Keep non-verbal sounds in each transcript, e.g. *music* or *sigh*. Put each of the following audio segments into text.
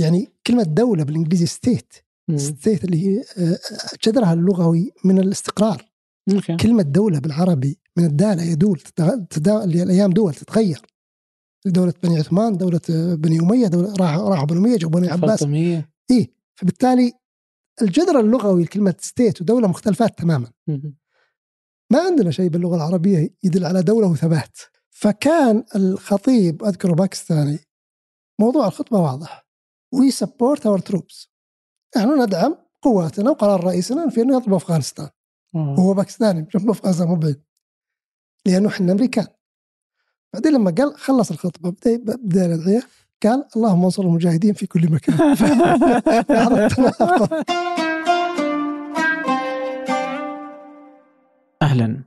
يعني كلمة دولة بالإنجليزي state. state اللي هي آه، جذرها اللغوي من الاستقرار. okay. كلمة دولة بالعربي من الداله يدول الأيام دول تتغير. دولة بني عثمان، دولة آه، بني أمية، دولة راحوا راحوا بني أمية جابوا بني عباس، إيه فبالتالي الجذر اللغوي لكلمة state ودولة مختلفات تماما،. ما عندنا شيء باللغة العربية يدل على دولة وثبات، فكان الخطيب أذكره باكستاني موضوع الخطبة واضح. we support our troops نحن ندعم قواتنا وقرار رئيسنا في إنه يضرب أفغانستان. وهو باكستاني جنب افغانستان مو بعيد. لأنه إحنا أمريكان. بعدين لما قال خلص الخطبة بدا بدأ الأدعية قال اللهم انصر المجاهدين في كل مكان. *laughs* أهلا.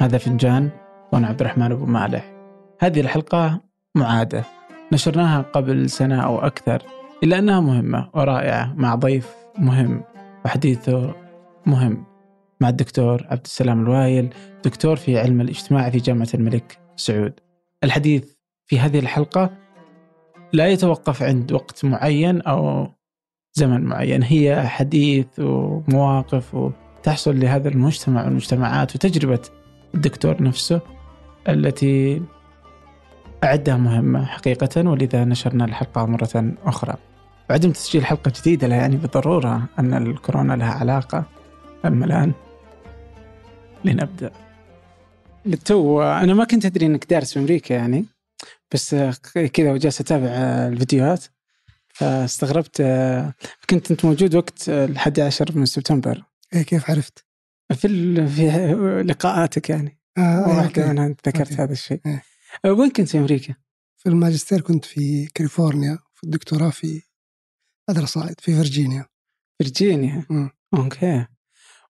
هذا فنجان وأنا عبد الرحمن أبو مالح. هذه الحلقة معادة. نشرناها قبل سنة أو أكثر. إلا أنها مهمة ورائعة مع ضيف مهم وحديثه مهم مع الدكتور عبد السلام الوايل دكتور في علم الاجتماع في جامعة الملك سعود. الحديث في هذه الحلقة لا يتوقف عند وقت معين أو زمن معين. هي حديث ومواقف وتحصل لهذا المجتمع والمجتمعات وتجربة الدكتور نفسه التي أعدها مهمة حقيقة ولذا نشرنا الحلقة مرة أخرى وعدم تسجيل حلقة جديدة لا يعني بالضرورة أن الكورونا لها علاقة أما الآن لنبدأ للتو أنا ما كنت أدري أنك دارس في أمريكا يعني بس كذا وجالس أتابع الفيديوهات فاستغربت كنت أنت موجود وقت الحادي عشر من سبتمبر إيه كيف عرفت؟ في ال- في لقاءاتك يعني آه آه، واحدة. منها ذكرت. هذا الشيء إيه. أه، وين كنت في أمريكا؟ في الماجستير كنت في كاليفورنيا في الدكتوراه في ال other side في فرجينيا فرجينيا مم. أوكي.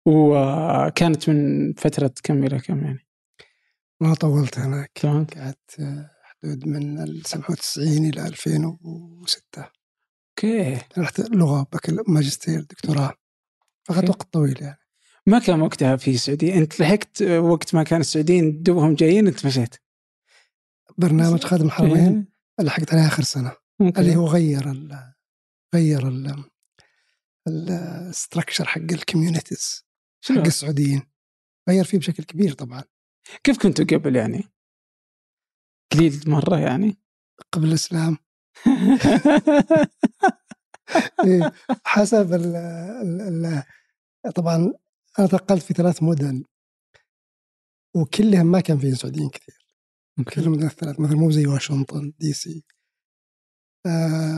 وكانت من فترة كم إلى كم يعني؟ ما طولت هناك. قعدت آه، حدود من ال 97 إلى 2006 أوكي. رحت لغة ماجستير دكتوراه. فأخذت. وقت طويل يعني. ما كان وقتها في السعودية؟ أنت لحقت وقت ما كان السعوديين دوبهم جايين أنت مشيت. برنامج خادم الحرمين إيه. لحقت عليه آخر سنة أوكي. اللي هو غير ال غير ال structure حق ال communities؟ حق السعوديين غير فيه بشكل كبير طبعا كيف كنتوا قبل يعني؟ قليل مرة يعني قبل الإسلام *laughs* إيه، حسب ال ال ال طبعا أنا تنقلت في ثلاث مدن وكلهم ما كان فيهم سعوديين كثير كلهم مدن الثلاث مثلا مو زي واشنطن دي سي.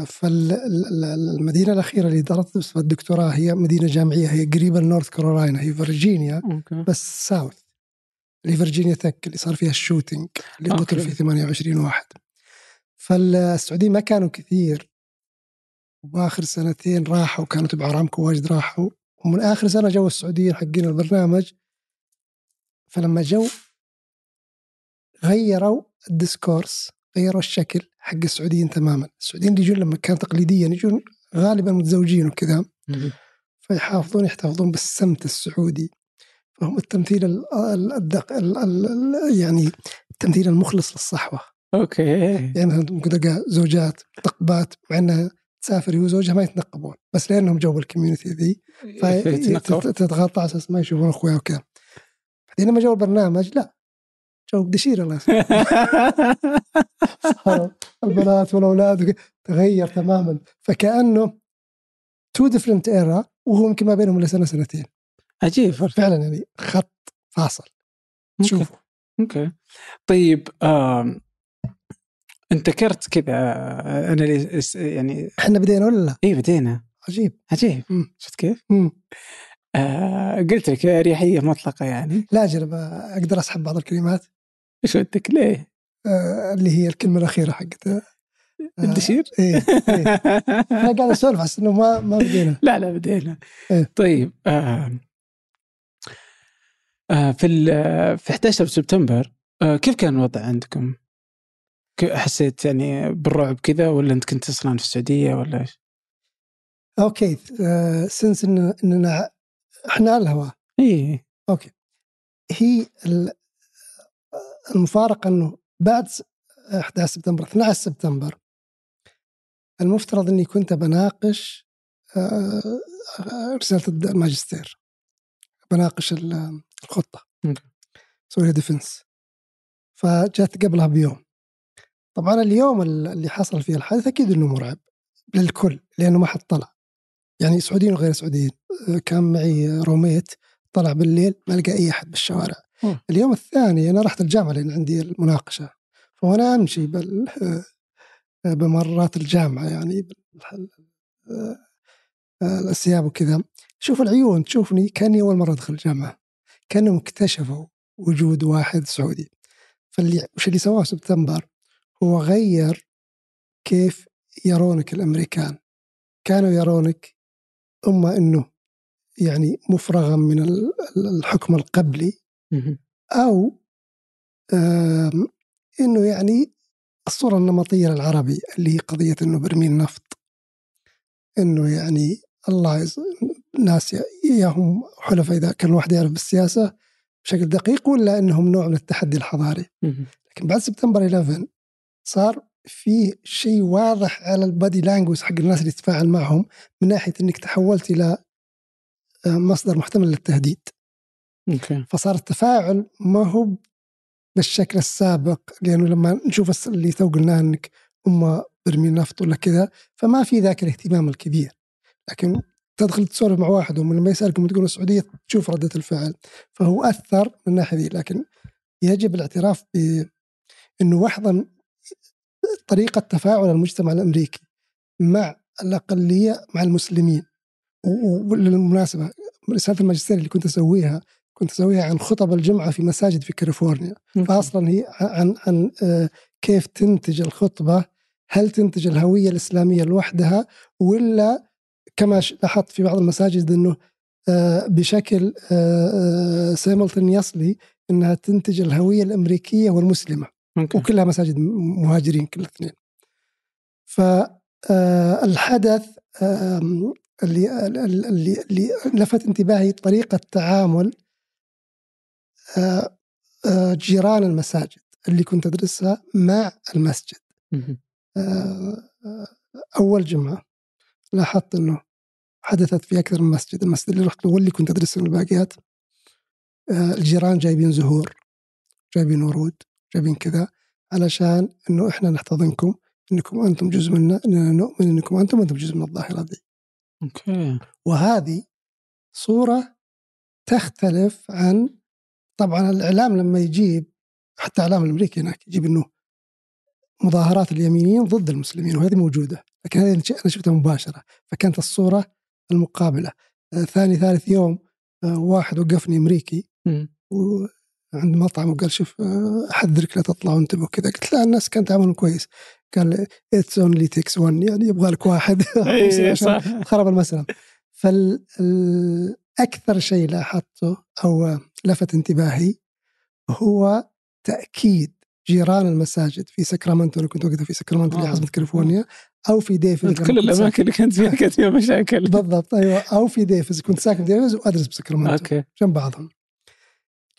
فالمدينة الأخيرة اللي درست فيها الدكتوراه هي مدينة جامعية هي قريبة لنورث كارولاينا هي فرجينيا أوكي. بس south اللي فيرجينيا تك اللي صار فيها ال shooting اللي أوكي. قتل فيه 28 واحد. فالسعوديين ما كانوا كثير. وآخر سنتين راحوا كانوا تبع أرامكو واجد راحوا. ومن آخر سنة جو السعوديين حقين البرنامج. فلما جو غيروا ال discourse غيروا الشكل حق السعوديين تماما. السعوديين اللي يجون لما كان تقليديا يجون غالبا متزوجين وكذا. فيحافظون يحتفظون بالسمت السعودي. فهم التمثيل ال ال الدق ال ال يعني التمثيل المخلص للصحوة. أوكي. يعني مثلا ممكن تلقى زوجات متنقبات مع إنها تسافر هي وزوجها ما يتنقبون. بس لأنهم جو ال community ذي. فتتغطى على أساس ما يشوفون أخويا وكذا. بعدين لما جو البرنامج لا. جو بدشير الله البنات والأولاد تغير تماما فكأنه two different era وهو يمكن ما بينهم الا سنة سنتين عجيب فعلا يعني خط فاصل. شوفوا أوكي طيب آم. انت ذكرت كذا آه، أنا اللي اس- يعني إحنا بدينا ولا لا؟ اي بدينا عجيب عجيب. شفت كيف؟ مم. آه قلت لك اريحيه مطلقة يعني لا أجل أقدر أسحب بعض الكلمات إيش ودك ليه؟ آه اللي هي الكلمة الأخيرة حقتها آه، *laughs* الدشير؟ إيه إيه أنا قاعد أسولف بس إنه ما ما بدينا *laughs* لا لا بدينا إيه. طيب آه آه في ال- في 11 سبتمبر آه كيف كان الوضع عندكم؟ حسيت يعني بالرعب كذا ولا أنت كنت أصلا في السعودية ولا إيش؟ أوكي آه since إن إننا إحنا على الهواء اي أوكي هي ال- المفارقة إنه بعد س- 11 سبتمبر 12 سبتمبر المفترض إني كنت بناقش رسالة الماجستير بناقش ال- الخطة. سوريا defense. فجات قبلها بيوم. طبعا اليوم اللي حصل فيه الحادث أكيد إنه مرعب للكل لأنه ما حد طلع. يعني سعوديين وغير سعوديين كان معي روميت طلع بالليل ما لقى أي أحد بالشوارع. مم. اليوم الثاني أنا رحت الجامعة لأن عندي المناقشة فوانا أمشي بال *laughs* بممرات الجامعة يعني آه، آه، الأسياب وكذا. شوف العيون تشوفني كأني أول مرة أدخل الجامعة كأنهم اكتشفوا وجود واحد سعودي. فاللي وش اللي سواه سبتمبر؟ هو غير كيف يرونك الأمريكان. كانوا يرونك أما إنه يعني مفرغا من ال- الحكم القبلي آم، إنه يعني الصورة النمطية للعربي اللي هي قضية إنه برميل نفط. إنه يعني الله يز... ناس يا- يا هم حلفاء إذا كان الواحد يعرف بالسياسة بشكل دقيق ولا إنهم نوع من التحدي الحضاري. لكن بعد سبتمبر 11 صار في شيء واضح على ال body language حق الناس اللي تتفاعل معهم من ناحية إنك تحولت إلى مصدر محتمل للتهديد. أوكي. فصار التفاعل ما هو بالشكل السابق لأنه لما نشوف اللي تو قلناه إنك هم برمي نفط ولا كذا فما في ذاك الاهتمام الكبير. لكن تدخل تسولف مع واحد ومن لما يسألكم تقول السعودية تشوف ردة الفعل. فهو أثر من الناحية دي لكن يجب الاعتراف بانه واحدة طريقة تفاعل المجتمع الأمريكي مع الأقلية مع المسلمين. وللمناسبة رسالة الماجستير اللي كنت أسويها كنت أسويها عن خطب الجمعة في مساجد في كاليفورنيا. فاصلا هي عن عن آه، كيف تنتج الخطبة هل تنتج الهوية الإسلامية لوحدها ولا كما لاحظت في بعض المساجد إنه آه، بشكل simultaneously إنها تنتج الهوية الأمريكية والمسلمة. أوكي. وكلها مساجد مهاجرين كل الاثنين. فالحدث اللي اللي اللي لفت انتباهي طريقة تعامل آه، آه، جيران المساجد اللي كنت أدرسها مع المسجد. آه، آه، أول جمعة لاحظت إنه حدثت في أكثر من مسجد. المسجد اللي رحت له واللي كنت ادرس من الباقيات آه، الجيران جايبين زهور جايبين ورود جايبين كذا علشان إنه إحنا نحتضنكم إنكم أنتم جزء منا إننا نؤمن إنكم أنتم أنتم جزء من الظاهرة دي. أوكي. وهذه صورة تختلف عن طبعا الإعلام لما يجيب حتى الإعلام الأمريكي هناك يجيب أنه مظاهرات اليمينيين ضد المسلمين وهذه موجودة لكن هذه أنا شفتها مباشرة فكانت الصورة المقابلة. آه، ثاني ثالث يوم آه، واحد وقفني أمريكي مم. وعند مطعم وقال شوف آه، أحذرك لا تطلع وانتبه كذا قلت لا الناس كانت تعاملهم كويس. قال it's only takes one يعني يبغى لك واحد. *laughs* صح. خرب المسألة. فالأكثر شيء لاحظته أو لفت انتباهي هو تأكيد جيران المساجد في ساكرامنتو أنا كنت وقتها في ساكرامنتو اللي آه. كاليفورنيا أو في ديفيز كل الأماكن اللي كانت فيها كانت فيها مشاكل بالضبط أيوة أو في ديفيز كنت ساكن في ديفيز وأدرس بساكرامنتو أوكي جنب بعضهم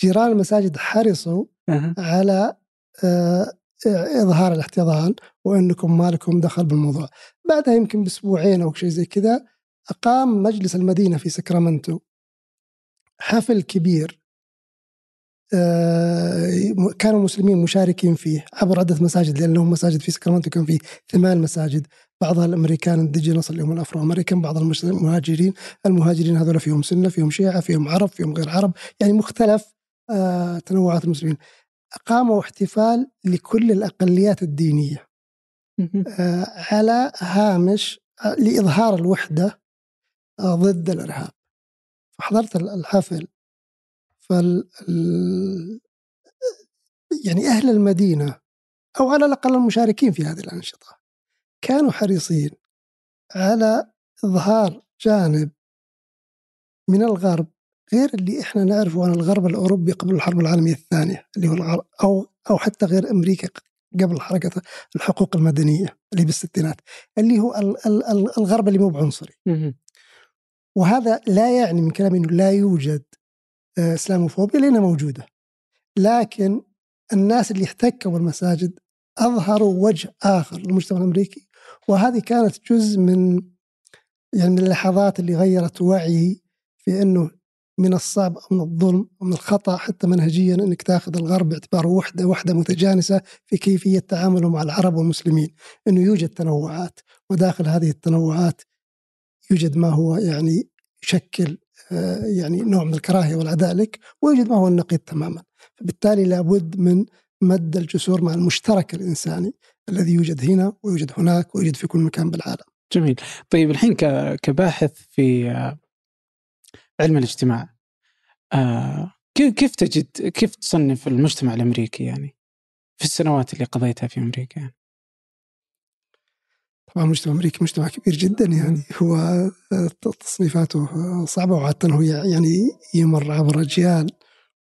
جيران المساجد حرصوا أها. على آه، إظهار الاحتضان وإنكم ما لكم دخل بالموضوع. بعدها يمكن بأسبوعين أو شيء زي كذا أقام مجلس المدينة في ساكرامنتو حفل كبير كانوا المسلمين مشاركين فيه عبر عدة مساجد لأن لهم مساجد في ساكرامنتو كان فيه ثمان مساجد. بعضها الأمريكان indigenous اللي هم الأفرو أمريكان بعض المهاجرين المهاجرين هذول فيهم سنة فيهم شيعة فيهم عرب فيهم غير عرب يعني مختلف آه، تنوعات المسلمين. أقاموا احتفال لكل الأقليات الدينية مهم. آه، على هامش آه، لإظهار الوحدة آه، ضد الإرهاب. فحضرت ال- الحفل فال ال- يعني أهل المدينة أو على الأقل المشاركين في هذه الأنشطة كانوا حريصين على إظهار جانب من الغرب غير اللي إحنا نعرفه عن الغرب الأوروبي قبل الحرب العالمية الثانية اللي هو الغرب أو أو حتى غير أمريكا قبل حركة الحقوق المدنية اللي بالستينات اللي هو ال- ال- ال- الغرب اللي مو بعنصري. وهذا لا يعني من كلامي إنه لا يوجد إسلاموفوبيا لانها موجودة. لكن الناس اللي احتكوا بالمساجد أظهروا وجه آخر للمجتمع الأمريكي وهذه كانت جزء من يعني من اللحظات اللي غيرت وعيي في إنه من الصعب أو من الظلم ومن الخطأ حتى منهجيا إنك تاخذ الغرب باعتباره وحدة وحدة متجانسة في كيفية تعامله مع العرب والمسلمين، إنه يوجد تنوعات وداخل هذه التنوعات يوجد ما هو يعني يشكل يعني نوع من الكراهية والعداء لك ويوجد ما هو النقيض تماما فبالتالي لابد من مد الجسور مع المشترك الإنساني الذي يوجد هنا ويوجد هناك ويوجد في كل مكان بالعالم. جميل. طيب الحين كباحث في آه، علم الاجتماع آه، كيف تجد كيف تصنف المجتمع الأمريكي يعني في السنوات اللي قضيتها في أمريكا يعني؟ طبعا المجتمع الامريكي مجتمع كبير جدا يعني هو تصنيفاته صعبة وعاده هو يعني يمر عبر اجيال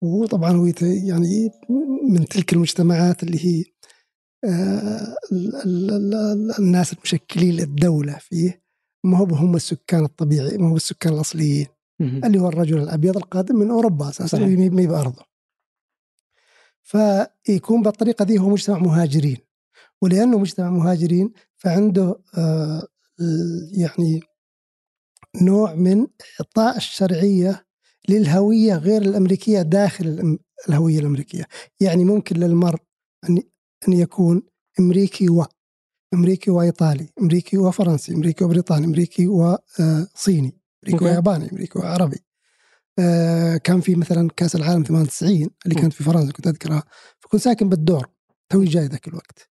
وطبعا هو يعني من تلك المجتمعات اللي هي آه، الناس المشكلين للدولة فيه. ما هو هم السكان الطبيعي ما هو السكان الأصليين. اللي هو الرجل الأبيض القادم من أوروبا أساسا ما بأرضه فيكون بالطريقة دي هو مجتمع مهاجرين. ولأنه مجتمع مهاجرين فعنده آه، يعني نوع من إعطاء الشرعية للهوية غير الأمريكية داخل الهوية الأمريكية. يعني ممكن للمرء أن يكون أمريكي و أمريكي وإيطالي أمريكي وفرنسي أمريكي وبريطاني أمريكي وصيني أمريكي وياباني أمريكي وعربي. آه، كان في مثلا كأس العالم 98 اللي كانت في فرنسا كنت أذكرها فكنت ساكن بالدور توي جاي ذاك الوقت.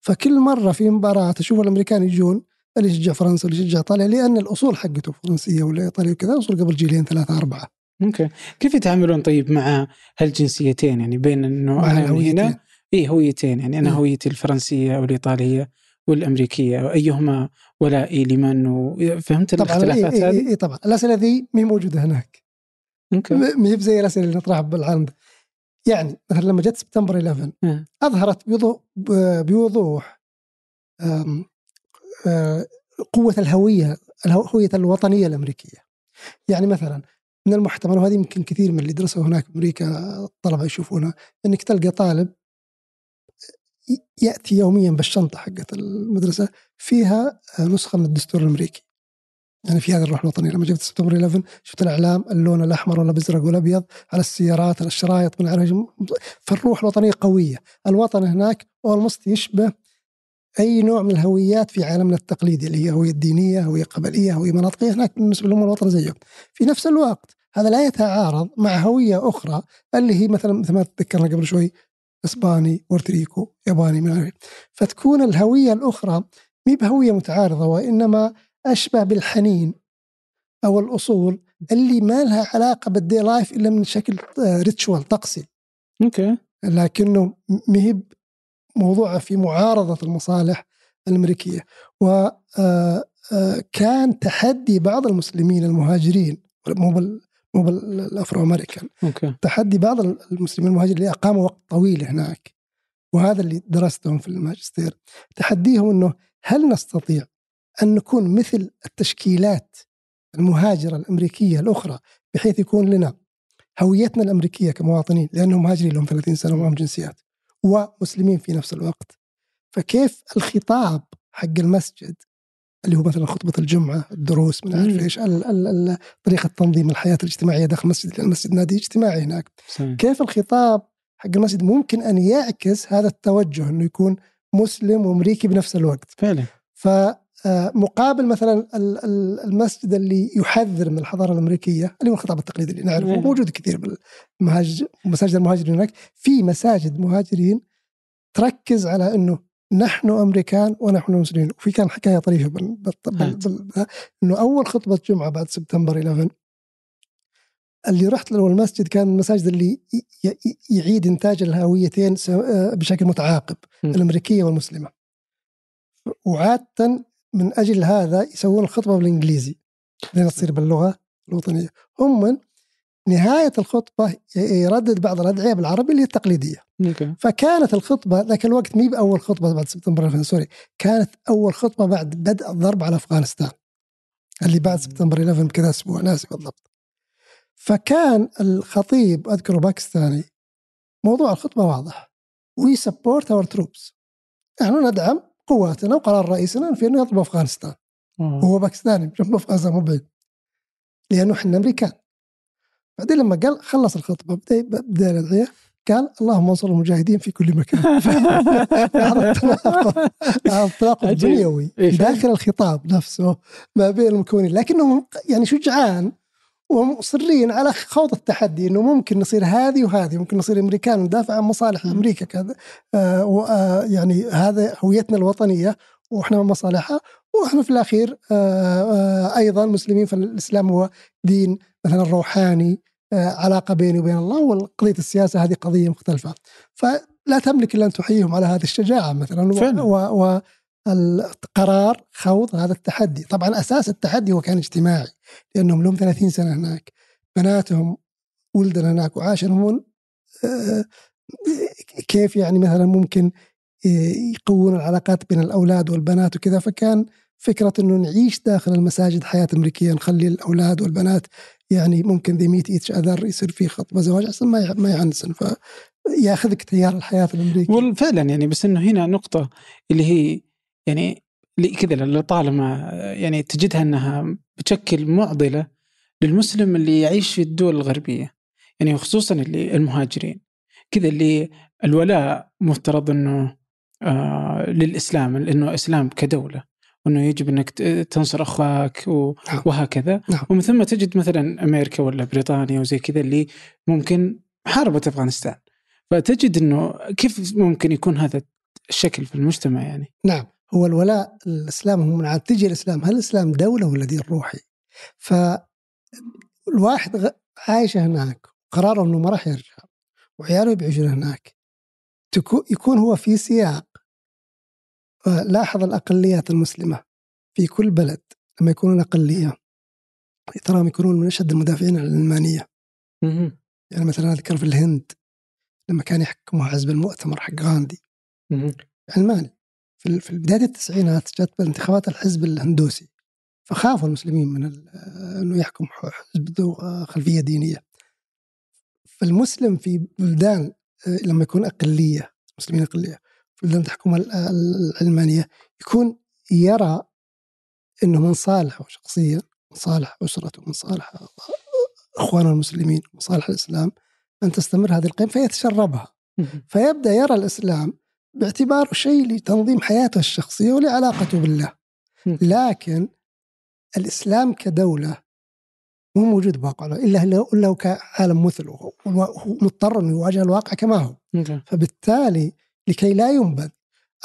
فكل مرة في مباراة أشوف الأمريكان يجون اللي يشجع فرنسا واللي يشجع إيطاليا؟ لأن الأصول حقته فرنسية ولا إيطالية وكذا أصول قبل جيلين ثلاثة أربعة. okay، كيف يتعاملون طيب مع هالجنسيتين؟ يعني بين انه أنا هنا؟ اي هويتين. يعني أنا هويتي الفرنسية والايطاليه والأمريكية. وايهما ولائي لمن؟ فهمت طبعا الاختلافات إيه هذه؟ إيه طبعا. الأسئلة ذي مي موجودة هناك. okay. ما هي زي الأسئلة اللي نطرحها بالعالم ده. يعني مثلا لما جت سبتمبر 11 أظهرت بوضوح بوضوح قوة الهوية الهوية الوطنية الأمريكية. يعني مثلا من المحتمل وهذه يمكن كثير من اللي درسوا هناك في أمريكا الطلبة يشوفونها إنك تلقى طالب يأتي يوميا بالشنطة حقت المدرسة فيها نسخة من الدستور الأمريكي. يعني في هذه الروح الوطنيه لما جبت سبتمبر 11 شفت الأعلام اللون الأحمر ولا والابيض على السيارات على الشرايط من عارف فالروح الوطنية قوية، الوطن هناك اولموست يشبه أي نوع من الهويات في عالمنا التقليدي اللي هي هوية دينية، هوية قبلية، هوية مناطقية هناك بالنسبة لهم الوطن زيهم. في نفس الوقت هذا لا يتعارض مع هوية أخرى اللي هي مثلا مثل ما تذكرنا قبل شوي إسباني، بورتريكو، ياباني من عارف. فتكون الهوية الأخرى مي بهوية متعارضة وإنما أشبه بالحنين أو الأصول اللي ما لها علاقة بال daily life إلا من شكل ritual طقسي. okay. لكنه مهب موضوع في معارضة المصالح الأمريكية. وكان آه، آه، تحدي بعض المسلمين المهاجرين مو بال مو بال Afro American okay. تحدي بعض المسلمين المهاجرين اللي أقاموا وقت طويل هناك. وهذا اللي درستهم في الماجستير. تحديهم إنه هل نستطيع أن نكون مثل التشكيلات المهاجرة الأمريكية الأخرى بحيث يكون لنا هويتنا الأمريكية كمواطنين لأنهم مهاجرين لهم 30 سنة ومعهم جنسيات ومسلمين في نفس الوقت. فكيف الخطاب حق المسجد اللي هو مثلا خطبة الجمعة الدروس من عارف إيش طريقة تنظيم الحياة الاجتماعية داخل المسجد المسجد نادي اجتماعي هناك. سمين. كيف الخطاب حق المسجد ممكن أن يعكس هذا التوجه أنه يكون مسلم وأمريكي بنفس الوقت؟ فعلا. مقابل مثلا المسجد اللي يحذر من الحضارة الأمريكية اللي هو الخطاب التقليدي اللي نعرفه نعم. موجود كثير بالمساجد مساجد المهاجرين هناك. في مساجد مهاجرين تركز على إنه نحن أمريكان ونحن مسلمين. وفي كان حكاية طريفة بال... بال... بال... إنه أول خطبة جمعة بعد سبتمبر 11 اللي رحت له المسجد كان المساجد اللي يعيد إنتاج الهويتين آه، بشكل متعاقب الأمريكية والمسلمة. وعادة من أجل هذا يسوون الخطبة بالإنجليزي. لين تصير باللغة الوطنية. هم نهاية الخطبة يردد بعض الأدعية بالعربي اللي هي التقليدية. فكانت الخطبة ذاك الوقت مي بأول خطبة بعد سبتمبر 2000 sorry كانت أول خطبة بعد بدء الضرب على أفغانستان. اللي بعد سبتمبر 11 بكذا أسبوع ناسي بالضبط. فكان الخطيب اذكره باكستاني موضوع الخطبة واضح. we support our troops نحن ندعم قواتنا وقرار رئيسنا في إنه يضرب أفغانستان. وهو باكستاني جنب أفغانستان مو بعيد لأنه إحنا أمريكان بعدين لما قال خلص الخطبة بدأ بدأ الأدعية قال اللهم انصر المجاهدين في كل مكان هذا التناقض هذا التناقض. بنيوي. داخل الخطاب نفسه ما بين المكونين لكنهم يعني شجعان ومصرين على خوض التحدي إنه ممكن نصير هذه وهذه ممكن نصير أمريكان وندافع عن مصالح. أمريكا كذا آه و- آه يعني هذا هويتنا الوطنية وإحنا مصالحها وإحنا في الأخير آه آه أيضا مسلمين فالإسلام هو دين مثلا روحاني آه علاقة بيني وبين الله وقضيه السياسة هذه قضية مختلفة فلا تملك إلا أن تحييهم على هذه الشجاعة مثلا فعلا. و, و القرار خوض هذا التحدي. طبعا أساس التحدي هو كان اجتماعي لأنهم لهم 30 سنة هناك. بناتهم ولدن هناك وعاشرهم آه، كيف يعني مثلا ممكن آه، يقوون العلاقات بين الأولاد والبنات وكذا. فكان فكرة إنه نعيش داخل المساجد حياة أمريكية نخلي الأولاد والبنات يعني ممكن ذي ميت ايتش اذر يصير في خطبه زواج أحسن ما ما يعنسن. فيأخذك تيار الحياة الامريكي وفعلا يعني بس إنه هنا نقطة اللي هي يعني كذا لطالما يعني تجدها إنها بتشكل معضلة للمسلم اللي يعيش في الدول الغربية يعني خصوصا اللي المهاجرين. كذا اللي الولاء مفترض إنه آه للإسلام لأنه إسلام كدولة وإنه يجب إنك تنصر أخوك نعم. وهكذا. نعم. ومن ثم تجد مثلا أمريكا ولا بريطانيا وزي كذا اللي ممكن حاربت أفغانستان. فتجد إنه كيف ممكن يكون هذا الشكل في المجتمع يعني؟ نعم. هو الولاء الإسلام هو من عاد تجي الإسلام هل الإسلام دولة ولا دين روحي؟ فالواحد عايش هناك قراره إنه ما راح يرجع وعياله بيعيشون هناك تكو- يكون هو في سياق آه، لاحظ الأقليات المسلمة في كل بلد لما يكونون أقلية. تراهم يكونون من أشد المدافعين عن العلمانيه يعني مثلا اذكر في الهند لما كان يحكمها حزب المؤتمر حق غاندي. علماني في في بداية التسعينات جت بانتخابات الحزب الهندوسي فخافوا المسلمين من إنه يحكم حزب ذو آه، خلفية دينية. فالمسلم في بلدان آه، لما يكون أقلية مسلمين أقلية في بلدان تحكمها ال- ال- العلمانيه يكون يرى إنه من صالحه شخصيا من صالح أسرته من صالح إخوانه المسلمين من صالح الإسلام أن تستمر هذه القيم فيتشربها. فيبدأ يرى الإسلام باعتباره شيء لتنظيم حياته الشخصية ولعلاقته بالله. لكن الإسلام كدولة مو موجود بواقع إلا هو كعالم مثله هو هو مضطر إنه يواجه الواقع كما هو. فبالتالي لكي لا ينبذ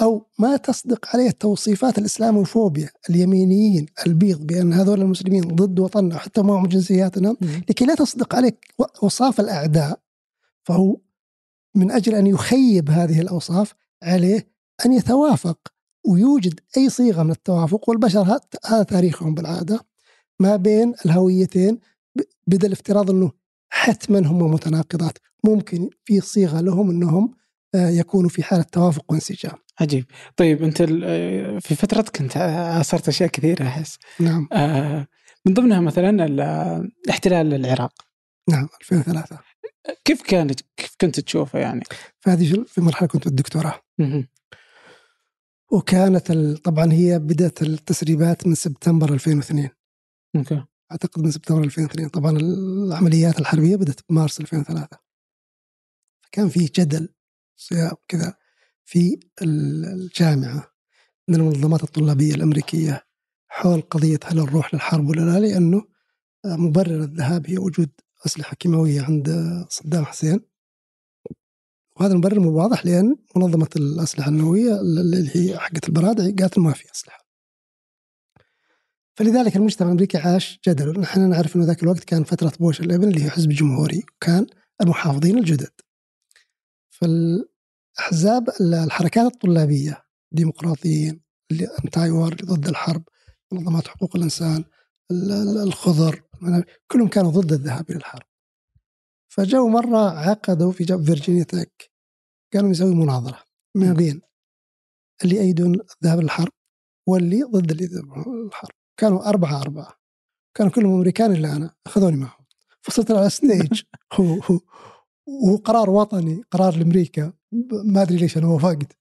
أو ما تصدق عليه توصيفات الإسلاموفوبيا اليمينيين البيض بأن هذول المسلمين ضد وطننا حتى معهم جنسياتنا لكي لا تصدق عليك اوصاف الأعداء فهو من أجل أن يخيب هذه الأوصاف عليه أن يتوافق ويوجد أي صيغة من التوافق والبشر هذا تاريخهم بالعادة ما بين الهويتين بدل افتراض إنه حتما هم متناقضات. ممكن في صيغة لهم إنهم آه، يكونوا في حالة توافق وانسجام. عجيب. طيب أنت ال- في فترتك أنت عاصرت أشياء كثيرة أحس. نعم. آه، من ضمنها مثلا ال- احتلال العراق. نعم 2003 كيف كانت كيف كنت تشوفه يعني؟ فهذه في مرحلة كنت بالدكتوراه مهم. وكانت ال- طبعا هي بدأت التسريبات من سبتمبر 2002 أوكي. أعتقد من سبتمبر 2002 طبعا العمليات الحربية بدأت بمارس 2003 فكان في جدل صيام كذا في ال- الجامعة من المنظمات الطلابية الأمريكية حول قضية هل نروح للحرب ولا لا لأنه مبرر الذهاب هي وجود أسلحة كيماوية عند صدام حسين. وهذا المبرر واضح لأن منظمة الأسلحة النووية اللي هي حقت البرادعي قالت ما في أسلحة. فلذلك المجتمع الأمريكي عاش جدل. نحن نعرف إنه ذاك الوقت كان فترة بوش الإبن اللي هي حزب جمهوري وكان المحافظين الجدد. فالأحزاب الحركات الطلابية ديمقراطيين اللي انتاي ضد الحرب منظمات حقوق الإنسان ال- ال- الخضر كلهم كانوا ضد الذهاب إلى الحرب. فجو مرة عقدوا في فيرجينيا تك كانوا يسوي مناظرة ما بين اللي يأيدون الذهاب للحرب واللي ضد اللي يذهبون للحرب كانوا أربعة أربعة كانوا كلهم أمريكان إلا أنا أخذوني معهم. فصرت على ستيج *laughs* هو هو وهو قرار وطني قرار لأمريكا ما أدري ليش أنا وافقت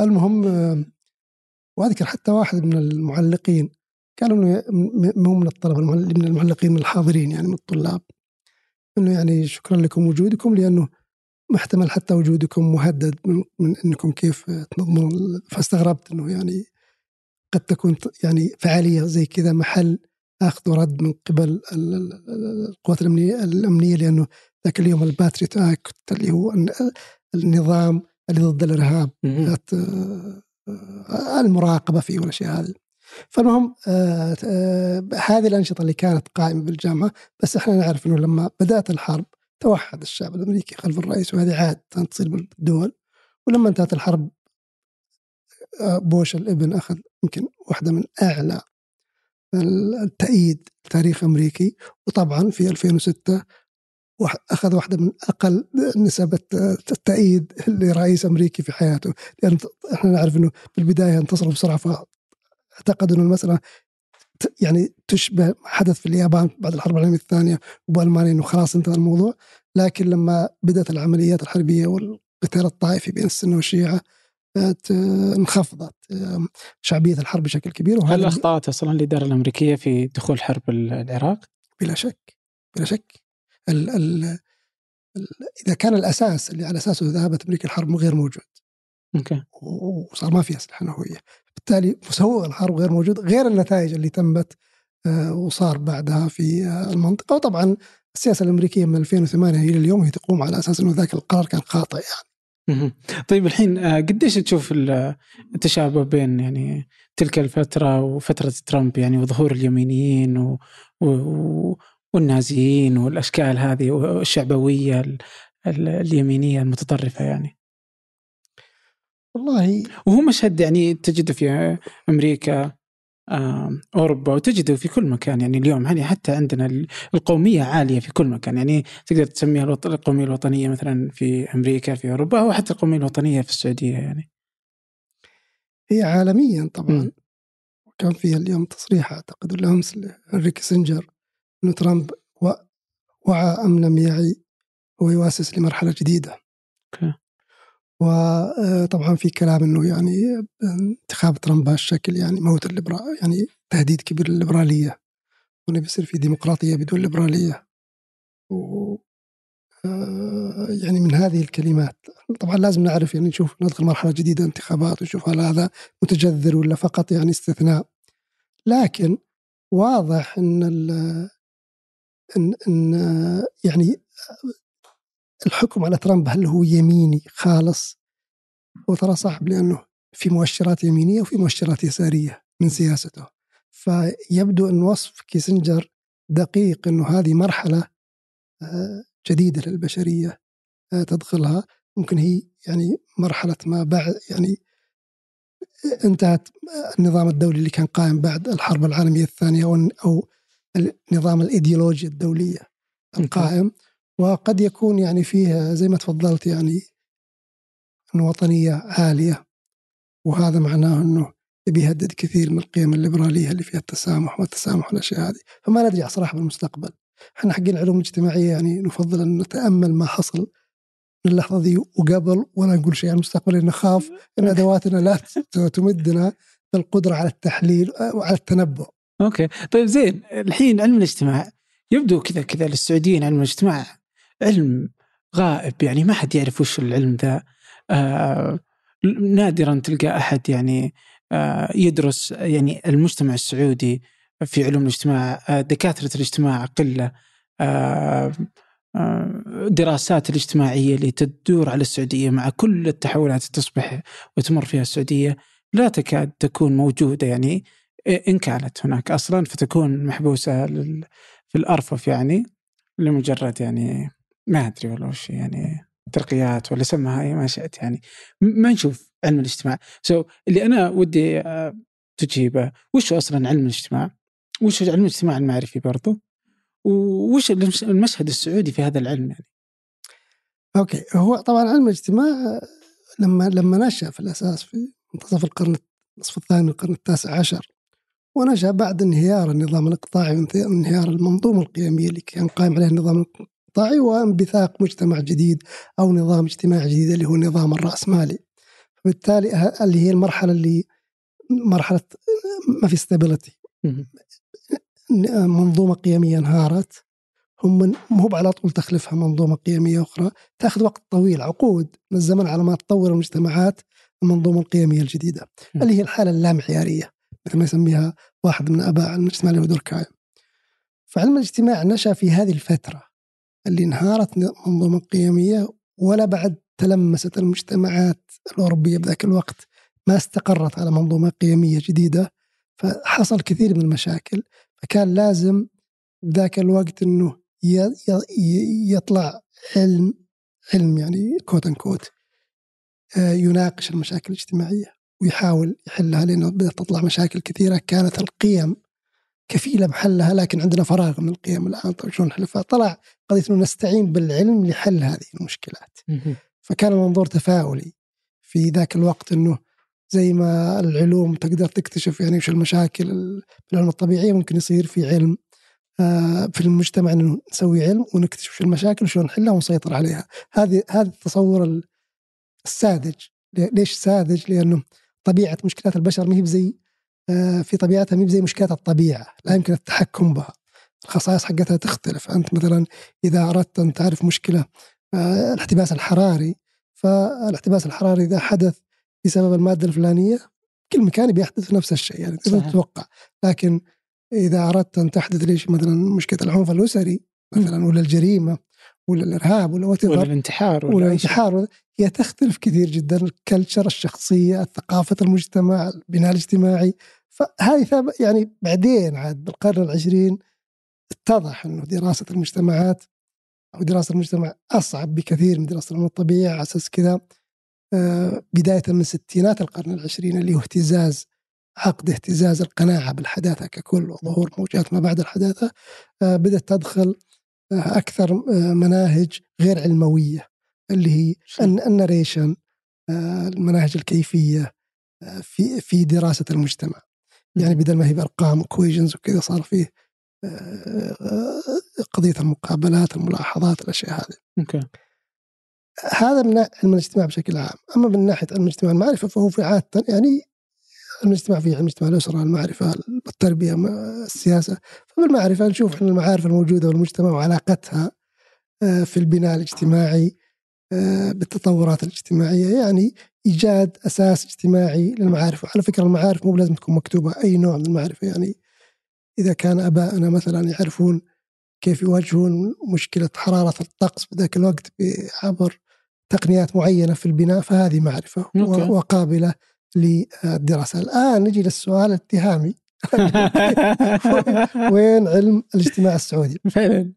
المهم وأذكر حتى واحد من المعلقين قال إنه مو من الطلبه من المعلقين من الحاضرين يعني من الطلاب. إنه يعني شكرا لكم وجودكم لأنه محتمل حتى وجودكم مهدد من, من إنكم كيف تنظمون. فاستغربت إنه يعني قد تكون يعني فعالية زي كذا محل آخذ ورد من قبل القوات الامنيه الأمنية لأنه ذاك اليوم الباتريت اكت اللي هو النظام اللي ضد الإرهاب آه، المراقبة فيه والأشياء هذه. فالمهم آه آه هذه الأنشطة اللي كانت قائمة بالجامعة بس إحنا نعرف إنه لما بدأت الحرب توحد الشعب الأمريكي خلف الرئيس وهذه عادة تصير بالدول ولما انتهت الحرب آه بوش الإبن أخذ يمكن واحدة من أعلى التأييد تاريخ أمريكي وطبعا في 2006 أخذ واحدة من أقل نسب التأييد لرئيس أمريكي في حياته لأن إحنا نعرف أنه بالبداية انتصروا بسرعة فاعتقدوا أن المسألة يعني تشبه ما حدث في اليابان بعد الحرب العالمية الثانية وبألمانيا أنه خلاص انتهى الموضوع. لكن لما بدأت العمليات الحربية والقتال الطائفي بين السنة والشيعة انخفضت شعبية الحرب بشكل كبير. هل أخطأت أصلا الإدارة الأمريكية في دخول حرب العراق؟ بلا شك بلا شك. ال ال ال إذا كان الأساس اللي على أساسه ذهبت أمريكا الحرب غير موجود. أوكي. وصار ما في أسلحة نووية. بالتالي مسوغ الحرب غير موجود غير النتائج اللي تمت آه، وصار بعدها في المنطقة. وطبعا السياسة الأمريكية من 2008 إلى اليوم هي تقوم على أساس أنه ذاك القرار كان خاطئ يعني. طيب الحين آه، قديش تشوف التشابه بين يعني تلك الفترة وفترة ترامب يعني وظهور اليمينيين و... و... والنازيين والأشكال هذه والشعبوية اليمينية المتطرفة يعني؟ والله. وهو مشهد يعني تجده في أمريكا أوروبا وتجده في كل مكان يعني اليوم. يعني حتى عندنا القومية عالية في كل مكان. يعني تقدر تسميها القومية الوطنية مثلا في أمريكا في أوروبا أو حتى القومية الوطنية في السعودية يعني. هي عالميا طبعا. كان في اليوم تصريح أعتقد ولا امس لهنري كيسنجر إنه ترامب وعى أم لم يعي يؤسس لمرحلة جديدة. وطبعا في كلام إنه يعني انتخاب ترامب بهالشكل يعني موت الليبرال يعني تهديد كبير للليبرالية وانه بيصير في ديمقراطية بدون ليبرالية. و آه، يعني من هذه الكلمات طبعا لازم نعرف يعني نشوف ندخل مرحلة جديدة انتخابات ونشوف هل هذا متجذر ولا فقط يعني استثناء. لكن واضح إن إن إن يعني الحكم على ترامب هل هو يميني؟ خالص. هو ترى صعب لأنه في مؤشرات يمينية وفي مؤشرات يسارية من سياسته. فيبدو أن وصف كيسنجر دقيق أنه هذه مرحلة آه، جديدة للبشرية آه، تدخلها. ممكن هي يعني مرحلة ما بعد يعني انتهت النظام الدولي اللي كان قائم بعد الحرب العالمية الثانية أو النظام الإيديولوجيا الدولية القائم. وقد يكون يعني فيه زي ما تفضلت يعني أنه وطنية عالية وهذا معناه أنه بيهدد كثير من القيم الليبرالية اللي فيها التسامح والتسامح والأشياء هذه. فما ندري صراحة بالمستقبل. إحنا حقين العلوم الاجتماعية يعني نفضل أن نتأمل ما حصل من اللحظة دي وقبل ولا نقول شيء عن المستقبل لأن نخاف أن أدواتنا لا تمدنا بالقدرة على التحليل وعلى التنبؤ. okay. طيب زين الحين علم الاجتماع يبدو كذا كذا للسعوديين علم الاجتماع. علم غائب يعني ما حد يعرف وش العلم ذا. آه نادرا تلقى أحد يعني آه يدرس يعني المجتمع السعودي في علوم الاجتماع آه دكاترة الاجتماع قلة آه دراسات الاجتماعية اللي تدور على السعودية مع كل التحولات اللي تصبح وتمر فيها السعودية لا تكاد تكون موجودة يعني إن كانت هناك أصلا فتكون محبوسة في الأرفف يعني لمجرد يعني ما أدري والله وش يعني ترقيات ولا سمها اي ما شئت يعني. ما نشوف علم الاجتماع. سو so, اللي أنا ودي آه، تجيبه وش أصلا علم الاجتماع؟ وش علم الاجتماع المعرفي برضو؟ وش المشهد السعودي في هذا العلم يعني؟ أوكي. هو طبعا علم الاجتماع لما لما نشأ في الأساس في منتصف القرن النصف الثاني من القرن التاسع عشر ونشأ بعد انهيار النظام الإقطاعي وانهيار المنظومة القيمية اللي كان قائم عليها النظام الاقطاعي وانبثاق مجتمع جديد أو نظام اجتماعي جديد اللي هو النظام الرأسمالي. فبالتالي اللي هي المرحلة اللي مرحلة ما في stability مهم. منظومة قيمية انهارت. هم من مو على طول تخلفها منظومة قيمية أخرى. تاخذ وقت طويل عقود. من الزمن على ما تطور المجتمعات المنظومة القيمية الجديدة. م. اللي هي الحالة اللامعيارية مثل ما يسميها واحد من أباء علم الاجتماع اللي هو دوركايم فعلم الاجتماع نشأ في هذه الفترة. اللي انهارت منظومة قيمية ولا بعد تلمست المجتمعات الأوروبية بذاك الوقت ما استقرت على منظومة قيمية جديدة فحصل كثير من المشاكل فكان لازم بذاك الوقت ي- يطلع علم علم يعني كوت ان كوت يناقش المشاكل الاجتماعية ويحاول يحلها لأنه بدأت تطلع مشاكل كثيرة كانت القيم كفيلة بحلها لكن عندنا فراغ من القيم الآن طيب شلون نحلها فطلع قضية إنه نستعين بالعلم لحل هذه المشكلات. فكان المنظور تفاؤلي في ذاك الوقت إنه زي ما العلوم تقدر تكتشف يعني وش المشاكل ال- بالعلوم الطبيعيه ممكن يصير في علم آه، في المجتمع إنه نسوي علم ونكتشف المشاكل وشلون نحلها ونسيطر عليها هذه هذا التصور ال- الساذج لي- ليش ساذج؟ لأنه طبيعة مشكلات البشر ما هي بزي آه، في طبيعتها ما بزي مشكلات الطبيعة لا يمكن التحكم بها. الخصائص حقتها تختلف. أنت مثلا إذا أردت أن تعرف مشكلة آه، الاحتباس الحراري فالاحتباس الحراري إذا حدث بسبب المادة الفلانية كل مكان بيحدث نفس الشيء يعني تقدر. تتوقع. لكن إذا أردت أن تحدث ليش؟ مثلا مشكلة العنف الأسري مثلا ولا الجريمة. ولا الإرهاب ولا وات ولا الانتحار ولا شيء. الانتحار هي تختلف كثير جدا الكلتشر الشخصية ثقافه المجتمع البناء الاجتماعي. فهذه يعني بعدين عاد بالقرن العشرين اتضح إنه دراسة المجتمعات أو دراسة المجتمع أصعب بكثير من دراسة العلوم الطبيعيه على أساس كذا. آه، بداية من ستينات القرن العشرين اللي هو اهتزاز عقد اهتزاز القناعة بالحداثة ككل وظهور موجات ما بعد الحداثة. آه، بدأت تدخل أكثر آه، مناهج غير علموية اللي هي الن- النريشن آه، المناهج الكيفية آه، في في دراسة المجتمع. يعني بدل ما هي بأرقام وكويجنز وكذا صار فيه قضية المقابلات الملاحظات الأشياء هذه. أوكي. هذا من علم الاجتماع بشكل عام. أما من ناحية علم الاجتماع المعرفة فهو في عادة يعني علم الاجتماع فيه علم الاجتماع الأسرة المعرفة التربية السياسة. فبالمعرفة نشوف إحنا المعارف الموجودة والمجتمع وعلاقتها آه، في البناء الاجتماعي آه، بالتطورات الاجتماعية. يعني إيجاد أساس اجتماعي للمعارف. وعلى فكرة المعارف مو لازم تكون مكتوبة أي نوع من المعرفة. يعني إذا كان أبائنا مثلا يعرفون كيف يواجهون مشكلة حرارة الطقس بذاك الوقت عبر تقنيات معينة في البناء فهذه معرفة أوكي. وقابلة للدراسة. الآن نجي للسؤال الاتهامي. *laughs* وين علم الاجتماع السعودي؟ فعلا.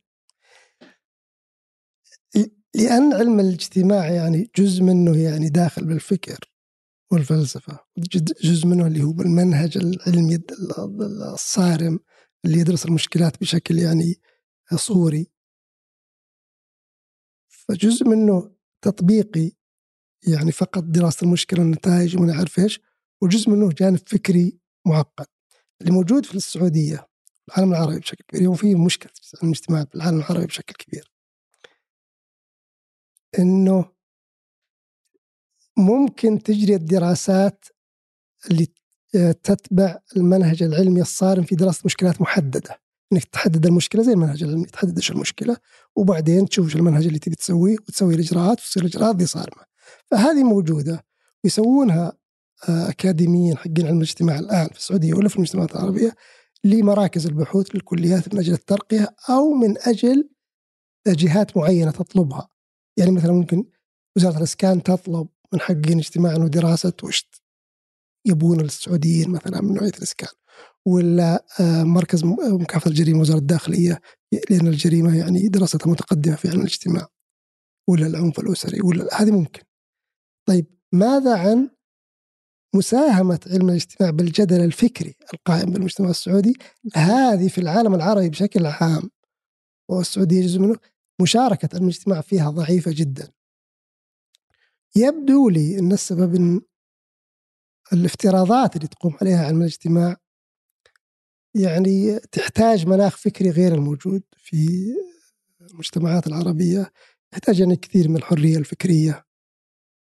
لأن علم الاجتماع يعني جزء منه يعني داخل بالفكر والفلسفة جزء منه اللي هو المنهج العلمي ال- الصارم اللي يدرس المشكلات بشكل يعني صوري. فجزء منه تطبيقي يعني فقط دراسة المشكلة والنتائج وما نعرف إيش وجزء منه جانب فكري معقد اللي موجود في السعودية العالم العربي بشكل كبير وفي مشكلة في المجتمع في العالم العربي بشكل كبير. إنه ممكن تجري الدراسات اللي تتبع المنهج العلمي الصارم في دراسة مشكلات محددة. إنك تحدد المشكلة زي المنهج العلمي تحدد إيش المشكلة وبعدين تشوف إيش المنهج اللي تبي تسويه وتسوي الإجراءات وتصير الإجراءات دي صارمة. فهذه موجودة ويسوونها آه، أكاديميين حقين علم الاجتماع الآن في السعودية ولا في المجتمعات العربية لمراكز البحوث للكليات من أجل الترقية أو من أجل جهات معينة تطلبها يعني مثلا ممكن وزارة الإسكان تطلب من حقين اجتماع أنه دراسة وش يبون السعوديين مثلا من نوعية الإسكان ولا آه، مركز م- مكافحة الجريمة وزارة الداخلية لأن الجريمة يعني دراستها متقدمة في علم الاجتماع ولا العنف الأسري ولا هذه ممكن. طيب ماذا عن مساهمة علم الاجتماع بالجدل الفكري القائم بالمجتمع السعودي؟ هذه في العالم العربي بشكل عام والسعوديه جزء منه مشاركة علم الاجتماع فيها ضعيفة جدا. يبدو لي أن السبب إن الافتراضات اللي تقوم عليها علم الاجتماع يعني تحتاج مناخ فكري غير الموجود في المجتمعات العربية يحتاج يعني كثير من الحرية الفكرية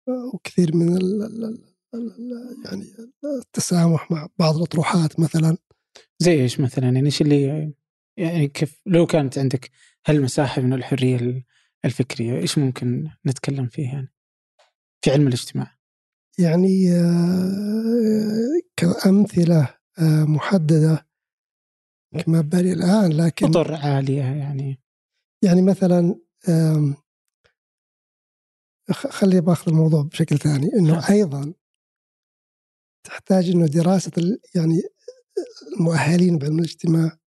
وكثير من ال- ال- يعني التسامح مع بعض الأطروحات مثلا. زي إيش مثلا؟ يعني إيش اللي يعني كيف لو كانت عندك هالمساحة من الحرية الفكرية إيش ممكن نتكلم فيه يعني؟ في علم الاجتماع. يعني آه، كأمثلة آه، محددة ما بالي الآن لكن أطر عالية يعني. يعني مثلا خلي باخذ الموضوع بشكل ثاني. إنه أيضا تحتاج إنه دراسة يعني المؤهلين بعلم الاجتماع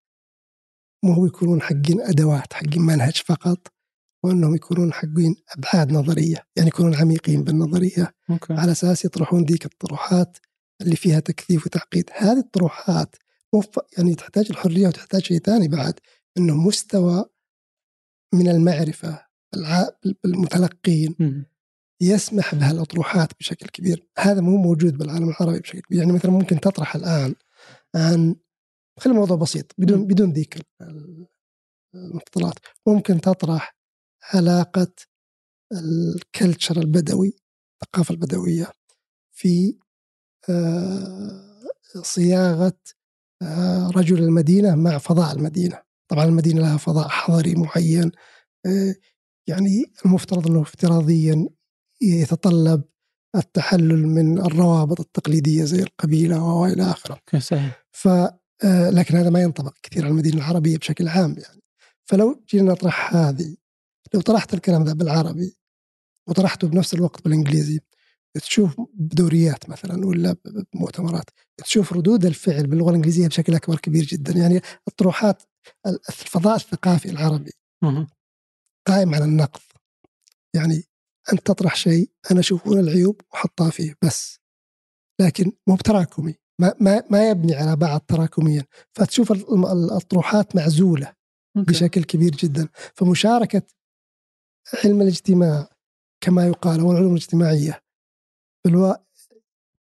مو هو يكونون حقين أدوات حقين منهج فقط وإنهم يكونون حقين أبعاد نظرية يعني يكونون عميقين بالنظرية. مكي. على أساس يطرحون ذيك الطروحات اللي فيها تكثيف وتعقيد. هذه الطروحات يعني تحتاج الحرية وتحتاج شيء ثاني بعد إنه مستوى من المعرفة بالمتلقين. يسمح بهالأطروحات بشكل كبير. هذا مو موجود بالعالم العربي بشكل كبير. يعني مثلا ممكن تطرح الآن عن خلي الموضوع بسيط بدون بدون ذيك المفضلات ممكن تطرح علاقة الكلتشر البدوي الثقافة البدوية في آه، صياغة آه، رجل المدينة مع فضاء المدينة. طبعا المدينة لها فضاء حضري معين آه، يعني المفترض أنه افتراضيا يتطلب التحلل من الروابط التقليدية زي القبيلة وإلى آخره. صحيح. ف لكن هذا ما ينطبق كثير على المدينة العربية بشكل عام يعني. فلو جينا نطرح هذه لو طرحت الكلام ذا بالعربي وطرحته بنفس الوقت بالإنجليزي تشوف بدوريات مثلا ولا بمؤتمرات تشوف ردود الفعل باللغة الإنجليزية بشكل أكبر كبير جدا. يعني الطروحات الفضاء الثقافي العربي قائم على النقد يعني أنت تطرح شيء أنا أشوف العيوب واحطها فيه بس. لكن مو بتراكمي. ما ما ما يبني على بعض تراكميا. فتشوف الطروحات معزولة بشكل كبير جدا. فمشاركة علم الاجتماع كما يقال هو العلوم الاجتماعية بالو...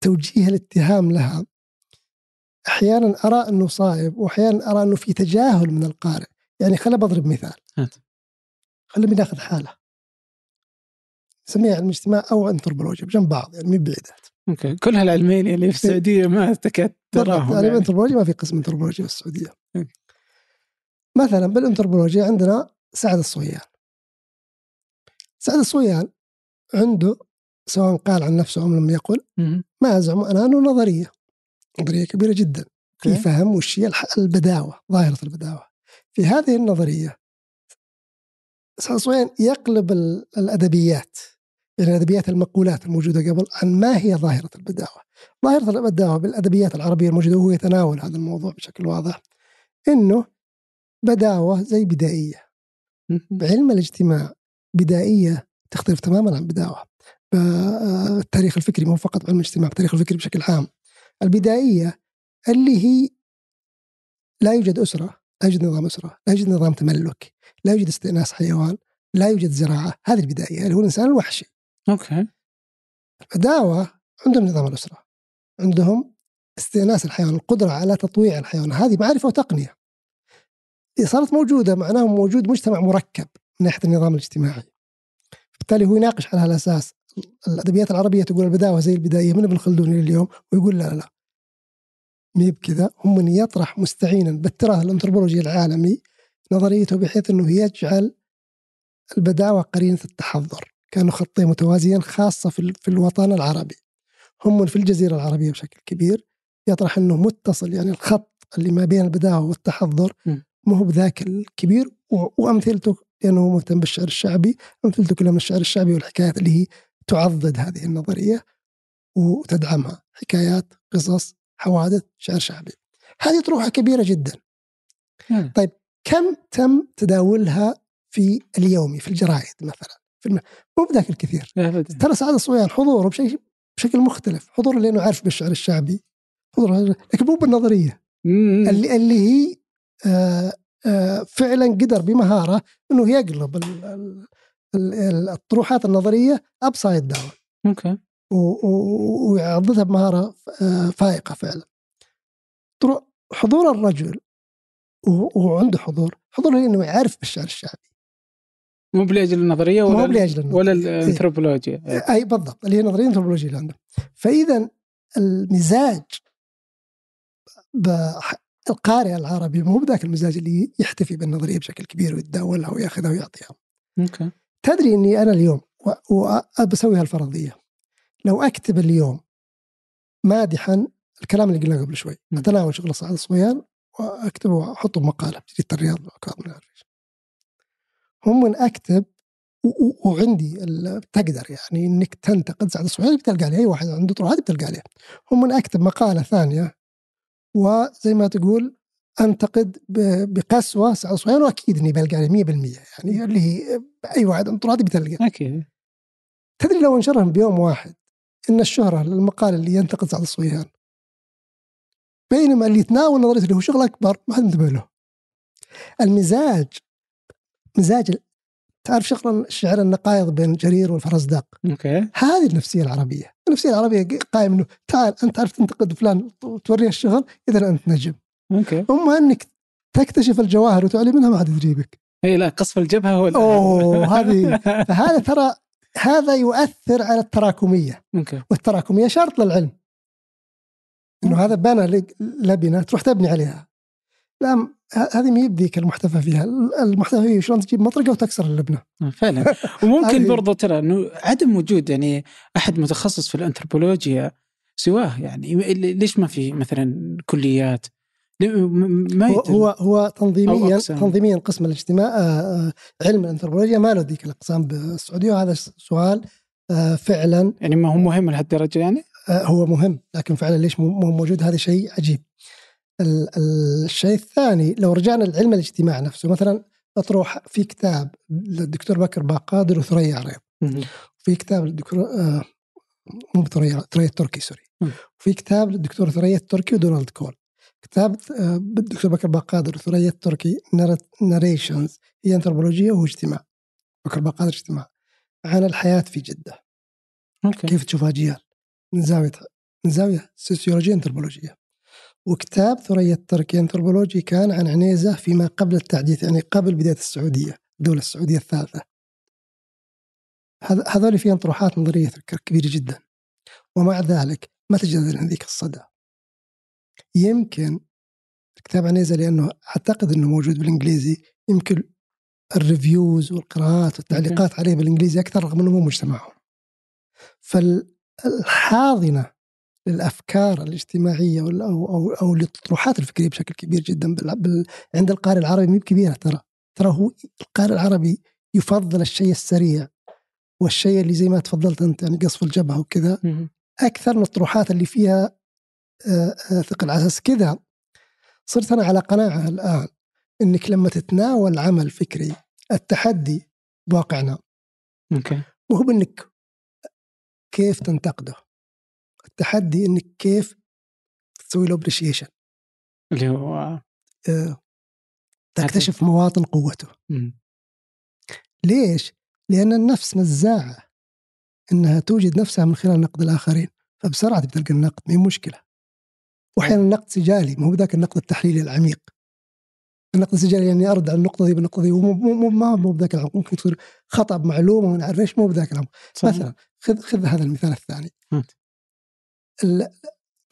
توجيه الاتهام لها. أحيانا أرى أنه صائب واحيانا أرى أنه في تجاهل من القارئ. يعني خليني بضرب مثال. خلينا ناخذ حاله نسميها علم اجتماع أو انثروبولوجيا بجنب بعض يعني مو بعيدات. أوكي. كل هالعلمين اللي في السعودية ما تكاد تراهم يعني الانثروبولوجيا ما في قسم انثروبولوجيا في السعودية. مثلا بالانثروبولوجيا عندنا سعد الصويان. سعد الصويان عنده سواء قال عن نفسه أو لم يقل ما أزعم أنا أنه نظرية نظرية كبيرة جدا. في فهم وش هي البداوة ظاهرة البداوة. في هذه النظرية سعد الصويان يقلب الأدبيات يعني الأدبيات المقولات الموجودة قبل عن ما هي ظاهرة البداوة. ظاهرة البداوة بالأدبيات العربية الموجودة وهو يتناول هذا الموضوع بشكل واضح إنه بداوة زي بدائية. بعلم الاجتماع بدائية تختلف تماما عن بداوة. التاريخ الفكري مو فقط علم الاجتماع التاريخ الفكري بشكل عام. البدائية اللي هي لا يوجد أسرة لا يوجد نظام أسرة لا يوجد نظام تملك لا يوجد استئناس حيوان لا يوجد زراعة هذه البدائية اللي هو الإنسان الوحشي. أوكي. البداوه عندهم نظام الأسرة عندهم استئناس الحيوان القدرة على تطويع الحيوان هذه معرفة وتقنية. صارت موجودة معناه موجود مجتمع مركب من ناحية النظام الاجتماعي. بالتالي هو يناقش على هالأساس الأدبيات العربية تقول البداوة زي البداية من ابن خلدون إلى اليوم؟ ويقول لا لا لا. مي بكذا هم من يطرح مستعينا بالتراث الأنثروبولوجي العالمي نظريته بحيث إنه يجعل البداوة قرينة التحضر كانوا خطين متوازيين خاصة في, في الوطن العربي. هم في الجزيرة العربية بشكل كبير يطرح إنه متصل يعني الخط اللي ما بين البداوة والتحضر ما هو بذاك الكبير وأمثلته لأنه هو مهتم بالشعر الشعبي أمثلته كلها من الشعر الشعبي والحكايات اللي هي تعضد هذه النظرية وتدعمها. حكايات قصص حوادث شعر شعبي. هذه طروحة كبيرة جدا. نعم. طيب كم تم تداولها في اليومي في الجرائد مثلا؟ في الم... مو بذاك الكثير. ترى سعد الصويان حضوره بشكل بشكل مختلف حضوره لأنه عارف بالشعر الشعبي حضوره لكن مو بالنظرية. اللي اللي هي آه آه، فعلا قدر بمهارة إنه يقلب الطروحات النظرية upside down. okay. ويعضدها بمهارة آه، فائقة فعلا. حضور الرجل وعنده حضور حضور لأنه يعرف بالشعر الشعبي. مو لاجل النظرية ولا مو لاجل النظرية. ولا الأنثروبولوجيا. أي بالضبط اللي هي نظرية الانثروبولوجيا اللي عندهم. فإذا المزاج القارئ العربي مو بذاك المزاج اللي يحتفي بالنظرية بشكل كبير ويتداولها ويأخذها ويعطيها. أوكي. تدري إني أنا اليوم وبسوي هالفرضية. لو أكتب اليوم مادحا الكلام اللي قلناه قبل شوي اتناول شغل سعد الصويان وأكتبه وأحطه بمقاله في جريده الرياض ما أعرف إيش. هم من أكتب وعندي تقدر يعني إنك تنتقد سعد الصويان بتلقى عليه أي واحد عنده طرق هذه بتلقى عليه. هم من أكتب مقالة ثانية وزي ما تقول أنتقد بقسوة سعد الصويان وأكيد إني بلقى عليه 100% يعني اللي هي أي واحد عنده هذه بتلقى. أكيد. تدري لو انشرهم بيوم واحد إن الشهره للمقال اللي ينتقد سعد الصويان بينما اللي يتناول نظرية اللي هو شغل أكبر ما حد انتبه له. المزاج مزاج تعرف شغل شعر النقايض بين جرير والفرزدق. okay. هذه النفسية العربية. النفسية العربية قائم إنه تعال أنت تعرف تنتقد فلان وتوريه الشغل إذا أنت نجم. okay. أما إنك تكتشف الجواهر وتعلي منها ما حد يدريبك اي لا قصف الجبهة هو أوه هذه *laughs* فهذا ترى هذا يؤثر على التراكمية. أوكي. والتراكمية شرط للعلم. إنه هذا بنى لبنة تروح تبني عليها. لا هذه ما يبديك المحتفى فيها. المحتفى فيه شلون تجيب مطرقة وتكسر اللبنة. آه، فعلا. وممكن برضو ترى إنه عدم وجود يعني أحد متخصص في الأنثروبولوجيا سواه يعني. ليش ما في مثلا كليات؟ ما هو هو, هو تنظيميا تنظيميا قسم الاجتماع آه، آه، علم الأنثروبولوجيا. ما له ذيك الاقسام بالسعودية وهذا سؤال فعلا. يعني ما هو مهم لهالدرجه يعني؟ هو مهم لكن فعلا ليش مو موجود؟ هذا شيء عجيب. الشيء الثاني لو رجعنا لعلم الاجتماع نفسه مثلا أطروح في كتاب للدكتور بكر باقادر وثريا عريض. في كتاب للدكتور آه مو ثريا ثريا التركي سوري. وفي كتاب للدكتور ثريا التركي ودونالد كول. كتاب آه الدكتور بكر باقادر وثريا التركي generations هي انثروبولوجيا واجتماع بكر باقادر اجتماع. عن الحياة في جدة. okay. كيف تشوف أجيال من زاوية من زاوية سوسيولوجية انثروبولوجية وكتاب ثريا التركي انثروبولوجي كان عن عنيزة فيما قبل التحديث يعني قبل بداية السعودية الدولة السعودية الثالثة. هذول فيهم طروحات نظرية كبيرة جدا. ومع ذلك ما تجد ذيك الصدى يمكن كتاب عنيزة لأنه أعتقد أنه موجود بالإنجليزي. يمكن الريفيوز والقراءات والتعليقات عليه بالإنجليزي أكثر رغم أنه مو مجتمعهم. فالحاضنة للأفكار الاجتماعية أو أو أو للطروحات الفكرية بشكل كبير جدا بال... عند القارئ العربي مو كبيرة ترى. ترى هو القارئ العربي يفضل الشيء السريع والشيء اللي زي ما تفضلت أنت يعني قصف الجبهة وكذا. أكثر من الطروحات اللي فيها ثقل على أساس كذا صرت أنا على قناعة الآن إنك لما تتناول عمل فكري التحدي بواقعنا. okay. وهو إنك كيف تنتقده التحدي إنك كيف تسوي له appreciation اللي هو آه. تكتشف مواطن قوته. ليش؟ لأن النفس نزاعة إنها توجد نفسها من خلال نقد الآخرين فبسرعة تلقى النقد ما مشكلة. وأحيانا النقد سجالي ما هو ذاك النقد التحليلي العميق. النقد السجالي يعني أرد على النقطة دي بالنقطة دي ومو مو ما مو بذاك العمق. ممكن تصير خطأ بمعلومة وما نعرف إيش مو بذاك العمق؟ مثلا خذ خذ هذا المثال الثاني.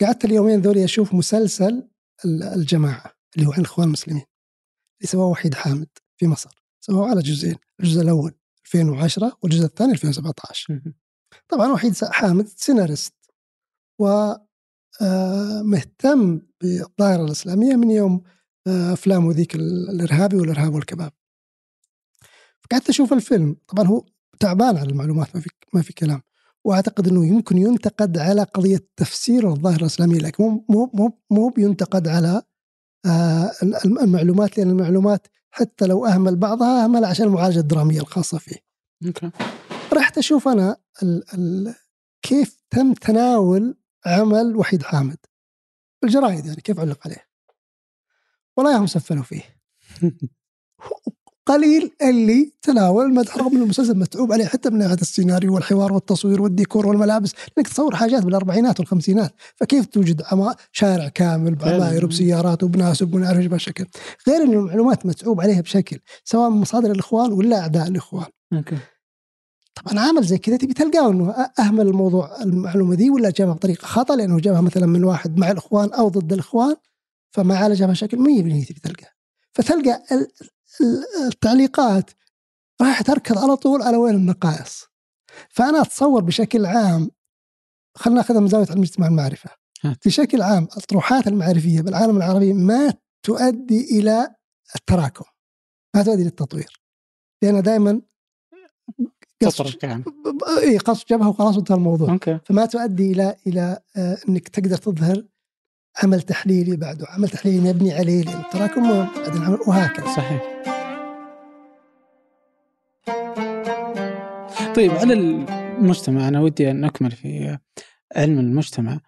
قعدت اليومين ذولي أشوف مسلسل الجماعة اللي هو عن الاخوان المسلمين اللي سواه وحيد حامد في مصر. سواه على جزئين الجزء الأول 2010 والجزء الثاني 2017 طبعا وحيد حامد سيناريست و مهتم بالظاهرة الإسلامية من يوم آه، أفلامه ذيك الإرهابي والإرهاب والكباب فقعدت أشوف الفيلم طبعا هو تعبان على المعلومات ما في ما في كلام وأعتقد إنه يمكن ينتقد على قضية تفسير الظاهرة الإسلامية لكن مو مو مو مو بينتقد على آه المعلومات لأن المعلومات حتى لو أهمل بعضها أهمل عشان المعالجة الدرامية الخاصة فيه. أوكي. رحت أشوف أنا ال ال كيف تم تناول عمل وحيد حامد. الجرايد يعني كيف علق عليه. والله هم سفلوا فيه. *laughs* قليل اللي تناول المدح رغم المسلسل متعوب عليه حتى من ناحية السيناريو والحوار والتصوير والديكور والملابس انك تصور حاجات بالأربعينات والخمسينات فكيف توجد عما شارع كامل بعماير وبسيارات وبناس وبنعرف إيش بشكل. غير ان المعلومات متعوب عليها بشكل سواء من مصادر الإخوان ولا أعداء الإخوان. أوكي. طبعا عامل زي كذا تبي تلقاه إنه أهمل الموضوع المعلومة دي ولا جابها بطريقة خطا لأنه جابها مثلا من واحد مع الإخوان أو ضد الإخوان فما عالجها بشكل 100% تبي تلقاه. فتلقى ال- ال- التعليقات راح تركض على طول على وين النقائص. فأنا أتصور بشكل عام خلينا نأخذها من زاوية علم الاجتماع المعرفه. بشكل عام الطروحات المعرفية بالعالم العربي ما تؤدي إلى التراكم ما تؤدي للتطوير لأن دائما يعني اي قص جبهه وخلاص انتهى الموضوع. أوكي. فما تؤدي إلى إلى آه، إنك تقدر تظهر عمل تحليلي بعده. عمل تحليلي مبني عليه لأن التراكم عمل- وهكذا. صحيح. طيب. على المجتمع أنا ودي أن نكمل في علم المجتمع.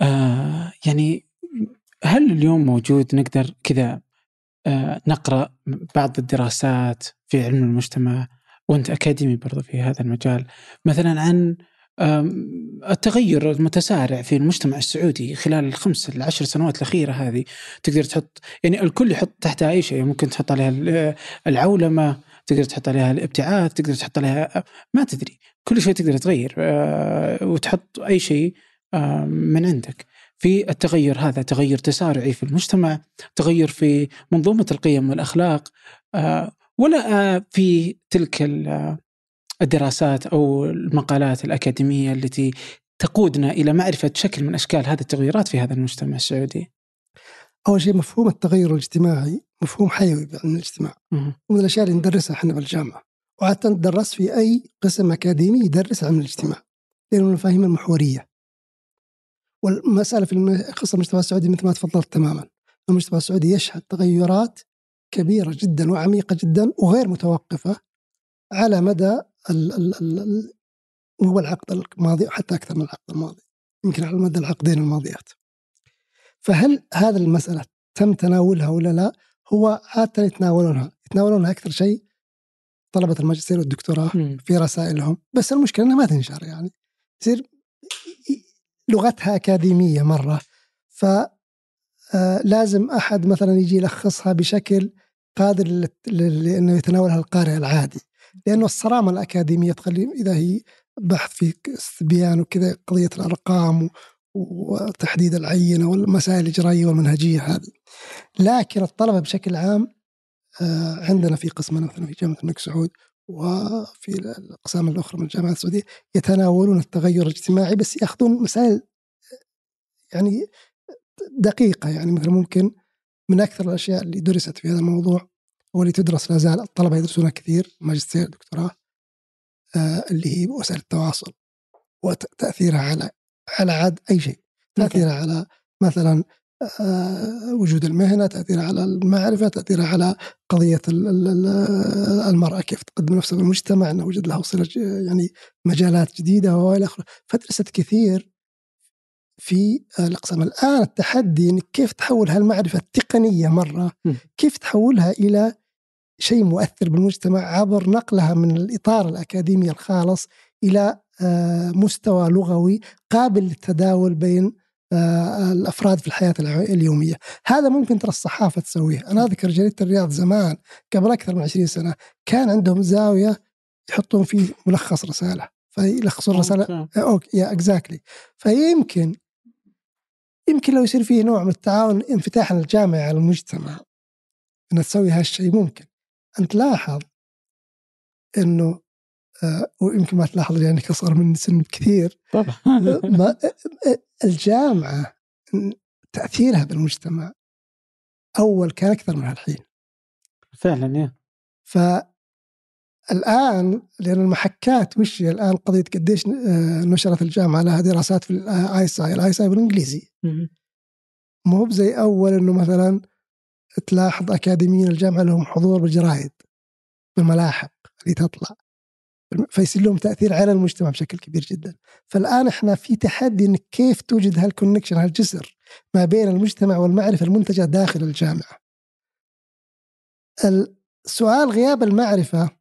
آه يعني هل اليوم موجود نقدر كذا آه نقرأ بعض الدراسات في علم المجتمع؟ وأنت أكاديمي برضو في هذا المجال. مثلا عن التغير المتسارع في المجتمع السعودي خلال الخمس العشر سنوات الأخيرة هذه تقدر تحط يعني الكل يحط تحتها أي شيء. ممكن تحط عليها ال- العولمة تقدر تحط عليها الابتعاث تقدر تحط عليها ما تدري. كل شيء تقدر تغير آه، وتحط أي شيء آه، من عندك. في التغير هذا تغير تسارعي في المجتمع تغير في منظومة القيم والأخلاق آه، ولا آه، في تلك آه، الدراسات أو المقالات الأكاديمية التي تقودنا إلى معرفة شكل من أشكال هذه التغيرات في هذا المجتمع السعودي؟ أول شيء مفهوم التغير الاجتماعي مفهوم حيوي بعلم الاجتماع. ومن الأشياء اللي ندرسها إحنا بالجامعة. وعاده تدرس في أي قسم أكاديمي يدرس علم الاجتماع. لأنه المفاهيم المحورية. والمسألة في قصه المجتمع السعودي مثل ما تفضلت تماما. المجتمع السعودي يشهد تغيرات كبيرة جدا وعميقة جدا وغير متوقفة على مدى ال ال ال ال هو العقد الماضي وحتى أكثر من العقد الماضي يمكن على مدى العقدين الماضيات فهل هذه المسألة تم تناولها ولا لا؟ هو عادة يتناولونها يتناولونها أكثر شيء طلبة الماجستير والدكتوراه مم. في رسائلهم بس المشكلة إنها ما تنشر يعني تصير لغتها أكاديمية مرة ف لازم أحد مثلا يجي يلخصها بشكل قادر لأنه يتناولها القارئ العادي. لأنه الصرامة الأكاديمية تخلي إذا هي بحث في استبيان وكذا قضية الأرقام وتحديد العينة والمسائل الإجرائية والمنهجية هذه. لكن الطلبة بشكل عام آه، عندنا في قسمنا مثلا في جامعة الملك سعود وفي الأقسام الأخرى من الجامعات السعودية يتناولون التغير الاجتماعي بس يأخذون مسائل يعني دقيقة يعني مثلا ممكن من أكثر الأشياء اللي درست في هذا الموضوع واللي تدرس لا زال الطلبة يدرسونها كثير ماجستير دكتوراه آه، اللي هي وسائل التواصل وتأثيرها على على عاد أي شيء. تأثيرها على مثلا آه، وجود المهنة تأثيرها على المعرفة تأثيرها على قضية ال- ال- ال- المرأة كيف تقدم نفسها في المجتمع إنه وجد لها وصله ج- يعني مجالات جديدة وإلى آخره. فدرست كثير في الاقسام الان التحدي إنك كيف تحول هالمعرفه التقنية مرة. كيف تحولها إلى شيء مؤثر بالمجتمع عبر نقلها من الإطار الأكاديمي الخالص إلى آه، مستوى لغوي قابل للتداول بين آه، الأفراد في الحياة اليومية، هذا ممكن ترى الصحافة تسويه، أنا أذكر جريدة الرياض زمان قبل أكثر من 20 سنة كان عندهم زاوية يحطون فيه ملخص رسالة، فيلخصون okay. okay yeah exactly فيمكن يمكن لو يصير فيه نوع من التعاون انفتاح الجامعة على المجتمع انها تسوي هالشيء ممكن. ان تلاحظ إنه آه ويمكن ما تلاحظ لانك اصغر من سن كثير طبعا. *laughs* ما الجامعة تأثيرها بالمجتمع أول كان أكثر من الحين فعلا يا. فالان لأن المحكات وش هي الآن قضية قديش آه، نشرت الجامعة لها دراسات في ال ISI ال ISI بالإنجليزي. مو هو بزي أول إنه مثلا تلاحظ أكاديميين الجامعة لهم حضور بالجرايد بالملاحق اللي تطلع. فيصير لهم تأثير على المجتمع بشكل كبير جدا. فالآن إحنا في تحدي انك كيف توجد هالكونكشن هالجسر ما بين المجتمع والمعرفة المنتجة داخل الجامعة. ال- سؤال غياب المعرفة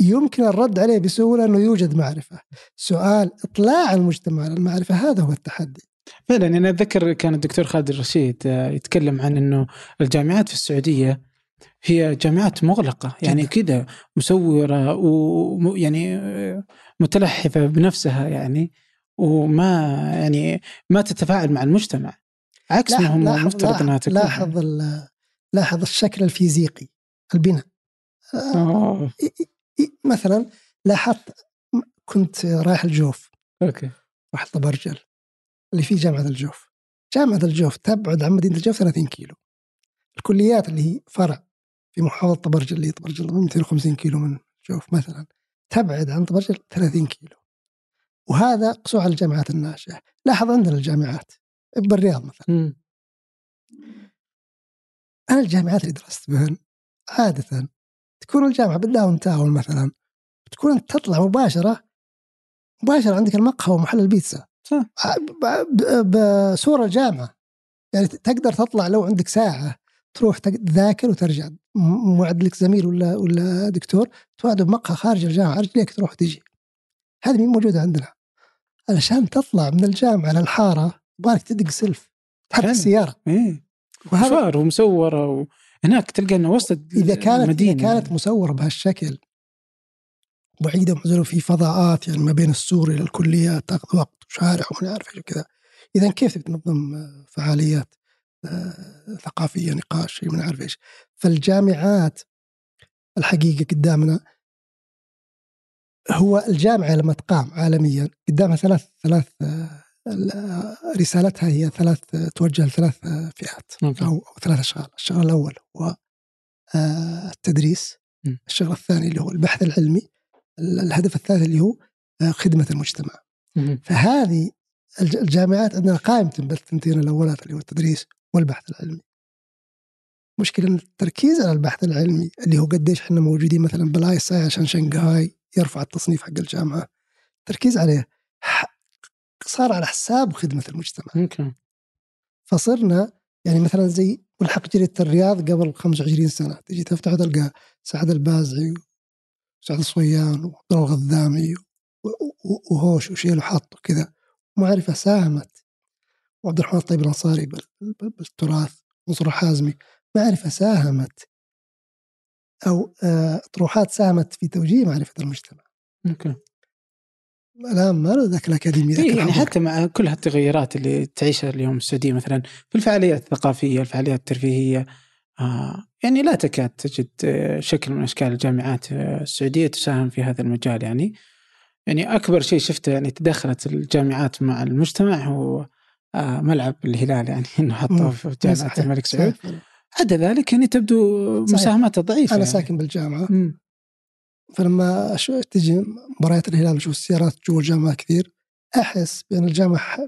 يمكن الرد عليه بسهولة أنه يوجد معرفة. سؤال إطلاع المجتمع على المعرفة هذا هو التحدي. فعلا أنا أتذكر كان الدكتور خالد الرشيد آه، يتكلم عن أنه الجامعات في السعودية هي جامعات مغلقة. يعني كذا مسورة ويعني آه، متلحفة بنفسها يعني وما يعني ما تتفاعل مع المجتمع. عكس ما هم المفترض أنها تكون. لاحظ لاحظ الشكل الفيزيقي البناء. أوه. مثلا لاحظت كنت رايح الجوف. أوكي. رحت طبرجل اللي فيه جامعة الجوف. جامعة الجوف تبعد عن مدينة الجوف 30 كيلو. الكليات اللي هي فرع في محافظة طبرجل اللي هي طبرجل 250 كيلو من الجوف مثلا تبعد عن طبرجل 30 كيلو. وهذا قسوه على الجامعات الناشئه لاحظ عندنا الجامعات. بالرياض مثلا. م. أنا الجامعات اللي درست بهن عادة تكون الجامعة بالداون تاون مثلا تكون انت تطلع مباشرة مباشرة عندك المقهى ومحل البيتزا. صح. بصورة الجامعة يعني تقدر تطلع لو عندك ساعة تروح تذاكر وترجع. موعد لك زميل ولا ولا دكتور توعده بمقهى خارج الجامعة رجليك تروح وتجي هذه مين موجودة عندنا. علشان تطلع من الجامعة للحارة يبغالك تدق سلف تحرك السيارة. إيه. وهذا ومسورة هناك تلقى إنه وسط إذا كانت المدينة اذا كانت مصورة بهالشكل بعيده ومعزوله في فضاءات يعني ما بين السور إلى الكليات تاخذ وقت وشارع وما عارف إيش وكذا. إذا كيف تنظم فعاليات آه، ثقافية نقاش ما عارف إيش. فالجامعات الحقيقة قدامنا هو الجامعة لما تقام عالميا قدامها ثلاث ثلاث آه، رسالتها هي ثلاث توجه لثلاث فئات. أو ثلاث أشغال، الشغل الأول هو آه، التدريس، الشغل الثاني اللي هو البحث العلمي، الهدف الثالث اللي هو آه، خدمة المجتمع. فهذه الجامعات عندنا قائمة بالثنتين الاولات اللي هو التدريس والبحث العلمي. مشكلة إن التركيز على البحث العلمي اللي هو قديش إحنا موجودين مثلا بال ISI عشان شنغهاي يرفع التصنيف حق الجامعة التركيز عليه صار على حساب خدمة المجتمع. ممكن فصرنا يعني مثلا زي ملحق جريدة الرياض قبل 25 سنة تجي تفتح تلقى سعد البازعي وسعد الصويان وعبد الغذامي وهوش وشيل وحط وكذا. معرفة ساهمت. وعبد الرحمن الطيب الأنصاري بالتراث منصور حازمي. معرفة ساهمت. أو آه، اطروحات ساهمت في توجيه معرفة المجتمع. ممكن. الان ما له ذاك الاكاديمي ذاك يعني حتى مع كل هالتغيرات اللي تعيشها اليوم السعودية مثلا في الفعاليات الثقافية، الفعاليات الترفيهية آه يعني لا تكاد تجد آه، شكل من أشكال الجامعات آه، السعودية تساهم في هذا المجال يعني. يعني أكبر شيء شفته يعني تدخلت الجامعات مع المجتمع هو آه ملعب الهلال يعني *laughs* إنه حطه في جامعة الملك سعود. عدا ذلك يعني تبدو مساهمته ضعيفة أنا يعني. ساكن بالجامعة. م. فلما تجي مباريات الهلال واشوف السيارات جوا الجامعة كثير أحس بأن الجامعة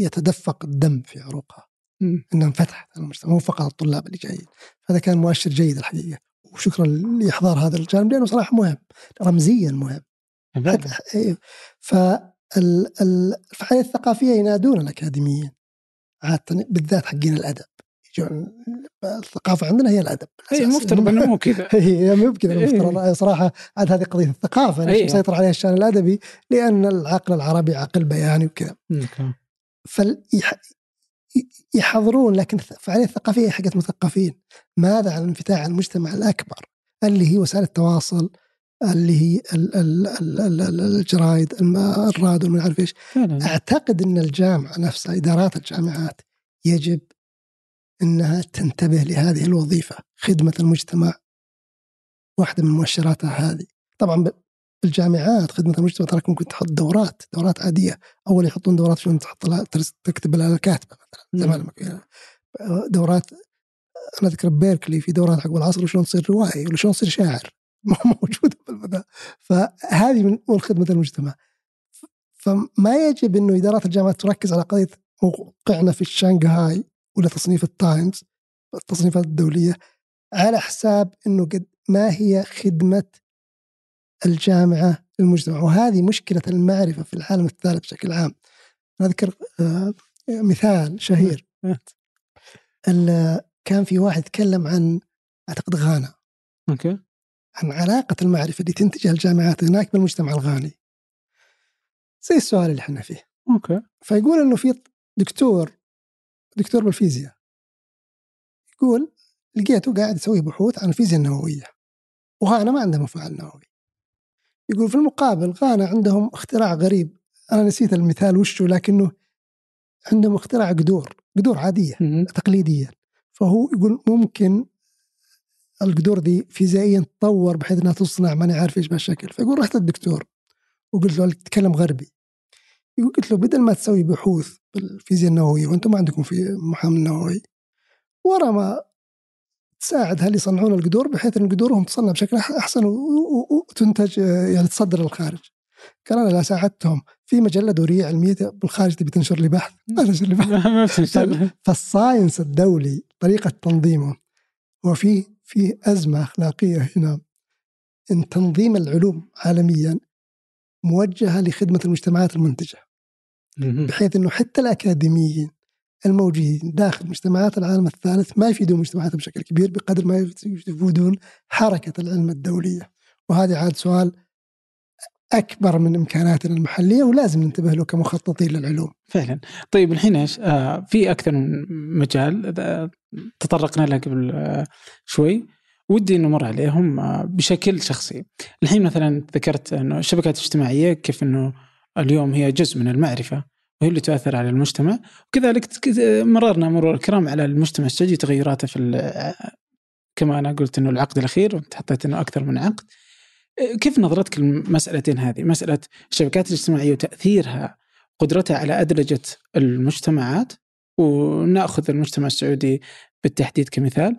يتدفق الدم في عروقها إنها انفتحت على المجتمع مو فقط الطلاب اللي جايين. هذا كان مؤشر جيد الحقيقة. وشكرا لإحضار هذا الجانب لأنه صراحة مهم رمزيا مهم. إيه. فالفعاليات الثقافية ينادون الأكاديميين عاده بالذات حقين الأدب. الثقافة عندنا هي الأدب. هي المفترض أنه مو كذا. *laughs* هي مو بكذا المفترض. إيه. صراحة عاد هذه قضية الثقافة ليش مسيطر عليها الشأن الأدبي؟ لأن العقل العربي عقل بياني وكذا. يحضرون لكن الفعاليه الثقافية حقت مثقفين. ماذا عن الانفتاح على المجتمع الأكبر؟ اللي هي وسائل التواصل اللي هي الجرايد الراديو ما اعرف إيش أعتقد إن الجامعة نفسها إدارات الجامعات يجب إنها تنتبه لهذه الوظيفة خدمة المجتمع. واحدة من مؤشراتها هذه. طبعا بالجامعات خدمة المجتمع تراك ممكن تحط دورات دورات عادية. أول يحطون دورات شلون تحط تكتب لها الكاتبه مثلا زمان دورات أنا أذكر بيركلي في دورات حق العصر وشلون تصير روائي ولا شلون تصير شاعر. *laughs* موجودة بالبدايه فهذه من خدمة المجتمع. فما يجب إنه إدارات الجامعات تركز على قضية موقعنا في الشانغهاي ولا تصنيف التايمز التصنيفات الدولية على حساب أنه قد ما هي خدمة الجامعة للمجتمع وهذه مشكلة المعرفة في العالم الثالث بشكل عام. أذكر آه، مثال شهير. *laughs* كان في واحد يتكلم عن أعتقد غانا. okay. عن علاقة المعرفة اللي تنتجها الجامعات هناك بالمجتمع الغاني. زي السؤال اللي إحنا فيه. okay. فيقول إنه في دكتور دكتور بالفيزياء. يقول لقيته قاعد يسوي بحوث عن الفيزياء النووية وغانا ما عندها مفاعل نووي. يقول في المقابل غانا عندهم اختراع غريب أنا نسيت المثال وشه لكنه عندهم اختراع قدور قدور عادية مهم. تقليدية. فهو يقول ممكن القدور دي فيزيائيا تطور بحيث إنها تصنع ماني عارف إيش بهالشكل. فيقول رحت للدكتور وقلت له تتكلم غربي. قلت له بدل ما تسوي بحوث بالفيزياء النووية وأنتم ما عندكم في مفاعل نووي ورا ما تساعد هاللي يصنعون القدور بحيث إن قدورهم تصنع بشكل أحسن وتنتج آه، يعني تصدر للخارج. قال أنا لا ساعدتهم. في مجلة دورية علمية بالخارج تبي تنشر لي بحث؟ ما تنشر لي بحث. *laughs* في فال science الدولي طريقة تنظيمه وفي في أزمة أخلاقية هنا إن تنظيم العلوم عالميا موجهة لخدمة المجتمعات المنتجة. مهم. بحيث أنه حتى الأكاديميين الموجودين داخل مجتمعات العالم الثالث ما يفيدون مجتمعاتهم بشكل كبير بقدر ما يفيدون حركة العلم الدولية. وهذا عاد سؤال أكبر من إمكاناتنا المحلية ولازم ننتبه له كمخططين للعلوم. فعلا. طيب الحين إيش؟ آه في أكثر من مجال تطرقنا له قبل آه شوي. ودي نمر عليهم آه بشكل شخصي. الحين مثلا ذكرت إنه الشبكات الاجتماعية كيف إنه اليوم هي جزء من المعرفة وهي اللي تؤثر على المجتمع. وكذلك مررنا مرور الكرام على المجتمع السعودي تغيراته في كما أنا قلت إنه العقد الأخير وأنت حطيت إنه أكثر من عقد. كيف نظرتك للمسألتين هذه؟ مسألة الشبكات الاجتماعية وتأثيرها قدرتها على أدلجة المجتمعات ونأخذ المجتمع السعودي بالتحديد كمثال.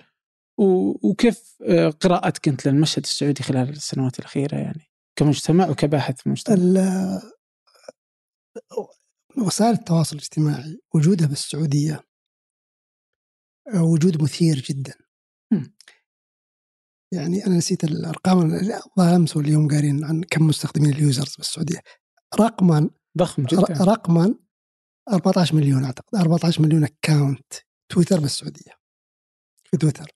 وكيف آه، قراءتك انت للمشهد السعودي خلال السنوات الأخيرة يعني كمجتمع وكباحث في المجتمع؟ ال- وسائل التواصل الاجتماعي وجودها بالسعودية وجود مثير جدا. مم. يعني أنا نسيت الأرقام الظاهر أمس واليوم قارين عن كم مستخدمين اليوزرز بالسعودية. رقما ضخم جدا. رقما 14 مليون أعتقد 14 مليون أكاونت تويتر بالسعودية. في تويتر.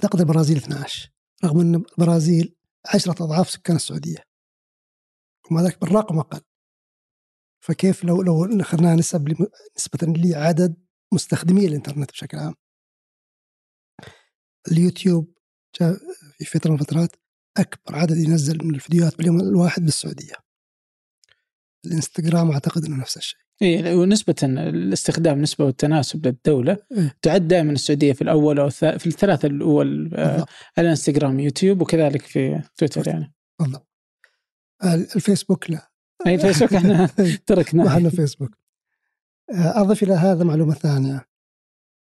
أعتقد البرازيل 12 رغم أن البرازيل عشرة أضعاف سكان السعودية ومع ذلك بالرقم أقل. فكيف لو لو اخذناها نسب نسبة لعدد مستخدمي الإنترنت بشكل عام؟ اليوتيوب جاء في فترة من الفترات أكبر عدد ينزل من الفيديوهات باليوم الواحد بالسعودية. الإنستغرام أعتقد أنه نفس الشيء. إي ونسبة الاستخدام نسبة والتناسب للدولة إيه. تعد دائما السعودية في الأول أو في الثلاثة الأول آه، على الانستغرام يوتيوب وكذلك في تويتر يعني. بالضبط. ال- الفيسبوك لا. أي فيسبوك إحنا *laughs* ما تركناه. عندنا فيسبوك. آه، أضف إلى هذا معلومة ثانية.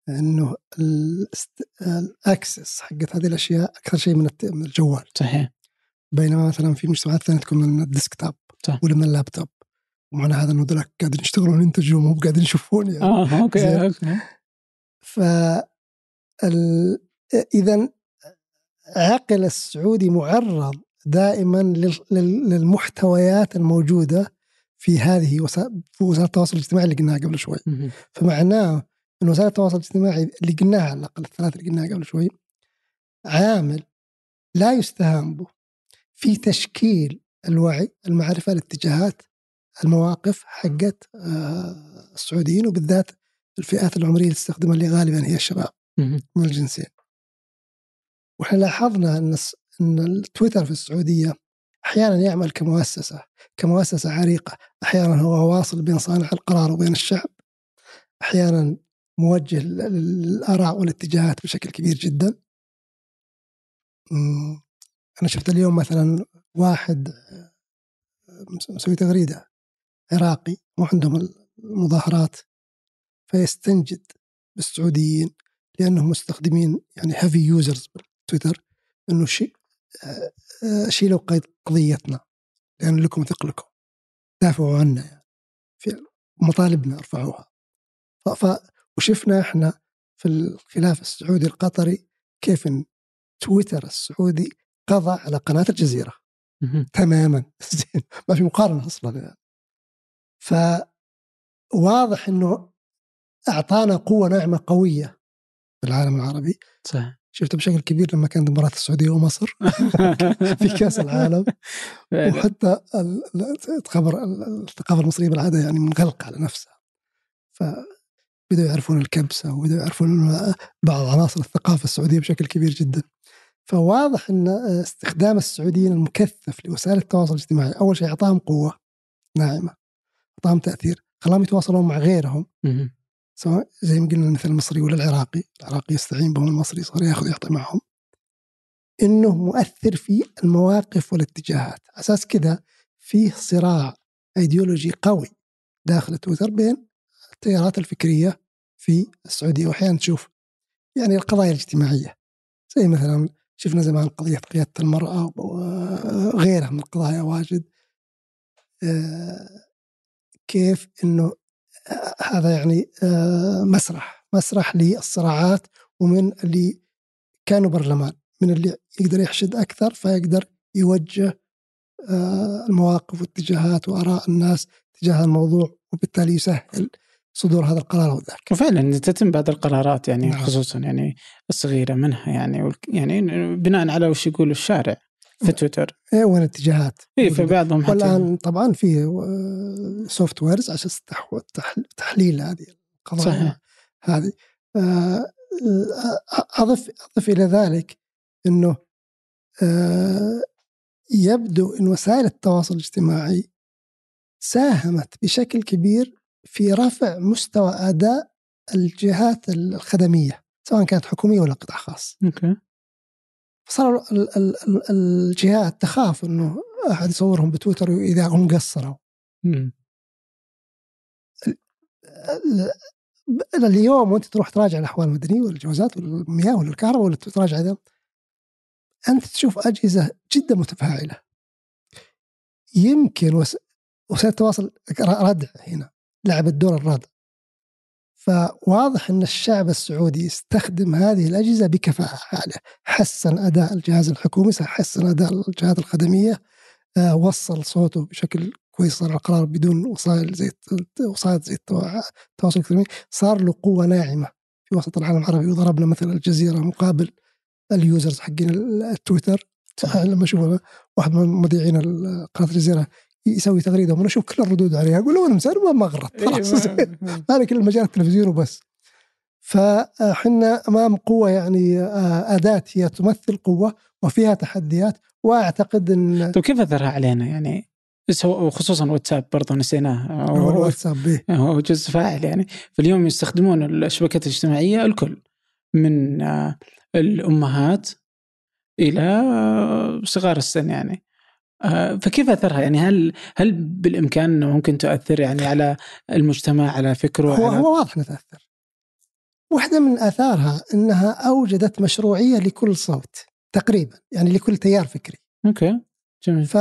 أنه الاست- ال access حقت هذه الأشياء أكثر شيء من الجوال. صحيح. بينما مثلا في مجتمعات ثانية تكون من ال desktop. ولا من اللابتوب. ومعنى هذا إنه ذولاك قاعدين يشتغلون ينتجوا مو قاعدين يشوفون يعني آه okay. okay. ف اذا عقل السعودي معرض دائما لل- لل- للمحتويات الموجودة في هذه وسائل في وسائل التواصل الاجتماعي اللي قلناها قبل شوي. فمعناه إن وسائل التواصل الاجتماعي اللي قلناها على الأقل الثلاث اللي قلناها قبل شوي عامل لا يستهان به في تشكيل الوعي المعرفة الاتجاهات المواقف حقت آه، السعوديين وبالذات الفئات العمرية اللي تستخدمها اللي غالبا هي الشباب. من الجنسين. وإحنا لاحظنا إن إن التويتر في السعودية أحيانا يعمل كمؤسسة كمؤسسة عريقة، أحيانا هو واصل بين صانع القرار وبين الشعب. أحيانا موجه لل- للآراء والاتجاهات بشكل كبير جدا. أمم، أنا شفت اليوم مثلا واحد آه، مس- مسوي تغريدة عراقي وعندهم المظاهرات فيستنجد بالسعوديين لأنهم مستخدمين يعني heavy users بالتويتر إنه شيء آه، آه، شيلوا قيد قضيتنا لأن لكم ثقلكم دافعوا عنا يعني في مطالبنا ارفعوها ف, وشفنا إحنا في الخلاف السعودي القطري كيف إن تويتر السعودي قضى على قناة الجزيرة. تماما. *laughs* زين. ما في مقارنة أصلا يعني. فواضح إنه أعطانا قوة ناعمة قوية في العالم العربي. صح شفته بشكل كبير لما كانت مباراة السعودية ومصر. *laughs* في كأس العالم. وحتى ال- ال- الخبر الثقافه المصرية بالعادة يعني منغلقه على نفسها. فبدأوا يعرفون الكبسة وبدأوا يعرفون بعض عناصر الثقافة السعودية بشكل كبير جدا. فواضح إن استخدام السعوديين المكثف لوسائل التواصل الاجتماعي أول شيء أعطاهم قوة ناعمة. أعطاهم تأثير خلاهم يتواصلون مع غيرهم. سواء زي ما قلنا مثل المصري ولا العراقي العراقي يستعين بهم المصري صار ياخذ يعطي معهم. إنه مؤثر في المواقف والاتجاهات. على أساس كذا فيه صراع إيديولوجي قوي داخل تويتر بين التيارات الفكرية في السعودية. واحيانا تشوف يعني القضايا الاجتماعية. زي مثلا شفنا زمان قضية قياده المرأة وغيرها من القضايا واجد. آه، كيف إنه هذا يعني آه، مسرح مسرح للصراعات ومن اللي كانوا برلمان من اللي يقدر يحشد أكثر فيقدر يوجه آه، المواقف واتجاهات وآراء الناس تجاه الموضوع وبالتالي يسهل صدور هذا القرار أو ذاك. وفعلا تتم بعض القرارات يعني نعم. خصوصا يعني الصغيرة منها يعني يعني بناء على وش يقول الشارع في تويتر إيه وين الاتجاهات؟ اي في بعضهم حتى والآن طبعا في softwares عشان تحليل هذه القضايا صحيح. هذه آه، آه، أضف أضف إلى ذلك إنه آه، يبدو إن وسائل التواصل الاجتماعي ساهمت بشكل كبير في رفع مستوى أداء الجهات الخدمية سواء كانت حكومية ولا قطاع خاص. okay صار ال- ال- ال- الجهات تخاف إنه أحد يصورهم بتويتر إذا هم قصروا. اليوم وأنت تروح تراجع الأحوال المدنيه والجوازات والمياه ولا الكهرباء ولا تراجع ذا أنت تشوف أجهزة جدا متفاعلة. يمكن وس... وسائل التواصل ردع هنا لعبت دور الردع. فواضح أن الشعب السعودي يستخدم هذه الأجهزة بكفاءة عالية. حسن أداء الجهاز الحكومي حسن أداء الجهات الخدمية آه، وصل صوته بشكل كويس صار القرار بدون وسائل زي وسائل زي التوا- التواصل الالكتروني صار له قوة ناعمة في وسط العالم العربي. وضربنا مثلا الجزيرة مقابل ال users حقين ال- التويتر. آه، لما أشوف واحد من مذيعين قناة الجزيرة يسوي تغريده وأنا أشوف كل الردود عليها أقول له أنا مسار ما غرت خلاص إيه، ما- *laughs* هذا كل مجال التلفزيون وبس. فاحنا أمام قوة يعني آه، أداة هي تمثل قوة وفيها تحديات وأعتقد إن طيب كيف أثرها علينا؟ يعني وخصوصا واتساب برضه نسيناه. هو هو- الواتساب به هو جزء فاعل يعني. فاليوم يستخدمون الشبكات الاجتماعية الكل من آه، الأمهات إلى آه، صغار السن يعني. فكيف أثرها؟ يعني هل هل بالإمكان إنه ممكن تؤثر يعني على المجتمع على فكره هو على هو واضح إنها تأثر. واحدة من آثارها إنها أوجدت مشروعية لكل صوت تقريبا يعني لكل تيار فكري. أوكي جميل. ف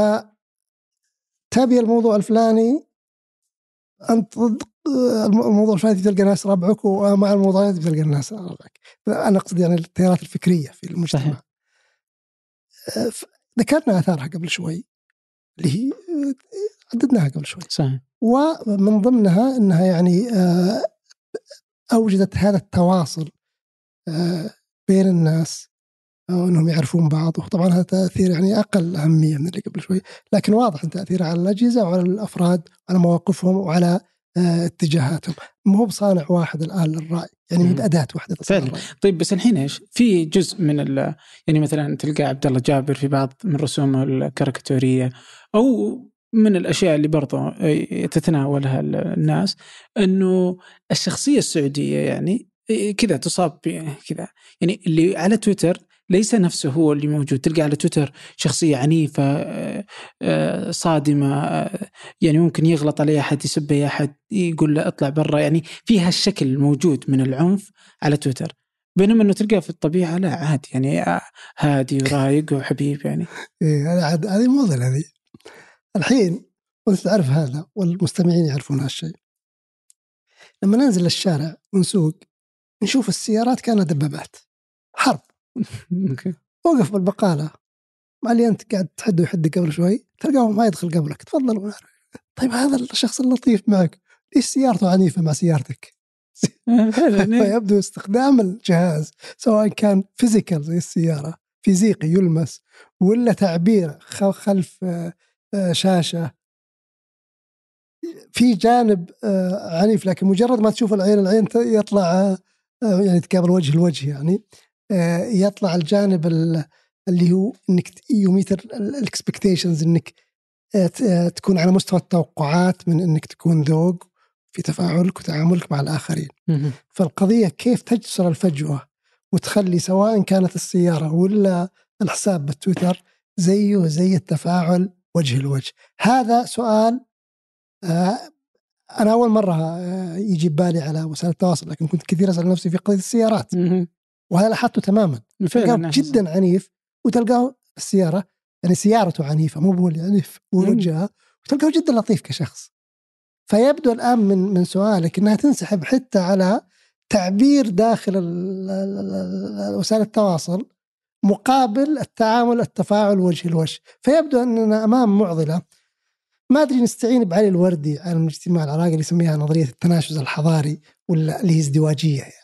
تبي الموضوع الفلاني أنت ضد الموضوع الفلاني تلقى ناس ربعك ومع الموضوع تلقى الناس ربعك. أنا أقصد يعني التيارات الفكرية في المجتمع. صحيح. آه، ذكرنا آثارها قبل شوي. اللي هي آه، عددناها قبل شوي. صحيح. ومن ضمنها إنها يعني آه، أوجدت هذا التواصل آه، بين الناس وانهم يعرفون بعض. وطبعا هذا تأثير يعني أقل أهمية من اللي قبل شوي. لكن واضح إن تأثيره على الأجهزة وعلى الأفراد وعلى مواقفهم وعلى اتجاهاتهم. ما هو بصانع واحد الآن للرأي يعني مم. باداه واحدة فعلا. طيب بس الحين إيش؟ في جزء من ال يعني مثلا تلقى عبد الله جابر في بعض من رسومه الكاريكاتورية أو من الأشياء اللي برضه تتناولها الناس إنه الشخصية السعودية يعني كذا تصاب كذا يعني اللي على تويتر ليس نفسه هو اللي موجود. تلقى على تويتر شخصية عنيفة آه، آه، صادمة آه، يعني ممكن يغلط عليه أحد يسب أي أحد يقول له اطلع برا. يعني فيها الشكل الموجود من العنف على تويتر. بينما إنه تلقاه في الطبيعة لا عادي. يعني هادي ورايق وحبيب يعني. *laughs* إيه هذه عاد هذه موضه هذه الحين وأنت تعرف هذا والمستمعين يعرفون هالشيء لما ننزل الشارع ونسوق نشوف السيارات كانها دبابات. حرب. وقف بالبقالة. مع اللي أنت قاعد تحد ويحد قبل شوي. تلقاه ما يدخل قبلك. تفضل. طيب هذا الشخص اللطيف معك. ليش سيارته عنيفة مع سيارتك؟ *laughs* *laughs* فيبدو استخدام الجهاز سواء كان physical زي السيارة فيزيقي يلمس ولا تعبير خلف آه، آه، شاشة. في جانب آه، عنيف لكن مجرد ما تشوف العين العين يطلع يعني تقابل وجه لوجه يعني. يطلع الجانب اللي هو إنك you meet the expectations إنك تكون على مستوى التوقعات من إنك تكون ذوق في تفاعلك وتعاملك مع الآخرين. فالقضية كيف تجسر الفجوة وتخلي سواء كانت السيارة ولا الحساب بالتويتر زيه زي التفاعل وجه لوجه. هذا سؤال آه، أنا أول مرة آه، يجي ببالي على وسائل التواصل لكن كنت كثير أسأل نفسي في قضية السيارات. وهذا لاحظته تماما. تلقاه جدا عنيف وتلقاه السيارة يعني سيارته عنيفة مو هو اللي عنيف ووجهها وتلقاه جدا لطيف كشخص. فيبدو الآن من من سؤالك إنها تنسحب حتى على تعبير داخل وسائل التواصل مقابل التعامل التفاعل وجه لوجه. فيبدو أننا أمام معضلة. ما أدري نستعين بعلي الوردي عالم الاجتماع العراقي اللي يسميها نظرية التناشز الحضاري ولا اللي هي ازدواجية يعني.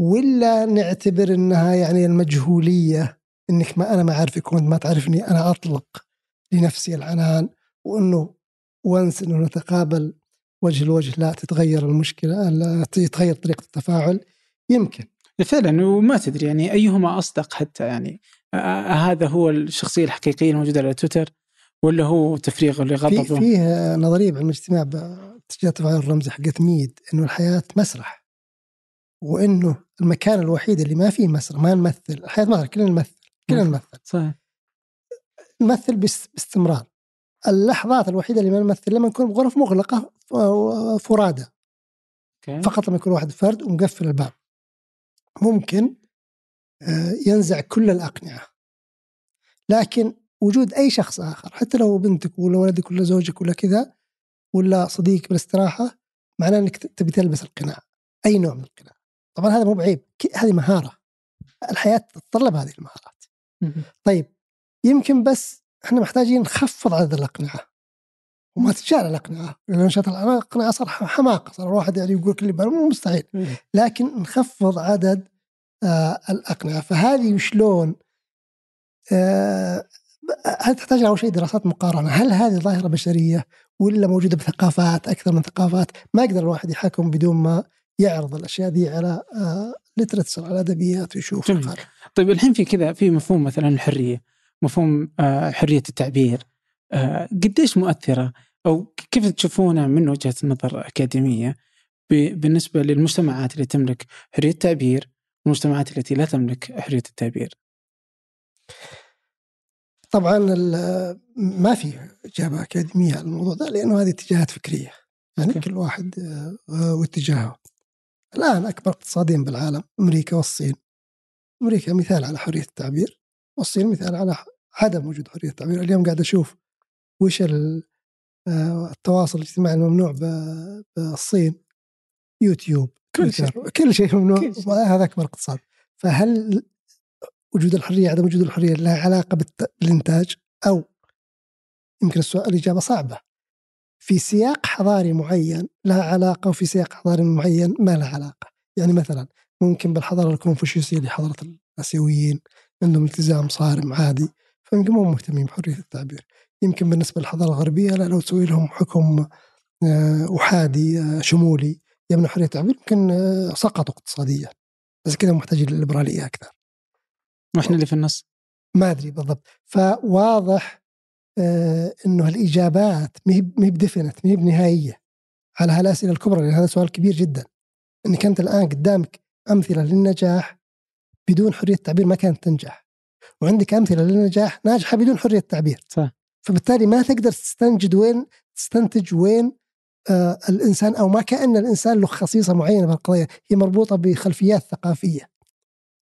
ولا نعتبر إنها يعني المجهولية إنك ما أنا ما أعرفك وأنت ما تعرفني أنا أطلق لنفسي العنان وإنه وانس إنه نتقابل وجه لوجه لا تتغير المشكلة لا تتغير طريقة التفاعل يمكن فعلا وما تدري يعني أيهما أصدق حتى يعني هذا هو الشخصية الحقيقية الموجودة على تويتر ولا هو تفريغ لغضبه؟ في فيه نظرية بعلم الاجتماع باتجاه التفاعل الرمزي حقت ميد إنه الحياة مسرح وإنه المكان الوحيد اللي ما فيه مسرح ما نمثل الحياة مسرح كلنا نمثل كلنا نمثل. صحيح. نمثل باستمرار. اللحظات الوحيدة اللي ما نمثل لما نكون بغرف مغلقة فرادى. فقط لما يكون واحد فرد ومقفل الباب. ممكن آه، ينزع كل الأقنعة. لكن وجود أي شخص آخر حتى لو بنتك ولا ولدك ولا زوجك ولا كذا ولا صديق بالاستراحة معناه أنك تبي تلبس القناع. أي نوع من القناع. طبعا هذا مو بعيب هذه مهارة. الحياة تتطلب هذه المهارات. طيب يمكن بس إحنا محتاجين نخفض عدد الأقنعة. وما تتشال الأقنعة لأن نشاط الأقنعة صار حماقة صار الواحد يعني يقول كل مو مستحيل. لكن نخفض عدد آه الأقنعة. فهذه شلون؟ آه هل تحتاج أول شيء دراسات مقارنة؟ هل هذه ظاهرة بشرية ولا موجودة بثقافات أكثر من ثقافات؟ ما يقدر الواحد يحكم بدون ما يعرض الأشياء دي على آه لترتسر على أدبيات ويشوف طيب الحين في كذا في مفهوم مثلا الحرية مفهوم آه حرية التعبير آه قديش مؤثرة؟ أو كيف تشوفونها من وجهة نظر أكاديمية بالنسبة للمجتمعات اللي تملك حرية التعبير والمجتمعات التي لا تملك حرية التعبير؟ طبعا ما في إجابة أكاديمية على الموضوع ده لأنه هذه اتجاهات فكرية. يعني كل واحد آه، واتجاهه. الآن أكبر اقتصادين بالعالم أمريكا والصين. أمريكا مثال على حرية التعبير والصين مثال على عدم وجود حرية التعبير. اليوم قاعد أشوف وش آه، التواصل الاجتماعي الممنوع بالصين. يوتيوب كل شيء. كل شيء ممنوع هذا أكبر اقتصاد. فهل وجود الحرية عدم وجود الحرية لها علاقة بالإنتاج؟ أو يمكن السؤال الإجابة صعبة. في سياق حضاري معين لها علاقة وفي سياق حضاري معين ما لها علاقة. يعني مثلا ممكن بالحضارة الكونفوشيوسية اللي حضارة الآسيويين عندهم التزام صارم عادي فيمكن مو مهتمين بحرية التعبير. يمكن بالنسبة للحضارة الغربية لا لو تسوي لهم حكم آه، احادي آه، شمولي يمنع حرية التعبير يمكن آه، سقطوا اقتصاديا. بس كذا محتاجين للليبرالية أكثر. وإحنا اللي في النص. ما أدري بالضبط. فواضح إنه الإجابات ما هي بديفنت ما هي بنهائية. على هالأسئلة الكبرى لأن هذا سؤال كبير جدا. إنك أنت الآن قدامك أمثلة للنجاح بدون حرية التعبير ما كانت تنجح. وعندك أمثلة للنجاح ناجحة بدون حرية التعبير صح. فبالتالي ما تقدر تستنجد وين تستنتج وين آه الإنسان أو ما كأن الإنسان له خصيصة معينة بالقضية. هي مربوطة بخلفيات ثقافية.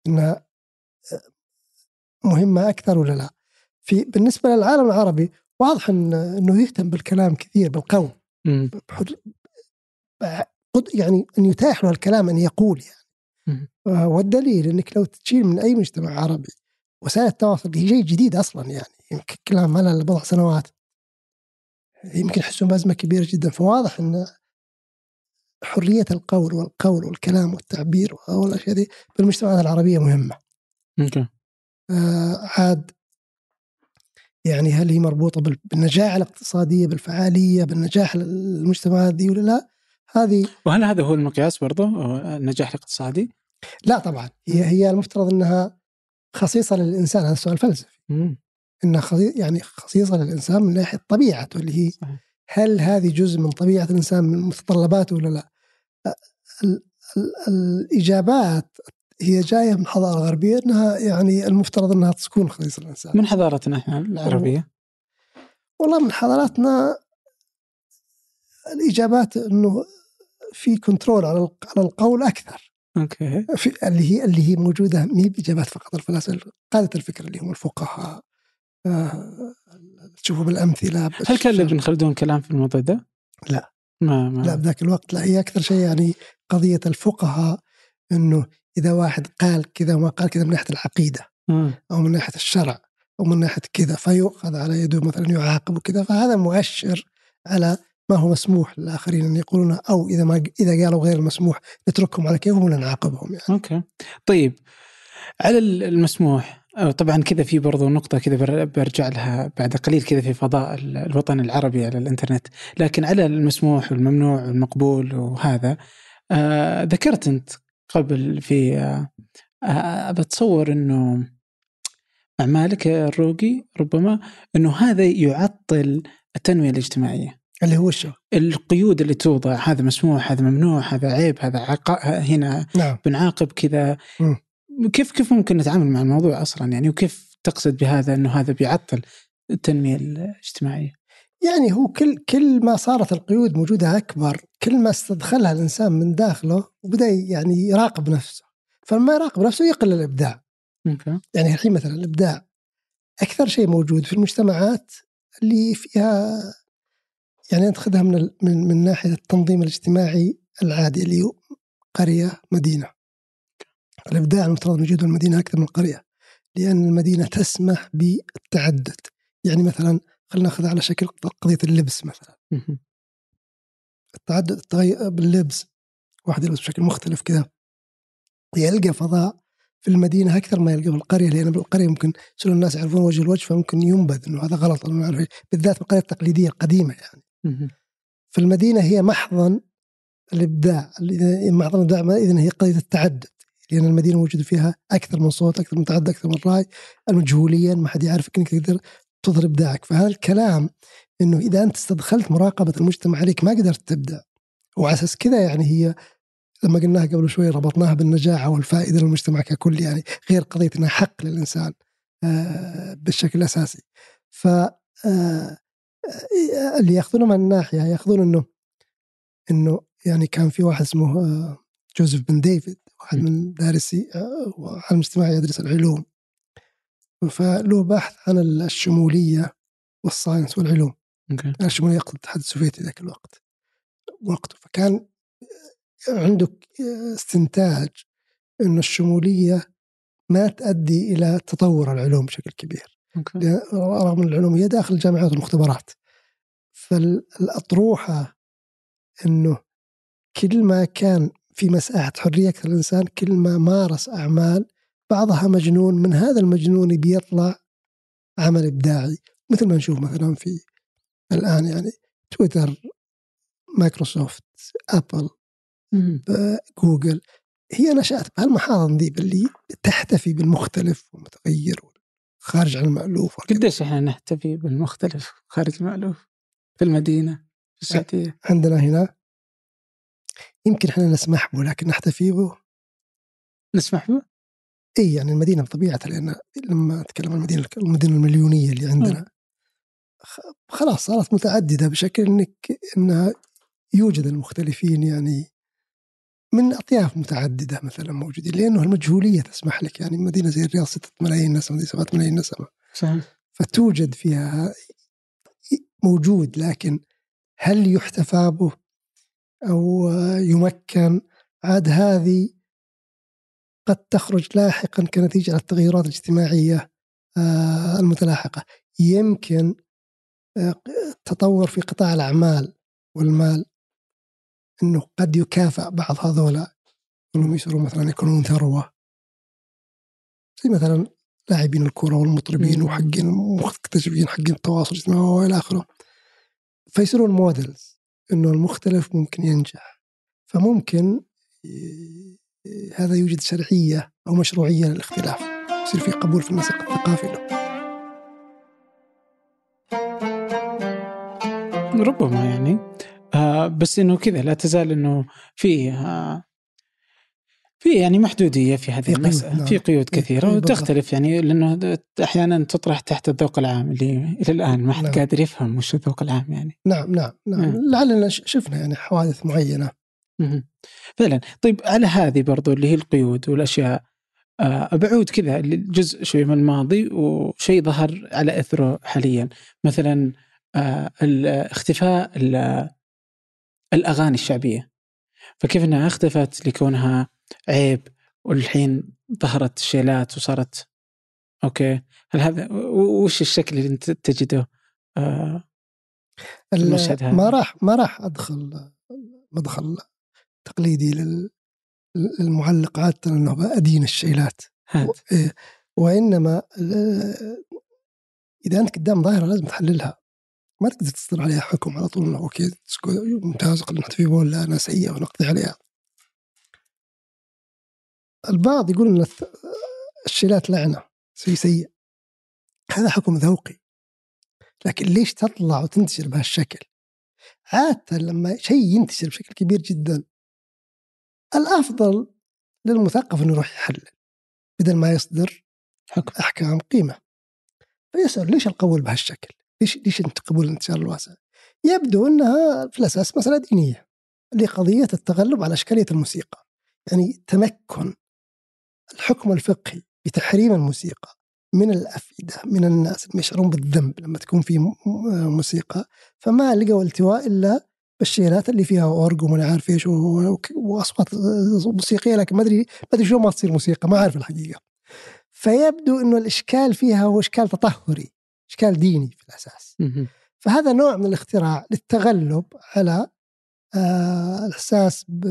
إنها آه، مهمة أكثر ولا لا؟ في بالنسبة للعالم العربي واضح إن إنه يهتم بالكلام كثير بالقول يعني إن يتاح له الكلام أن يقول يعني. والدليل إنك لو تشيل من أي مجتمع عربي وسائل التواصل هي شيء جديد أصلا يعني يمكن كلام ما له بضع سنوات. يمكن يحسون بأزمة كبيرة جدا. فواضح أن حرية القول والقول والكلام والتعبير والأشياء دي بالمجتمعات العربية مهمة. أوكي. آه عاد يعني هل هي مربوطة بالنجاح الاقتصادية بالفعالية بالنجاح المجتمعات دي ولا لا؟ هذه وهل هذا هو المقياس برضه النجاح الاقتصادي؟ لا طبعا هي هي المفترض إنها خصيصه للإنسان هذا سؤال فلسفي. مم. إنها خصي يعني خصيصه للإنسان من ناحية طبيعته اللي هي صحيح. هل هذه جزء من طبيعة الإنسان من متطلباته ولا لا؟ ال ال الإجابات هي جاية من حضارة غربية إنها يعني المفترض إنها تكون خصيصه للانسان. من حضارتنا إحنا العربية؟ والله من حضاراتنا الإجابات إنه في control على على القول أكثر. okay. في اللي هي اللي هي موجودة مي بإجابات فقط الفلاسفة قادة الفكر اللي هم الفقهاء آه، تشوفوا بالأمثلة هل كان لابن خلدون كلام في الموضوع ده؟ لا. ما ما لا بذاك الوقت لا هي أكثر شيء يعني قضية الفقهاء إنه إذا واحد قال كذا وما قال كذا من ناحية العقيدة. أو من ناحية الشرع أو من ناحية كذا فيؤخذ على يده مثلا يعاقب وكذا فهذا مؤشر على ما هو مسموح للآخرين أن يقولون أو إذا ما إذا قالوا غير المسموح نتركهم على كيفهم ولا نعاقبهم يعني. أوكي. طيب على المسموح أو طبعا كذا في برضو نقطة كذا بر- برجع لها بعد قليل كذا في فضاء ال- الوطن العربي على الإنترنت، لكن على المسموح والممنوع والمقبول وهذا آه ذكرت أنت قبل في آه آه بتصور إنه مع مالك الروقي ربما إنه هذا يعطل التنمية الاجتماعية. اللي هو الشو القيود اللي توضع هذا مسموح هذا ممنوع هذا عيب هذا عقا هنا نعم بنعاقب كذا. كيف كيف ممكن نتعامل مع الموضوع أصلا يعني وكيف تقصد بهذا إنه هذا بيعطل التنمية الاجتماعية؟ يعني هو كل كل ما صارت القيود موجودة أكبر كل ما استدخلها الإنسان من داخله وبدأ يعني يراقب نفسه. فلما يراقب نفسه يقل الإبداع. أوكي. يعني الحين مثلا الإبداع أكثر شيء موجود في المجتمعات اللي فيها يعني انت خذها من ال- من من ناحية التنظيم الاجتماعي العادي اللي هو قرية مدينة. الإبداع المفترض موجود في المدينة أكثر من القرية لأن المدينة تسمح بالتعدد. يعني مثلا خلينا ناخذ على شكل قضية اللبس مثلا. التعدد التغير باللبس واحد يلبس بشكل مختلف كذا يلقى فضاء في المدينة أكثر ما يلقى في القرية لأن بالقريه ممكن يصير الناس يعرفون وجه الوجه فممكن ينبذ إنه هذا غلط. بالذات بالقريه التقليدية القديمة يعني. في المدينة هي محضن الإبداع محضن الإبداع اذا هي قضية التعدد لأن المدينة موجود فيها أكثر من صوت أكثر من تعدد أكثر من رأي المجهوليا ما حد يعرفك إنك تقدر تظهر ابداعك فهذا الكلام إنه إذا أنت استدخلت مراقبة المجتمع عليك ما قدرت تبدع وعلى أساس كذا يعني هي لما قلناها قبل شوي ربطناها بالنجاعه والفائده للمجتمع ككل يعني غير قضية إنها حق للإنسان آه، بالشكل الأساسي. ف آه، آه، اللي يأخذونه من الناحية يأخذون إنه إنه يعني كان في واحد اسمه جوزيف بن ديفيد واحد من دارسي وعالم اجتماعي يدرس العلوم. فله بحث عن الشمولية وال science والعلوم. okay. الشمولية يقصد الاتحاد السوفيتي ذاك الوقت. وقته فكان عنده استنتاج انه الشمولية ما تؤدي إلى تطور العلوم بشكل كبير. لأن- رغم إن العلوم هي داخل الجامعات والمختبرات فالأطروحة إنه كل ما كان في مساحة حرية أكثر الإنسان كل ما مارس أعمال بعضها مجنون من هذا المجنون بيطلع عمل إبداعي مثل ما نشوف مثلا في الآن يعني تويتر مايكروسوفت أبل مهم. جوجل هي نشأت بهالمحاضن دي اللي تحتفي بالمختلف والمتغير خارج عن المألوف. قديش إحنا نحتفي بالمختلف خارج المألوف في المدينة في السعودية عندنا هنا يمكن إحنا نسمح به لكن نحتفي به نسمح به؟ اي يعني المدينة بطبيعتها لأن لما أتكلم عن المدينة المدينة المليونية اللي عندنا خلاص صارت متعددة بشكل إنك إنها يوجد المختلفين يعني من أطياف متعددة مثلا موجودين لأنه المجهولية تسمح لك يعني مدينة زي الرياض 6 ملايين نسمة زي 7 ملايين نسمة. صحيح. فتوجد فيها موجود لكن هل يحتفى به أو يمكن؟ عاد هذه قد تخرج لاحقا كنتيجة على التغيرات الاجتماعية آه، المتلاحقة. يمكن آه، تطور في قطاع الأعمال والمال إنه قد يكافئ بعض هذولا انهم يصيرون مثلا يكونون ثروة. زي مثلا لاعبين الكرة والمطربين. وحقين مكتشفين حقين التواصل الاجتماعي وإلى آخره. فيصيرون مودلز إنه المختلف ممكن ينجح. فممكن هذا يوجد شرعية أو مشروعية للاختلاف يصير في قبول في النسق الثقافي له ربما يعني آه بس إنه كذا لا تزال إنه في آه في يعني محدودية في هذه المسألة نعم. في قيود في كثيرة بالضبط. وتختلف يعني لأنه أحيانا تطرح تحت الذوق العام اللي إلى الآن ما حد نعم. قادر يفهم وش الذوق العام يعني نعم نعم نعم مم. لعلنا شفنا يعني حوادث معينة. فعلا. طيب على هذه برضو اللي هي القيود والأشياء آه، بعود كذا لجزء شوي من الماضي وشيء ظهر على إثره حاليا. مثلا آه، اختفاء ال- الأغاني الشعبية. فكيف إنها اختفت لكونها عيب والحين ظهرت شيلات وصارت أوكي. هل هذا وش الشكل اللي أنت تجده آه، ال- المشهد هذا. ما راح ما راح أدخل مدخل تقليدي لل- للمعلق عاده انه أدين الشيلات إيه. وإنما ال- إذا أنت قدام ظاهرة لازم تحللها ما تقدر تصدر عليها حكم على طول إنه أوكي ممتاز نحتفي بها ولا أنا سيئة ونقضي عليها. البعض يقول إن الشيلات لعنة شيء سيء. هذا حكم ذوقي. لكن ليش تطلع وتنتشر بهالشكل؟ عادة لما شيء ينتشر بشكل كبير جدا الأفضل للمثقف أنه يروح يحلل بدل ما يصدر حكم أحكام قيمة فيسأل ليش القول بهالشكل؟ ليش ليش أنت قبول الانتشار الواسع؟ يبدو أنها في الأساس مسألة دينية لقضية التغلب على إشكالية الموسيقى يعني تمكن الحكم الفقهي بتحريم الموسيقى من الأفئدة من الناس اللي يشعرون بالذنب لما تكون في موسيقى فما لقوا التواء إلا بالشيلات اللي فيها أورج وما عارف إيش وأصوات موسيقية لكن ما أدري ما أدري شو ما تصير موسيقى ما أعرف الحقيقة. فيبدو إنه الإشكال فيها هو إشكال تطهري إشكال ديني في الأساس. فهذا نوع من الاختراع للتغلب على آه الإحساس ب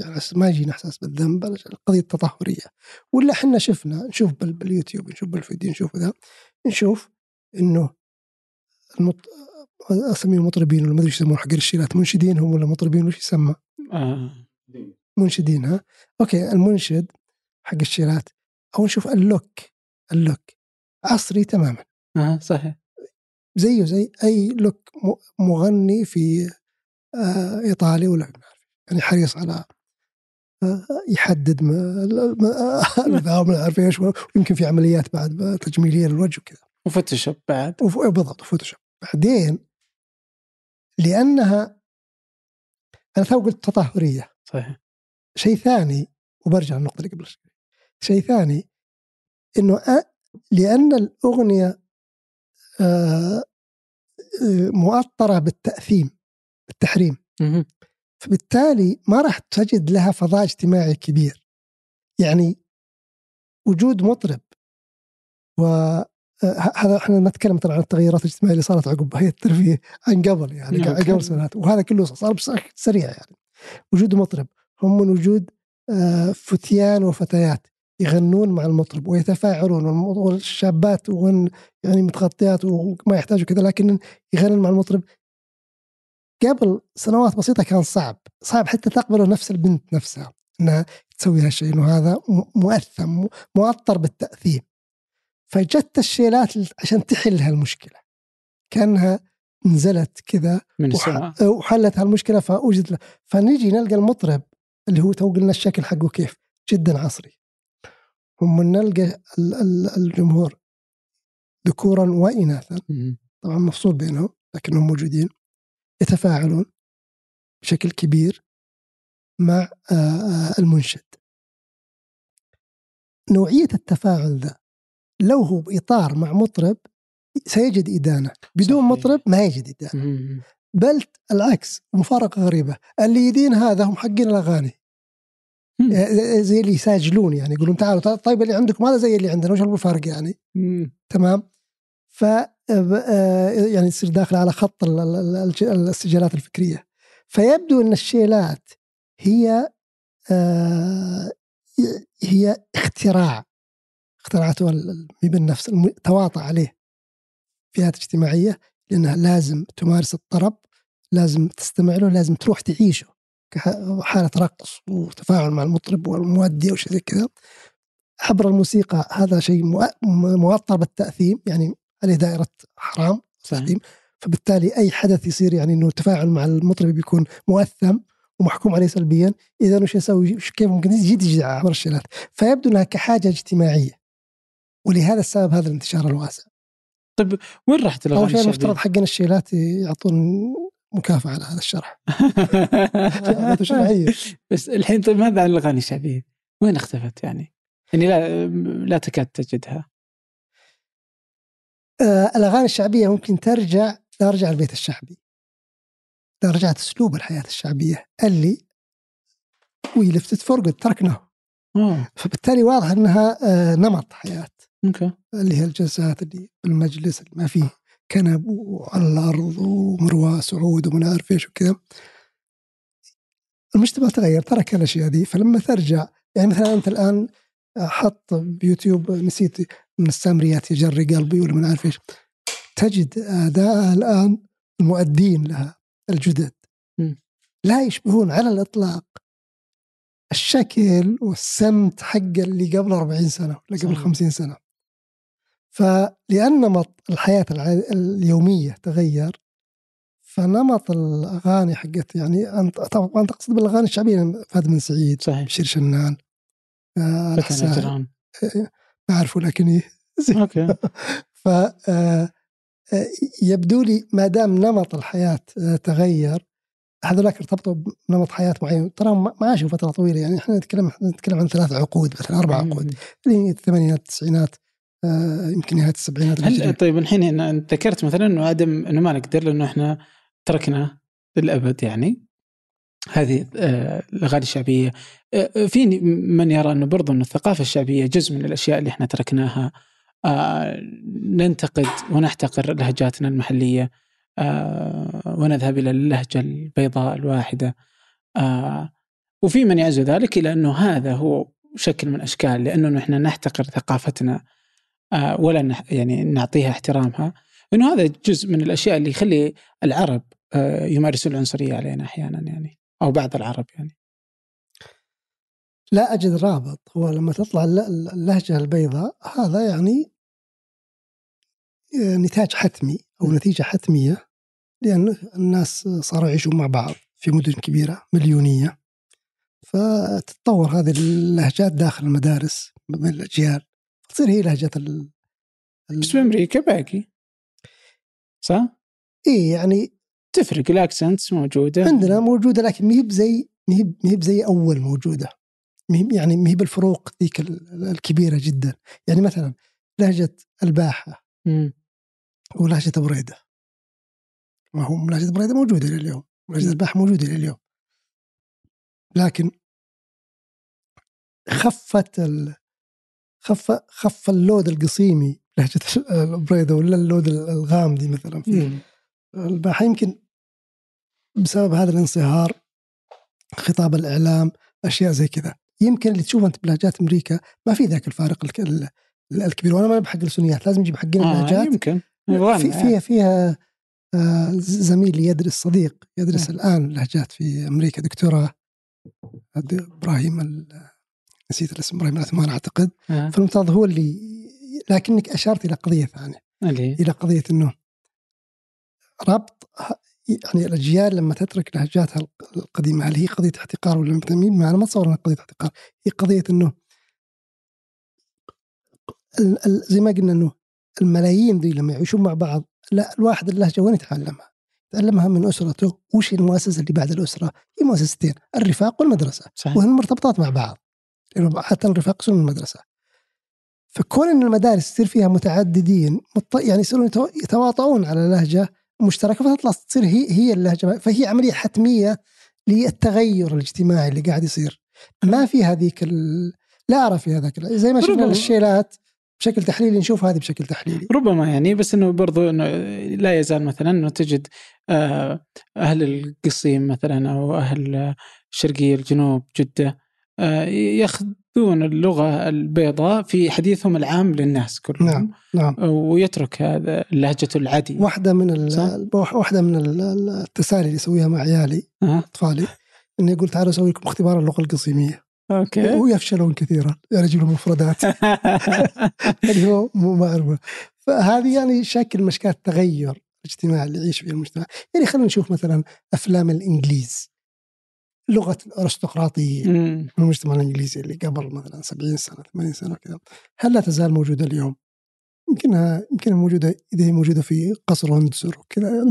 يعني ما يجينا إحساس بالذنب القضية التطهرية. ولا إحنا شفنا نشوف بال- باليوتيوب نشوف بالفيديو نشوف ذا نشوف إنه المط... أسميهم مطربين ولا ما أدري إيش يسمون حق الشيلات منشدين هم ولا مطربين وش يسمى؟ آه. منشدين ها؟ okay المنشد حق الشيلات أو نشوف ال look. ال look. عصري تماما. آه صحيح. زيه زي أي look مغني في آه، ايطالي ولا يعني حريص على آه، يحدد *laughs* ما عارف إيش ويمكن في عمليات بعد تجميلية للوجه وكذا. وفوتوشوب بعد. وف- بالضبط فوتوشوب بعدين لأنها أنا تو قلت تطهرية. صحيح. شيء ثاني وبرجع للنقطة اللي قبل شوي. شيء ثاني إنه أ- لأن الأغنية آه، مؤطرة بالتأثيم بالتحريم. فبالتالي ما راح تجد لها فضاء اجتماعي كبير. يعني وجود مطرب و هذا إحنا نتكلم طبعا عن التغيرات الاجتماعية اللي صارت عقب هيئه الترفيه عن قبل يعني نعم. قبل سنوات. وهذا كله صار بشكل سريع يعني. وجود مطرب هم من وجود آه، فتيان وفتيات يغنون مع المطرب ويتفاعلون والشابات وهن يعني متغطيات وما يحتاجوا كذا لكن يغنون مع المطرب. قبل سنوات بسيطة كان صعب صعب حتى تقبل نفس البنت نفسها إنها تسوي هالشيء إنه هذا مؤثم مؤطر بالتاثيم فجت الشيلات عشان تحل هالمشكلة. كأنها نزلت كذا من السماء. وحلت هالمشكلة فوجد له. فنجي نلقى المطرب اللي هو تو قلنا الشكل حقه كيف؟ جدا عصري. هم نلقى ال- ال- الجمهور ذكورا واناثا. طبعا مفصول بينهم لكنهم موجودين يتفاعلون بشكل كبير مع آه، آه، المنشد. نوعية التفاعل ذا لو هو بإطار مع مطرب سيجد إدانة بدون صحيح. مطرب ما يجد إدانة مهم. بل العكس مفارقة غريبة اللي يدين هذا هم حقين الأغاني مم. آه، زي اللي يساجلون يعني يقولون تعالوا طيب اللي عندكم هذا زي اللي عندنا وش الفرق يعني مم. تمام ف آه، يعني تصير داخل على خط ال- ال- ال- السجالات الفكرية فيبدو أن الشيلات هي آه هي اختراع اخترعته بالنفس تواطأ عليه. فئات اجتماعية لأنها لازم تمارس الطرب لازم تستمع له لازم تروح تعيشه كحاله رقص وتفاعل مع المطرب والمؤدي أو شيء زي كذا. عبر الموسيقى هذا شيء موطر بالتأثيم يعني عليه دائرة حرام تأثيم فبالتالي أي حدث يصير يعني إنه التفاعل مع المطرب بيكون مؤثم ومحكوم عليه سلبيا. إذا وش يسوي؟ كيف ممكن يجي عبر الشيلات فيبدو إنها كحاجة اجتماعية. ولهذا السبب هذا الانتشار الواسع. طيب وين راحت الأغاني أول شيء المفترض حقنا الشيلات يعطون مكافأة على هذا الشرح. *laughs* بس الحين طيب ماذا عن الأغاني الشعبية؟ وين اختفت يعني؟ يعني لا لا تكاد تجدها. آه الأغاني الشعبية ممكن ترجع ترجع البيت الشعبي. رجعت أسلوب الحياة الشعبية. اللي we left it for تركناه فبالتالي واضح إنها آه نمط حياة. okay اللي هي الجلسات اللي بالمجلس اللي ما فيه كنب وعلى الأرض ومروة سعود وما عارف إيش وكذا. المجتمع تغير ترك الأشياء دي. فلما ترجع يعني مثلا أنت الآن حط بيوتيوب نسيت من السامريات يجري قلبي ولا ما عارف إيش. تجد أداء الآن المؤدين لها الجدد. لا يشبهون على الإطلاق. الشكل والسمت حق اللي قبل 40 سنة ولا قبل 50 سنة. فلأن نمط الحياة اليومية تغير فنمط الأغاني حقت يعني أنت طبعا تقصد بالأغاني الشعبية فهد بن سعيد صحيح. بشير شنان آه الحسان آه، ما أعرفه لكن إيه. أوكي. *laughs* ف آه، آه، يبدو لي ما دام نمط الحياة تغير هذولاك ارتبطوا بنمط حياة معين. ترى ما عاشوا فترة طويلة يعني إحنا نتكلم نتكلم عن ثلاث عقود مثلا أربع عقود. اللي هي الثمانينات التسعينات آه، يمكن نهايه السبعينات هل طيب الحين انت ذكرت مثلا إنه آدم إنه ما نقدر لأنه إحنا تركنا للأبد يعني. هذه آه، الأغاني الشعبية. آه، في من يرى إنه برضو إنه الثقافة الشعبية جزء من الأشياء اللي إحنا تركناها. ننتقد ونحتقر لهجاتنا المحلية. ونذهب إلى اللهجة البيضاء الواحدة. وفي من يعزو ذلك إلى إنه هذا هو شكل من أشكال لأنه إحنا نحتقر ثقافتنا. آه، ولا يعني نعطيها احترامها. انه هذا جزء من الأشياء اللي يخلي العرب آه، يمارسون العنصرية علينا أحيانا يعني أو بعض العرب يعني. لا أجد رابط. هو لما تطلع اللهجة البيضاء هذا يعني آه، نتاج حتمي أو نتيجة حتمية لأن الناس صاروا يعيشون مع بعض في مدن كبيرة مليونية. فتتطور هذه اللهجات داخل المدارس بين الأجيال. تصير هي لهجة ال... بس في أمريكا باقي. صح؟ إي يعني تفرق ال accents موجودة. عندنا موجودة لكن ما هي بزي ما هي بزي أول موجودة. يعني ما هي بالفروق ذيك الكبيرة جدا. يعني مثلا لهجة الباحة ولهجة بريدة. ما هو لهجة بريدة موجودة لليوم. لهجة الباحة موجودة لليوم. لكن خفت ال... خف خف اللود القصيمي لهجة البريده ولا اللود الغامدي مثلا في الباحة. يمكن بسبب هذا الانصهار خطاب الإعلام أشياء زي كذا. يمكن اللي تشوفه أنت بلهجات أمريكا ما في ذاك الفارق الكبير. وأنا ما بحق السنيات لازم نجيب حقين آه اللهجات يمكن. في فيها فيها آه زميلي يدرس صديق يدرس الآن لهجات في أمريكا دكتوراه أبراهيم نسيت الاسم إبراهيم العثمان أعتقد آه. فالمفترض هو اللي لكنك أشرت إلى قضية ثانية اللي. إلى قضية إنه ربط يعني الأجيال لما تترك لهجاتها القديمة هل هي قضية احتقار ولا ما أنا ما أتصور إنها قضية احتقار هي قضية إنه زي ما قلنا إنه الملايين ذي لما يعيشون مع بعض لا الواحد اللهجة وين يتعلمها؟ يتعلمها من أسرته وش المؤسسة اللي بعد الأسرة؟ هي مؤسستين الرفاق والمدرسة صحيح. وهن مرتبطات مع بعض حتى الرفاق يصيرون المدرسة. فكون إن المدارس تصير فيها متعددين يعني يصيرون يتواطؤون على لهجة مشتركة فتطلع تصير هي هي اللهجة. فهي عملية حتمية للتغير الاجتماعي اللي قاعد يصير. ما في هذيك لا ارى في هذاك زي ما شفنا الشيلات بشكل تحليلي نشوف هذه بشكل تحليلي. ربما يعني بس إنه برضو إنه لا يزال مثلا إنه تجد آه، أهل القصيم مثلا أو أهل الشرقيه الجنوب جدة ياخذون اللغة البيضاء في حديثهم العام للناس كلهم نعم نعم. ويترك هذا لهجته العادية. واحدة من واحدة من ال- ال- التسالي اللي اسويها مع عيالي أه. إطفالي إني أقول تعالوا أسوي لكم اختبار اللغة القصيميه أوكي. ويفشلون كثيرا يعني لهم مفردات اللي هو مو معروفه فهذه يعني شكل اشكال التغير الاجتماعي اللي يعيش فيه المجتمع. يعني خلينا نشوف مثلا أفلام الإنجليز. لغة الأرستقراطية. في المجتمع الإنجليزي اللي قبل مثلا 70 سنة 80 سنة كذا هل لا تزال موجودة اليوم؟ يمكنها يمكنها موجودة إذا هي موجودة في قصر ويندسور وكذا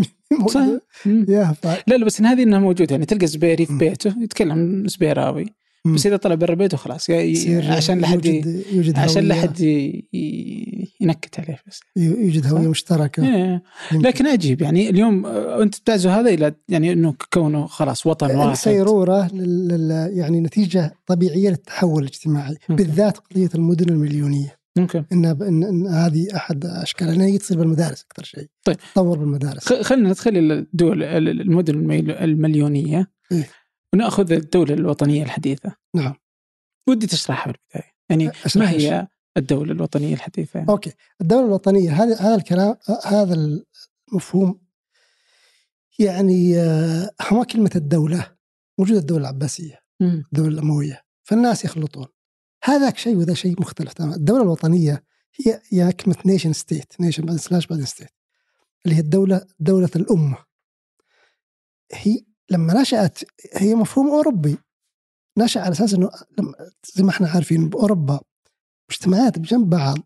صح *laughs* موجودة. مم. يا ف... لا لا بس هذه إنها موجودة يعني تلقى زبيري في. بيته يتكلم زبيراوي. بس إذا طلع برا بيته خلاص عشان لا حد ي- يوجد يوجد عشان لا هوية- حد ي- ي- ينكت عليه بس يوجد هوية. مشتركة إيه. لكن عجيب يعني اليوم آه، أنت تعزو هذا إلى يعني إنه كونه خلاص وطن واحد السيروره. يعني نتيجة طبيعية للتحول الاجتماعي. بالذات قضية المدن المليونية ممكن إن, إن, هذه أحد اشكالها لانها هي تصير بالمدارس أكثر شيء طيب. تطور بالمدارس خلينا ندخل إلى الدول ال- المدن المليونية إيه. ونأخذ الدولة الوطنية الحديثة. نعم. ودي تشرحها بالبداية. يعني ما؟ هي الدولة الوطنية الحديثة يعني. أوكي. الدولة الوطنية هذا هذا الكلام هذا المفهوم يعني آه، هو كلمة الدولة موجودة الدولة العباسية. الدولة الأموية فالناس يخلطون. هذاك شيء وذا شيء مختلف تماما. الدولة الوطنية هي هي كلمة nation state nation slash بعدين state اللي هي الدولة دولة الأمة. هي لما نشأت هي مفهوم أوروبي. نشأ على أساس إنه لما زي ما إحنا عارفين بأوروبا مجتمعات بجنب بعض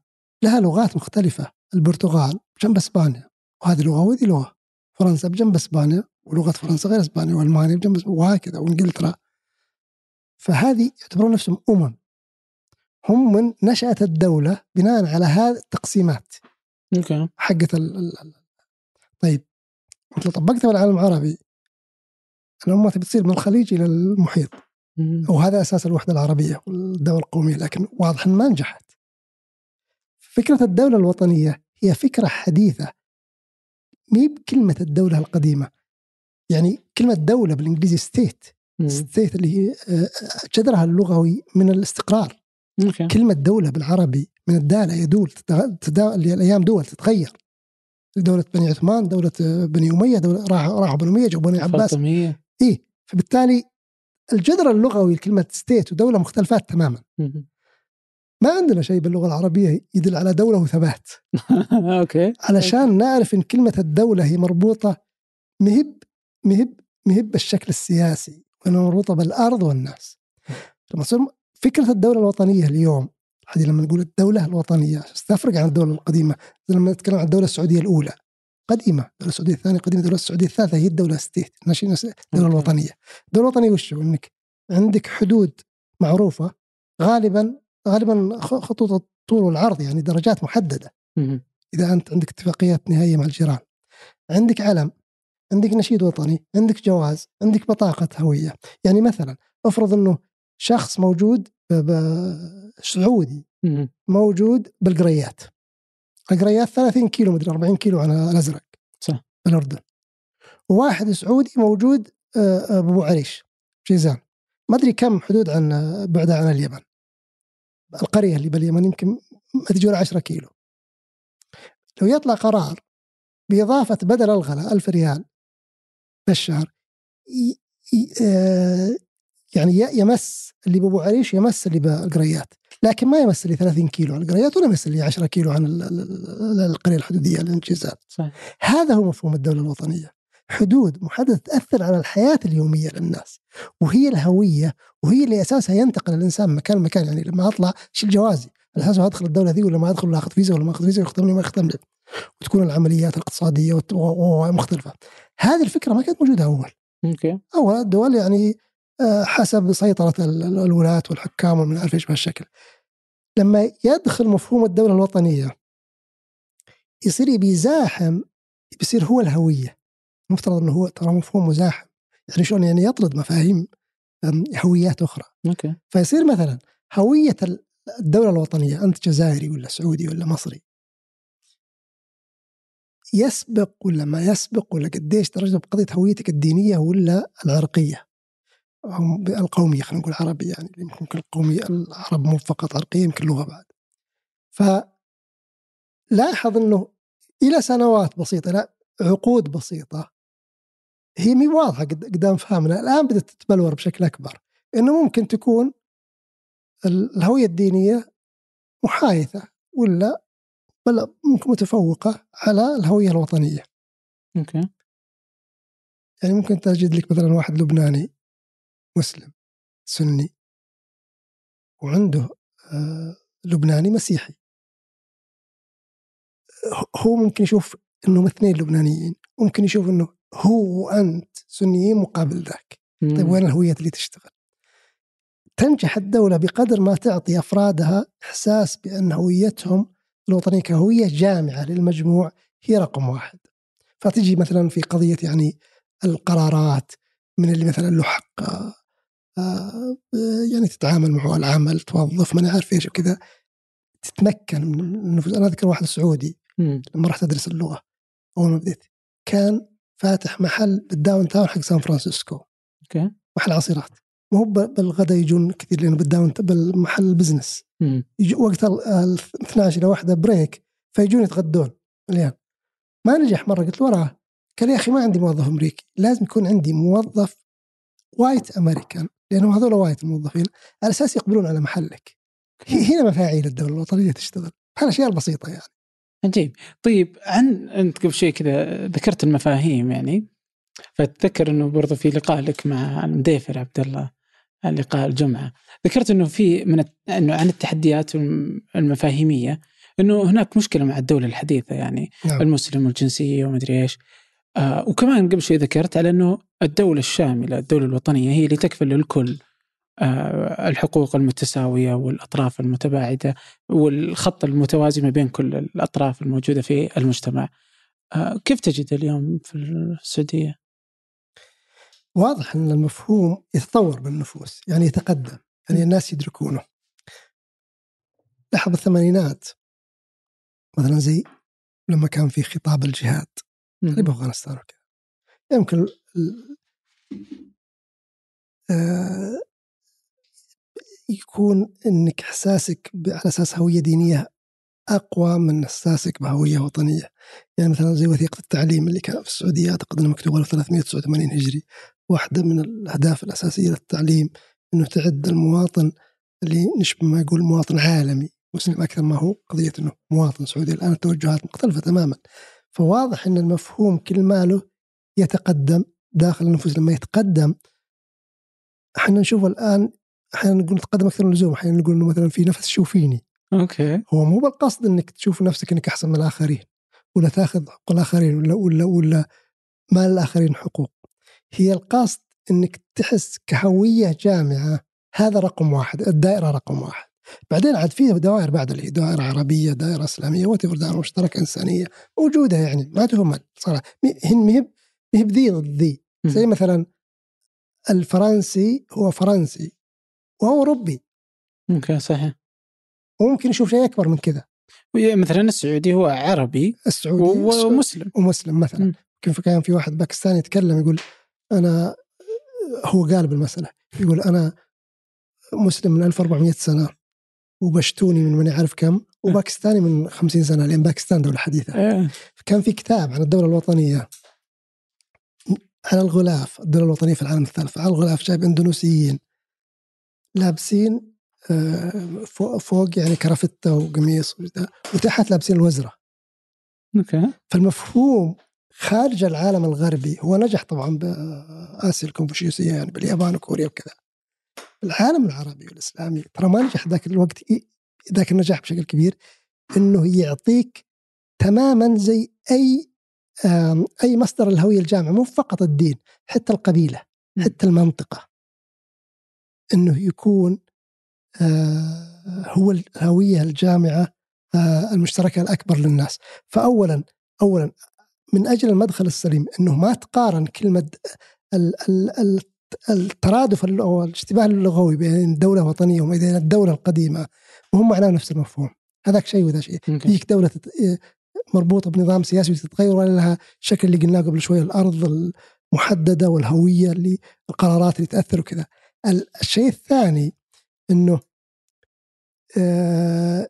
لها لغات مختلفة البرتغال بجنب إسبانيا وهذه لغة وهذه لغة. فرنسا بجنب إسبانيا ولغة فرنسا غير إسبانيا وألمانيا بجنب إسبانيا وهكذا وإنجلترا. فهذه يعتبرون نفسهم أمم. هم من نشأت الدولة بناء على هذه التقسيمات. أوكي. حقت ال طيب أنت لو طبقتها على العالم العربي الأمة تبي تصير من الخليج إلى المحيط. وهذا أساس الوحدة العربية والدولة القومية لكن واضح ما نجحت. فكرة الدولة الوطنية هي فكرة حديثة. مي بكلمة الدولة القديمة. يعني كلمة دولة بالإنجليزي state. state اللي هي آه، جذرها اللغوي من الاستقرار. okay كلمة دولة بالعربي من الدالة يدول. اللي الأيام دول تتغير. دولة بني عثمان دولة آه، بني أمية دولة راحوا بني أمية جو بني عباس. فاطمية. إيه فبالتالي الجذر اللغوي لكلمة state ودولة مختلفات تماما. ما عندنا شيء باللغة العربية يدل على دولة وثبات. *laughs* okay. علشان نعرف إن كلمة الدولة هي مربوطة مهب مهب مهب بالشكل السياسي وإنها مربوطة بالأرض والناس. لما تصير فكرة الدولة الوطنية اليوم هذه لما نقول الدولة الوطنية تفرق عن الدولة القديمة زي لما نتكلم عن الدولة السعودية الأولى. قديمة الدولة السعودية الثانية قديمة الدولة السعودية الثالثة هي الدولة state الدولة. الوطنية الدولة الوطنية وش؟ إنك عندك حدود معروفة غالبا غالبا خطوط الطول والعرض يعني درجات محددة. إذا أنت عندك اتفاقيات نهائية مع الجيران عندك علم عندك نشيد وطني عندك جواز عندك بطاقة هوية يعني مثلا افرض إنه شخص موجود سعودي. موجود بالقريات القريات 30 كيلو مدري 40 كيلو عن الأزرق. صح. بالاردن وواحد سعودي موجود آه، آه، بأبو عريش جيزان. ما أدري كم حدود عن آه، بعدها عن اليمن. القرية اللي باليمن يمكن ما تجي ولا 10 كيلو. لو يطلع قرار بإضافة بدل الغلاء ألف ريال بالشهر يعني يمس اللي بأبو عريش يمس اللي بالقريات لكن ما يمس اللي 30 كيلو عن القريات ولا يمس اللي 10 كيلو عن ال- ال- ال- القرية الحدودية الانجازات صح هذا هو مفهوم الدولة الوطنية. حدود محددة تأثر على الحياة اليومية للناس وهي الهوية وهي اللي أساسها ينتقل الإنسان من مكان لمكان. يعني لما أطلع شيل جوازي على أساس أدخل الدولة ذي ولا ما أدخل ولا أخذ فيزا ولا ما أخذ فيزا ويختم لي ما يختم لي. وتكون العمليات الاقتصادية والت- و- و- مختلفة هذه الفكرة ما كانت موجودة أول. أوكي. أول الدول يعني حسب سيطرة ال- ال- الولاة والحكام ومن عارف إيش بهالشكل. لما يدخل مفهوم الدولة الوطنية يصير بيزاحم بيصير هو الهوية. مفترض إنه هو ترى مفهوم مزاحم. يعني شلون؟ يعني يطرد مفاهيم هويات أخرى. أوكي. فيصير مثلا هوية ال- الدولة الوطنية أنت جزائري ولا سعودي ولا مصري يسبق ولا ما يسبق ولا قديش ترجم بقضيه هويتك الدينية ولا العرقيه هم القومية خلينا نقول عربي يعني يمكن القومية العرب مو فقط عرقية يمكن لغة بعد فلاحظ إنه إلى سنوات بسيطة لا عقود بسيطة هي مي واضحة قدام فهمنا الآن بدأت تتبلور بشكل أكبر إنه ممكن تكون الهوية الدينية محايثة ولا بل ممكن متفوقة على الهوية الوطنية. أوكي. يعني ممكن تجد لك مثلا واحد لبناني مسلم سني. وعنده آه، لبناني مسيحي. هو ممكن يشوف إنهم اثنين لبنانيين ممكن يشوف إنه هو وأنت سنيين مقابل ذاك. طيب وين الهوية اللي تشتغل؟ تنجح الدولة بقدر ما تعطي أفرادها إحساس بأن هويتهم الوطنية كهوية جامعة للمجموع هي رقم واحد. فتجي مثلا في قضية يعني القرارات من اللي مثلا له حق آه، يعني تتعامل معه العمل توظف ما عارف إيش وكذا تتمكن من النفوذ. أنا أذكر واحد سعودي لما رحت ادرس اللغة أول ما بديت كان فاتح محل بال downtown حق سان فرانسيسكو. okay. محل عصيرات مو بالغداء يجون كثير لأنه بال down بالمحل ال business. يجو وقت ال 12 إلى واحدة break فيجون يتغدون مليان ما نجح مرة. قلت له وراه قال يا أخي ما عندي موظف أمريكي لازم يكون عندي موظف white American لأنهم هذول white الموظفين على أساس يقبلون على محلك. هنا مفاعيل الدولة الوطنية تشتغل. هالاشياء البسيطه يعني. عجيب. طيب عن أنت قبل شوي كذا ذكرت المفاهيم يعني فأتذكر إنه برضو في لقاء لك مع المديفر عبد الله لقاء الجمعة. ذكرت إنه في من إنه عن التحديات المفاهيمية إنه هناك مشكلة مع الدولة الحديثة يعني نعم. المسلم والجنسية ومدري إيش. آه وكمان قبل شوي ذكرت على إنه الدولة الشاملة الدولة الوطنية هي اللي تكفل للكل آه الحقوق المتساوية والأطراف المتباعدة والخط المتوازي ما بين كل الأطراف الموجودة في المجتمع. آه كيف تجد اليوم في السعودية؟ واضح أن المفهوم يتطور بالنفوس يعني يتقدم يعني الناس يدركونه. لاحظ الثمانينات مثلا زي لما كان في خطاب الجهاد اللي بافغانستان وكذا. يمكن آه يكون إنك إحساسك على أساس هوية دينية أقوى من إحساسك بهوية وطنية. يعني مثلا زي وثيقة التعليم اللي كان في السعودية أعتقد انها مكتوبه 389 هجري. واحدة من الأهداف الأساسية للتعليم إنه تعد المواطن اللي نشبه ما يقول مواطن عالمي مسلم أكثر ما هو قضية إنه مواطن سعودي. الآن التوجهات مختلفة تماما. فواضح إن المفهوم كل ماله يتقدم داخل النفوس لما يتقدم إحنا نشوف الآن أحيانا نقول نتقدم أكثر من اللزوم أحيانا نقول إنه مثلا في نفس شوفيني okay. هو مو بالقصد إنك تشوف نفسك إنك أحسن من الآخرين ولا تأخذ حقوق الآخرين ولا ولا ولا ما للآخرين حقوق. هي القصد إنك تحس كهوية جامعة هذا رقم واحد الدائرة رقم واحد. بعدين عاد في دوائر بعد اللي دوائر عربية دائره إسلامية وات دائره مشتركة إنسانية موجودة يعني ما تهمل صراحة. ما هي بذي ضد ذي. زي مثلا الفرنسي هو فرنسي وهو أوروبي. ممكن صحيح. وممكن يشوف شيء أكبر من كذا. مثلا السعودي هو عربي السعودي ومسلم ومسلم مثلا. كيف كان في واحد باكستاني يتكلم يقول أنا هو قال بالمسألة يقول أنا مسلم من 1400 سنة وبشتوني من من يعرف كم وباكستاني من 50 سنة لأن باكستان دولة حديثة. إيه. كان في كتاب عن الدولة الوطنية. على الغلاف الدولة الوطنية في العالم الثالث على الغلاف جايب إندونيسيين لابسين آه، فوق يعني كرافتة وقميص وتحت لابسين الوزرة. أوكي. فالمفهوم خارج العالم الغربي هو نجح طبعا بآسيا الكونفوشيوسية يعني باليابان وكوريا وكذا. العالم العربي والإسلامي ترى ما نجح ذاك الوقت ذاك النجاح بشكل كبير إنه يعطيك تماما زي أي أي مصدر الهوية الجامعة مو فقط الدين حتى القبيلة حتى المنطقة. إنه يكون آه، هو الهوية الجامعة آه، المشتركة الأكبر للناس. فاولا اولا من أجل المدخل السليم إنه ما تقارن كلمة الترادف أو الاشتباه اللغوي بين الدولة الوطنيه وبين الدولة القديمة وهم معناه نفس المفهوم. هذاك شيء وذا شيء. أوكي. يجيك مربوطة بنظام سياسي وتتغير ولا لها شكل اللي قلناه قبل شوي الأرض المحددة والهوية اللي القرارات اللي تأثر وكذا. ال- الشيء الثاني أنه آه،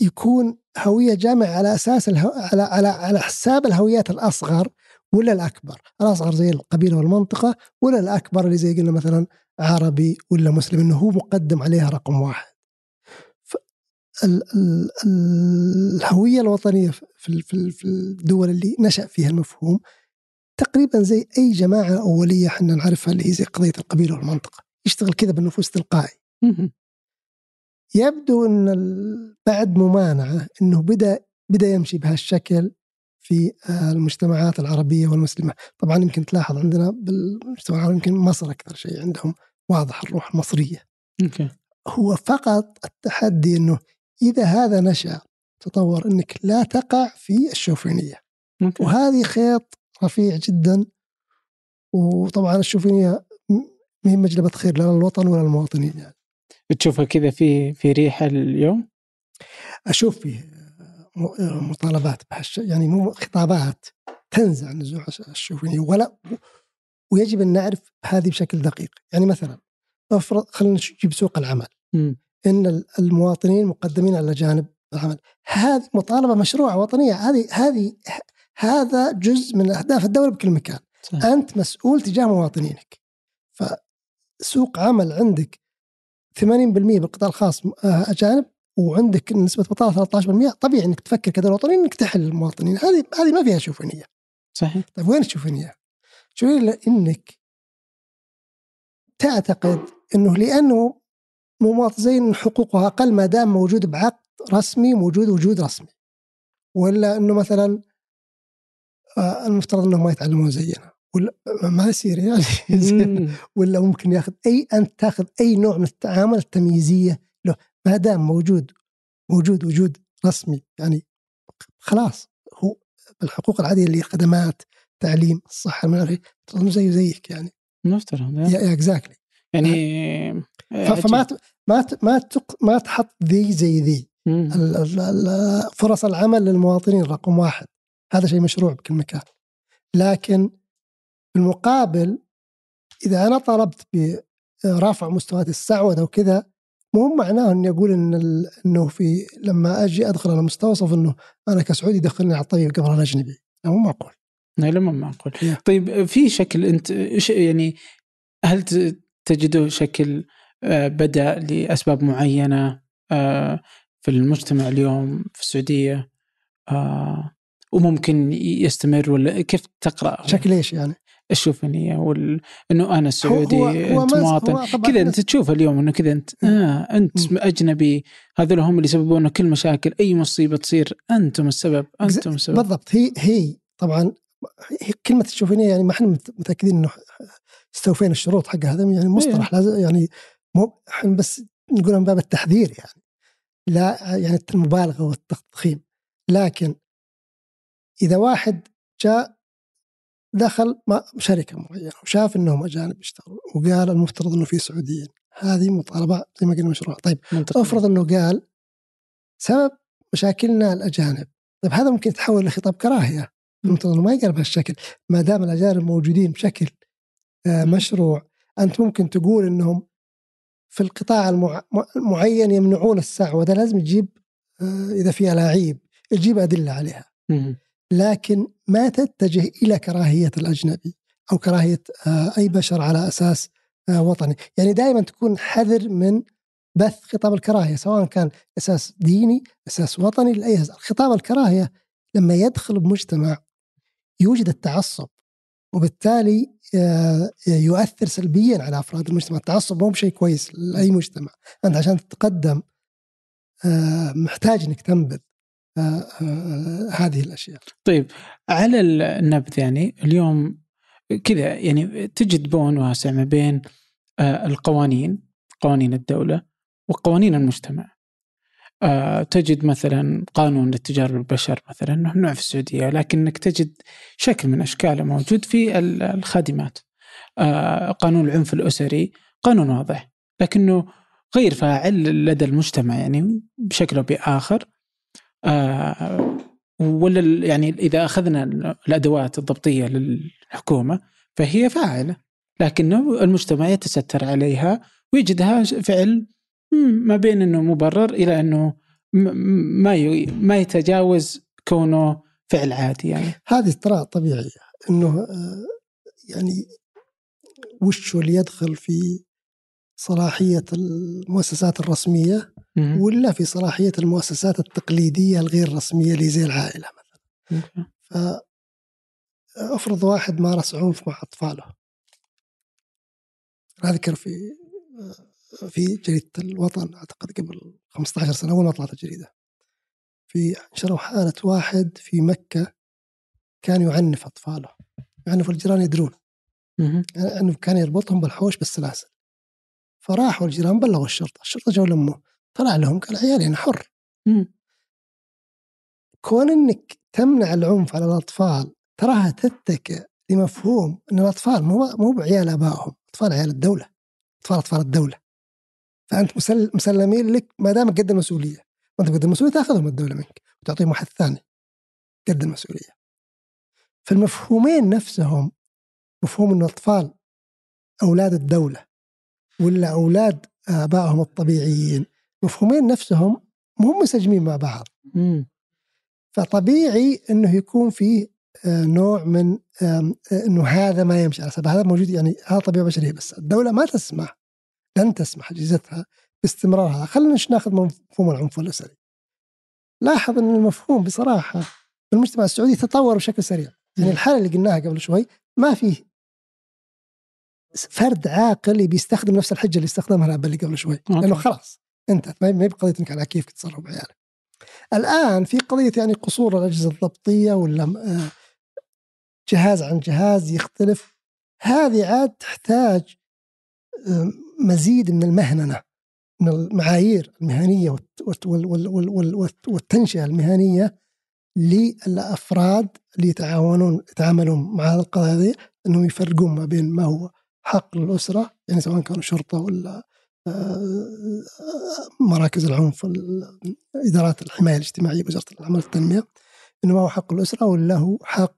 يكون هوية جامعة على أساس الهو... على على على حساب الهويات الأصغر ولا الأكبر. الأصغر زي القبيلة والمنطقة ولا الأكبر اللي زي قلنا مثلا عربي ولا مسلم أنه هو مقدم عليها رقم واحد. ف... ال... في في ال- في الدول اللي نشأ فيها المفهوم تقريبا زي أي جماعة أولية إحنا نعرفها اللي هي زي قضية القبيلة والمنطقة يشتغل كذا بالنفوس تلقائي. يبدو إن بعد ممانعة إنه بدأ بدأ يمشي بهالشكل في آه، المجتمعات العربية والمسلمة، طبعا يمكن تلاحظ عندنا بالمجتمع العربي يمكن مصر أكثر شيء عندهم واضح الروح المصرية. أوكي هو فقط التحدي إنه إذا هذا نشأ تطور إنك لا تقع في الشوفينية، وهذه خيط رفيع جدا. وطبعا الشوفينية م- ما هي مجلبة خير لا للوطن ولا للمواطنين يعني. تشوفها كذا في في ريحة اليوم؟ أشوف فيه م- مطالبات بهالشيء يعني مو خطابات تنزع نزوع الشوفينية. ولا ويجب أن نعرف هذه بشكل دقيق. يعني مثلا افرض خلينا نجيب سوق العمل. مم. إن ال- المواطنين مقدمين على جانب العمل هذه مطالبه مشروعه وطنيه هذه هذه هذا جزء من اهداف الدولة بكل مكان صح. انت مسؤول تجاه مواطنينك فسوق عمل عندك 80% بالقطاع الخاص آه، اجانب وعندك نسبه بطاله 13% طبيعي انك تفكر كدوله وطنيه انك تحل المواطنين هذه هذه ما فيها شوفينيه صحيح طيب وين الشوفينيه؟ شوفينيه انك تعتقد انه لأنه مواطن زي حقوقه أقل ما دام موجود بعقد رسمي موجود وجود رسمي. ولا إنه مثلا آه، المفترض إنهم ما يتعلمون زينا. ولا ما يصير يعني. *laughs* ولا ممكن ياخذ أي أنت تاخذ أي نوع من التعامل التمييزية له. ما دام موجود موجود وجود رسمي يعني خلاص. هو الحقوق العادية اللي خدمات تعليم الصحة المناخي تظن زيه زيك يعني. مفترض يا اكزاكتلي يعني فما ت- ما ما تق- ما تحط ذي زي ذي. فرص العمل للمواطنين رقم واحد. هذا شيء مشروع بكل مكان. لكن بالمقابل إذا أنا طلبت برفع مستويات السعودة وكذا مو معناه إني أقول إن إنه في لما أجي أدخل على مستوصف إنه أنا كسعودي دخلني على الطبيب قبل الاجنبي لا مو معقول. لا ما معقول. Yeah. طيب في شكل أنت يعني هل تجده شكل آه، بدأ لأسباب معينة؟ آه، في المجتمع اليوم في السعودية آه، وممكن يستمر ولا كيف تقرأ؟ شكل إيش يعني؟ الشوفينيه وال... إنه أنا سعودي هو- هو أنت مواطن. كذا أنت تشوف اليوم إنه كذا أنت. آه أنت مم. أجنبي. هذول هم اللي يسببون كل مشاكل. أي مصيبة تصير أنتم السبب أنتم السبب. بالضبط. هي هي طبعا هي كلمة الشوفينيه يعني ما إحنا مت- متأكدين إنه استوفينا الشروط حق هذا يعني مصطلح لازم يعني مو إحنا بس نقولها من باب التحذير يعني. لا يعني المبالغة والتضخيم. لكن إذا واحد جاء دخل ما- شركة معينة وشاف إنهم أجانب يشتغلوا وقال المفترض إنه في سعوديين هذه مطالبة زي ما قلنا مشروع طيب منطقي. افرض إنه قال سبب مشاكلنا الأجانب. طيب هذا ممكن يتحول لخطاب كراهية. المفترض إنه ما يقال بهالشكل. ما دام الأجانب موجودين بشكل آه، مشروع أنت ممكن تقول إنهم في القطاع المع- المعين يمنعون الساعة وهذا لازم تجيب آه، إذا في ألاعيب تجيب أدلة عليها. لكن ما تتجه إلى كراهية الأجنبي أو كراهية آه، أي بشر على أساس آه، وطني، يعني دائما تكون حذر من بث خطاب الكراهية سواء كان أساس ديني، أساس وطني لأي. خطاب الكراهية لما يدخل بمجتمع يوجد التعصب وبالتالي آه، يؤثر سلبيا على أفراد المجتمع، التعصب مو بشيء كويس لأي مجتمع، أنت عشان تتقدم آه، محتاج إنك تنبذ آه، هذه الأشياء. طيب على النبذ يعني اليوم كذا يعني تجد بون واسع ما بين القوانين قوانين الدولة وقوانين المجتمع. تجد مثلا قانون للتجارة بالبشر مثلا ممنوع في السعودية لكنك تجد شكل من أشكاله موجود في ال- الخادمات. آه، قانون العنف الأسري قانون واضح لكنه غير فاعل لدى المجتمع يعني بشكل أو بآخر. آه ولا يعني إذا أخذنا الأدوات الضبطية للحكومة فهي فاعلة لكنه المجتمع يتستر عليها ويجدها فعل ما بين إنه مبرر إلى إنه ما ما يتجاوز كونه فعل عادي يعني. هذه ترى طبيعية إنه آه، يعني وش اللي يدخل في صلاحية المؤسسات الرسمية ولا في صلاحية المؤسسات التقليدية الغير رسمية اللي زي العائلة مثلا؟ ف أفرض واحد مارس عنف مع أطفاله. اذكر في في جريدة الوطن أعتقد قبل 15 سنة أول ما طلعت الجريدة. في نشروا حالة واحد في مكة كان يعنف أطفاله. يعنف الجيران يدرون. يعني كان يربطهم بالحوش بالسلاسل. فراحوا الجيران بلغوا الشرطة. الشرطة جو لمه طلع لهم قال عيالي أنا حر. كون إنك تمنع العنف على الأطفال تراها تتكئ لمفهوم إن الأطفال مو مو بعيال آبائهم. أطفال عيال الدولة. أطفال أطفال الدولة. فانت مسلمين لك ما دام قد المسؤولية. وانت قد المسؤولية تاخذهم الدولة منك وتعطيهم واحد ثاني قد المسؤولية. فالمفهومين نفسهم مفهوم إن الأطفال أولاد الدولة ولا أولاد آبائهم الطبيعيين مفهومين نفسهم مو منسجمين مع بعض. فطبيعي إنه يكون فيه آه، نوع من آه، إنه هذا ما يمشي على سبب هذا موجود يعني هذا طبيعة بشرية بس. الدولة ما تسمح لن تسمح اجهزتها باستمرار هذا خلينا ناخذ مفهوم العنف الاسري لاحظ أن المفهوم بصراحة في المجتمع السعودي تطور بشكل سريع. يعني الحالة اللي قلناها قبل شوي ما فيه فرد عاقل بيستخدم نفس الحجة اللي استخدمها الاب اللي قبل شوي. لأنه خلاص انتهت ما هي بقضيه انك على كيف تتصرف بعيالك. الآن في قضية يعني قصور الأجهزة الضبطية ولا آه، جهاز عن جهاز يختلف. هذه عاد تحتاج مزيد من المهننة من المعايير المهنية والتنشئة المهنية للأفراد اللي يتعاونون يتعاملون مع القضايا هذه إنهم يفرقون ما بين ما هو حق للاسره يعني سواء كانوا شرطه ولا آه، مراكز العنف ادارات الحماية الاجتماعية بوزاره العمل والتنمية إنه ما هو حق الأسرة ولا هو حق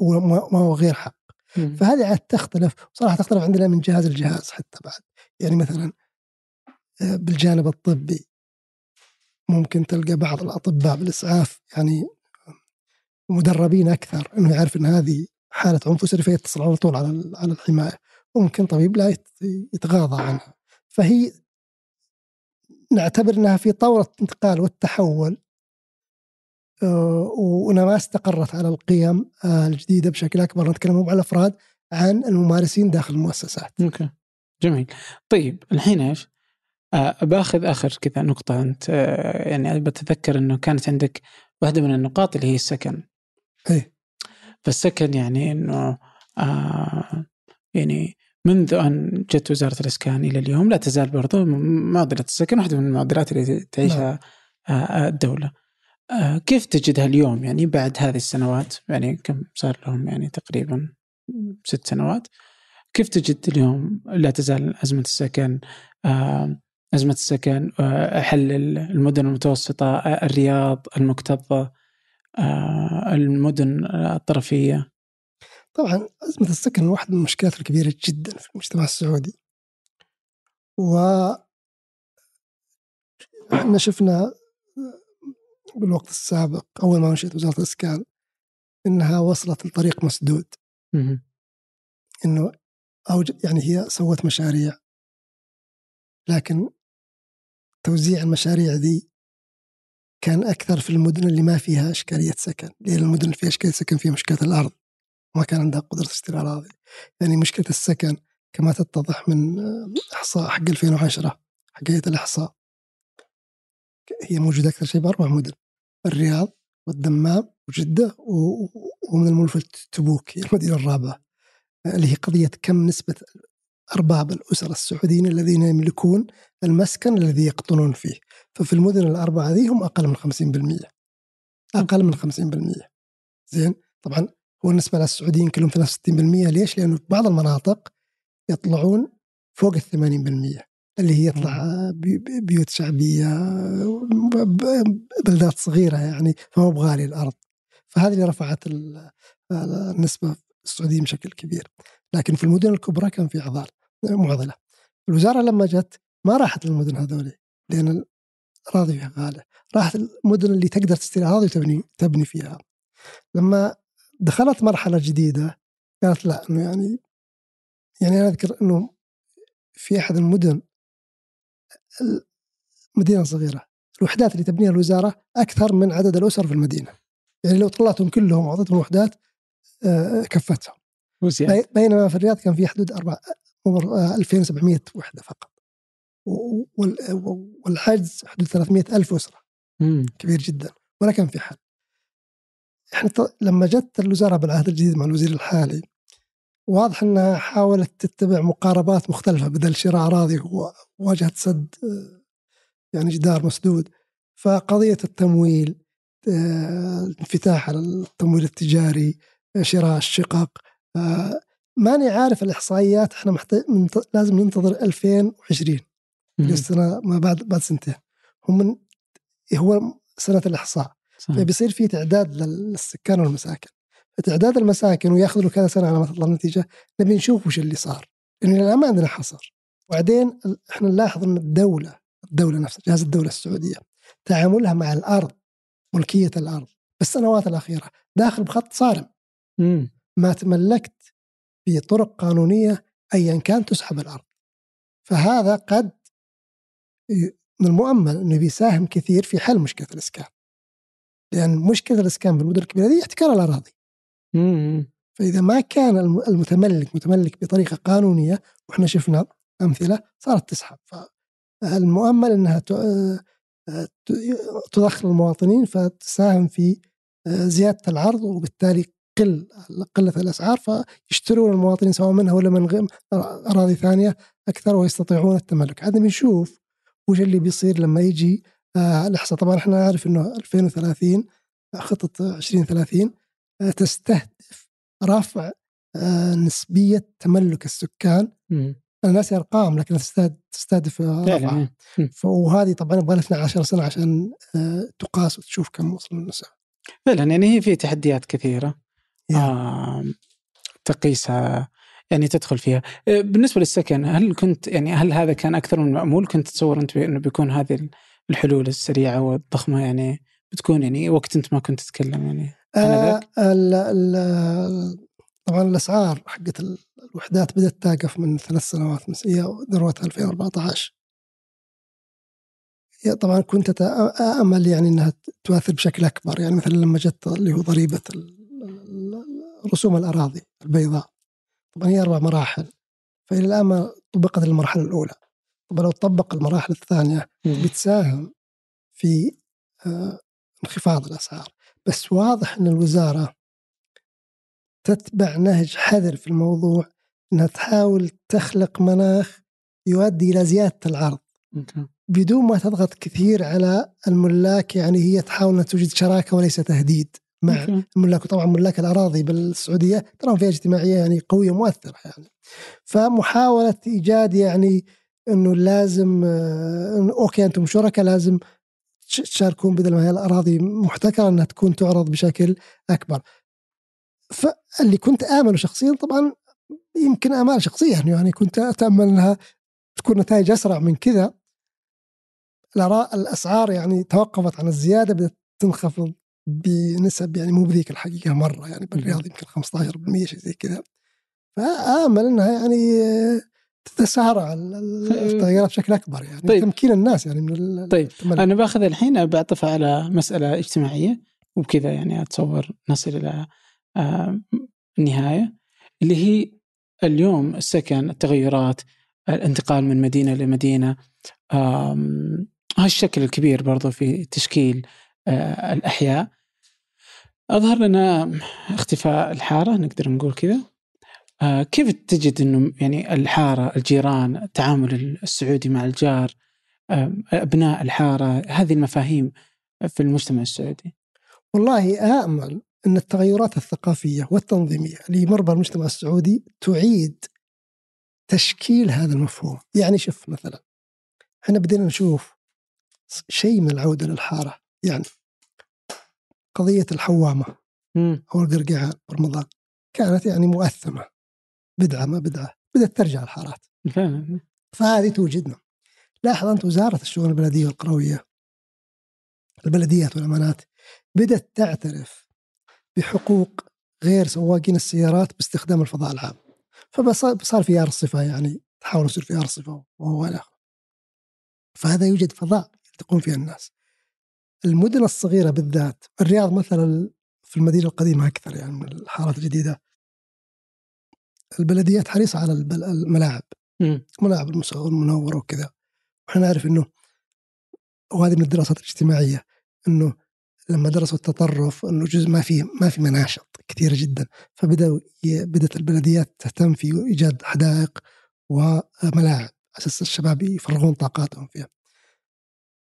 وما هو غير حق. فهذه عاد تختلف. صراحة تختلف عندنا من جهاز لجهاز حتى بعد. يعني مثلا آه، بالجانب الطبي ممكن تلقى بعض الأطباء بالإسعاف يعني مدربين أكثر إنه يعرف إن هذه حالة عنف اسري فيتصل على طول على على الحماية. ممكن طبيب لا يتغاضى عنها. فهي نعتبر إنها في طور الانتقال والتحول آه، ما استقرت على القيم آه، الجديدة بشكل أكبر نتكلم مو على الأفراد عن الممارسين داخل المؤسسات. أوكي جميل. طيب الحين إيش؟ آه باخذ آخر كذا نقطة أنت آه يعني بتذكر إنه كانت عندك واحدة من النقاط اللي هي السكن. إيه فالسكن يعني إنه آه يعني منذ أن جت وزارة الإسكان إلى اليوم لا تزال برضو معضلة السكن واحدة من المعضلات اللي تعيشها نعم. آه الدولة. آه كيف تجدها اليوم؟ يعني بعد هذه السنوات يعني كم صار لهم يعني تقريبا ست سنوات كيف تجد اليوم؟ لا تزال أزمة السكن أزمة السكن آه حل المدن المتوسطة آه الرياض المكتظة المدن الطرفية. طبعا أزمة السكن واحدة من المشكلات الكبيرة جدا في المجتمع السعودي. و إحنا شفنا بالوقت السابق أول ما نشأت وزارة الإسكان إنها وصلت لطريق مسدود. إنه أو يعني هي سوت مشاريع. لكن توزيع المشاريع ذي كان أكثر في المدن اللي ما فيها إشكالية سكن. لأن المدن اللي فيها إشكالية سكن فيها مشكلة الأرض. ما كان عندها قدرة تشتري أراضي. يعني مشكلة السكن كما تتضح من إحصاء حق 2010 حق هيئة الإحصاء. هي موجودة أكثر شيء بأربع مدن الرياض والدمام وجدة ومن المنفى تبوك هي المدينة الرابعة. اللي هي قضية كم نسبة أرباب الأسر السعوديين الذين يملكون المسكن الذي يقطنون فيه. ففي المدن الأربعة ذي هم أقل من 50% أقل من 50% زين؟ طبعا هو بالنسبة للسعوديين كلهم 63% ليش؟ لأنه في بعض المناطق يطلعون فوق ال 80% اللي هي بي- بيوت شعبية بلدات صغيرة يعني فما بغالي الأرض فهذه اللي رفعت ال- النسبة السعودية بشكل كبير. لكن في المدن الكبرى كان في اعضال معضلة. الوزارة لما جت ما راحت للمدن هذولي لأن الأراضي فيها غالية. راحت المدن اللي تقدر تشتري أراضي وتبني تبني فيها. لما دخلت مرحلة جديدة قالت لا إنه يعني يعني أنا أذكر إنه في أحد المدن مدينه صغيره الوحدات اللي تبنيها الوزارة أكثر من عدد الأسر في المدينة. يعني لو طلعتهم كلهم وأعطيتهم وحدات آه، كفتهم. بينما في الرياض كان في حدود أربع عمر، آه، 2700 وحدة فقط. والحجز حدود 300 ألف أسرة. مم. كبير جدا. ولا كان في حل. إحنا لما جت الوزارة بالعهد الجديد مع الوزير الحالي واضح إنها حاولت تتبع مقاربات مختلفة بدل شراء أراضي وواجهت سد يعني جدار مسدود فقضية التمويل على التمويل التجاري شراء الشقق ماني عارف الإحصائيات إحنا محتاج لازم ننتظر 2020 مم. اللي السنة ما بعد بعد سنتين هم من هو سنة الإحصاء صح. فبيصير في تعداد للسكان والمساكن فتعداد المساكن وياخذ له كذا سنة على ما تطلع النتيجة نبي نشوف وش اللي صار. لأن الآن ما عندنا حصر. وبعدين إحنا نلاحظ إن الدولة الدولة نفسها جهاز الدولة السعودية تعاملها مع الأرض ملكية الأرض بالسنوات الأخيرة داخل بخط صارم. مم. ما تملكت بطرق قانونية ايا كان تسحب الأرض. فهذا قد من المؤمل إنه بيساهم كثير في حل مشكلة الإسكان. لأن مشكلة الإسكان بالمدن الكبيرة دي احتكار الاراضي فإذا ما كان الم- المتملك متملك بطريقة قانونية وإحنا شفنا أمثلة صارت تسحب. فالمؤمل إنها ت- آه، تدخل المواطنين فتساهم في آه، زيادة العرض وبالتالي قل قلة الأسعار فيشترون المواطنين سواء منها ولا من غير أراضي ثانية أكثر ويستطيعون التملك. هذا بنشوف وش اللي بيصير لما يجي آه، الاحصاء طبعا إحنا نعرف إنه 2030 خطة 2030 آه، تستهدف رفع آه، نسبية تملك السكان. أنا ناسي ارقام لكن تستهد- تستهدف. ف- وهذه طبعا يبغى لها 12 سنة عشان آه، تقاس وتشوف كم وصل النساء فعلا يعني هي في تحديات كثيرة. يا. آه تقيسها يعني تدخل فيها. آه، بالنسبة للسكن هل كنت يعني هل هذا كان أكثر من مأمول؟ كنت تتصور أنت انه بيكون هذه الحلول السريعة والضخمة؟ يعني بتكون يعني وقت أنت ما كنت تتكلم يعني. آه، آنذاك؟ ال- ال- طبعا الأسعار حقت ال- الوحدات بدأت تقف من ثلاث سنوات هي ذروتها 2014 هي طبعا كنت أمل يعني إنها تؤثر بشكل أكبر يعني مثلا لما جت اللي هو ضريبة رسوم الأراضي البيضاء طبعا هي أربع مراحل فإلى الآن ما طبقت المرحله الأولى طبعا لو طبق المراحل الثانية. بتساهم في آه، انخفاض الأسعار بس واضح إن الوزارة تتبع نهج حذر في الموضوع إنها تحاول تخلق مناخ يؤدي إلى زيادة العرض. بدون ما تضغط كثير على الملاك يعني هي تحاول إنها توجد شراكة وليس تهديد مع. الملاك وطبعا ملاك الأراضي بالسعودية تراهم فئه اجتماعية يعني قوية مؤثره يعني فمحاولة إيجاد يعني إنه لازم آه، أوكي أنتم شركاء لازم تشاركون بدل ما هي الأراضي محتكرة أنها تكون تعرض بشكل أكبر. فاللي كنت امله شخصيا طبعا يمكن آمال شخصية يعني كنت أتأمل أنها تكون نتائج أسرع من كذا. الآراء- الأسعار يعني توقفت عن الزيادة بدأت تنخفض بنسب يعني مو بذيك الحقيقة مرة يعني بالرياض يمكن 15% شيء زي كذا. فآمل أنها يعني تتسارع ال- ال- التغيرات بشكل أكبر يعني طيب. تمكين الناس يعني من طيب التملك. أنا بأخذ الحين بعطفها على مسألة اجتماعية وبكذا يعني أتصور نصل إلى آه، النهاية اللي هي اليوم السكن التغيرات الانتقال من مدينة لمدينه هالشكل الكبير برضو في تشكيل آه، الأحياء أظهر لنا اختفاء الحارة نقدر نقول كذا كيف تجد إنه يعني الحارة الجيران التعامل السعودي مع الجار آه، أبناء الحارة هذه المفاهيم في المجتمع السعودي؟ والله امل أن التغيرات الثقافية والتنظيمية اللي يمر بها المجتمع السعودي تعيد تشكيل هذا المفهوم، يعني شوف مثلا إحنا بدينا نشوف شيء من العودة للحارة. يعني قضية الحوامة مم. أو القرقعة برمضان كانت يعني مؤثمة. بدعة ما بدعة بدأت ترجع الحارات. فعلا. فهذه توجدنا. لاحظ أنت وزارة الشؤون البلدية والقروية البلديات والأمانات بدأت تعترف بحقوق غير سواقين السيارات باستخدام الفضاء العام. فصار في ارصفه يعني تحاول يصير في ارصفه وهو آخره. فهذا يوجد فضاء يلتقون فيها الناس. المدن الصغيرة بالذات الرياض مثلا في المدينة القديمة أكثر يعني من الحارات الجديدة. البلديات حريصة على الملاعب مم. ملاعب المصغر المنورة وكذا وإحنا نعرف إنه وهذه من الدراسات الاجتماعية إنه لما درسوا التطرف إنه جزء ما في ما في مناشط كثيرة جدا فبدأوا بدأت البلديات تهتم في إيجاد حدائق وملاعب على أساس الشباب يفرغون طاقاتهم فيها.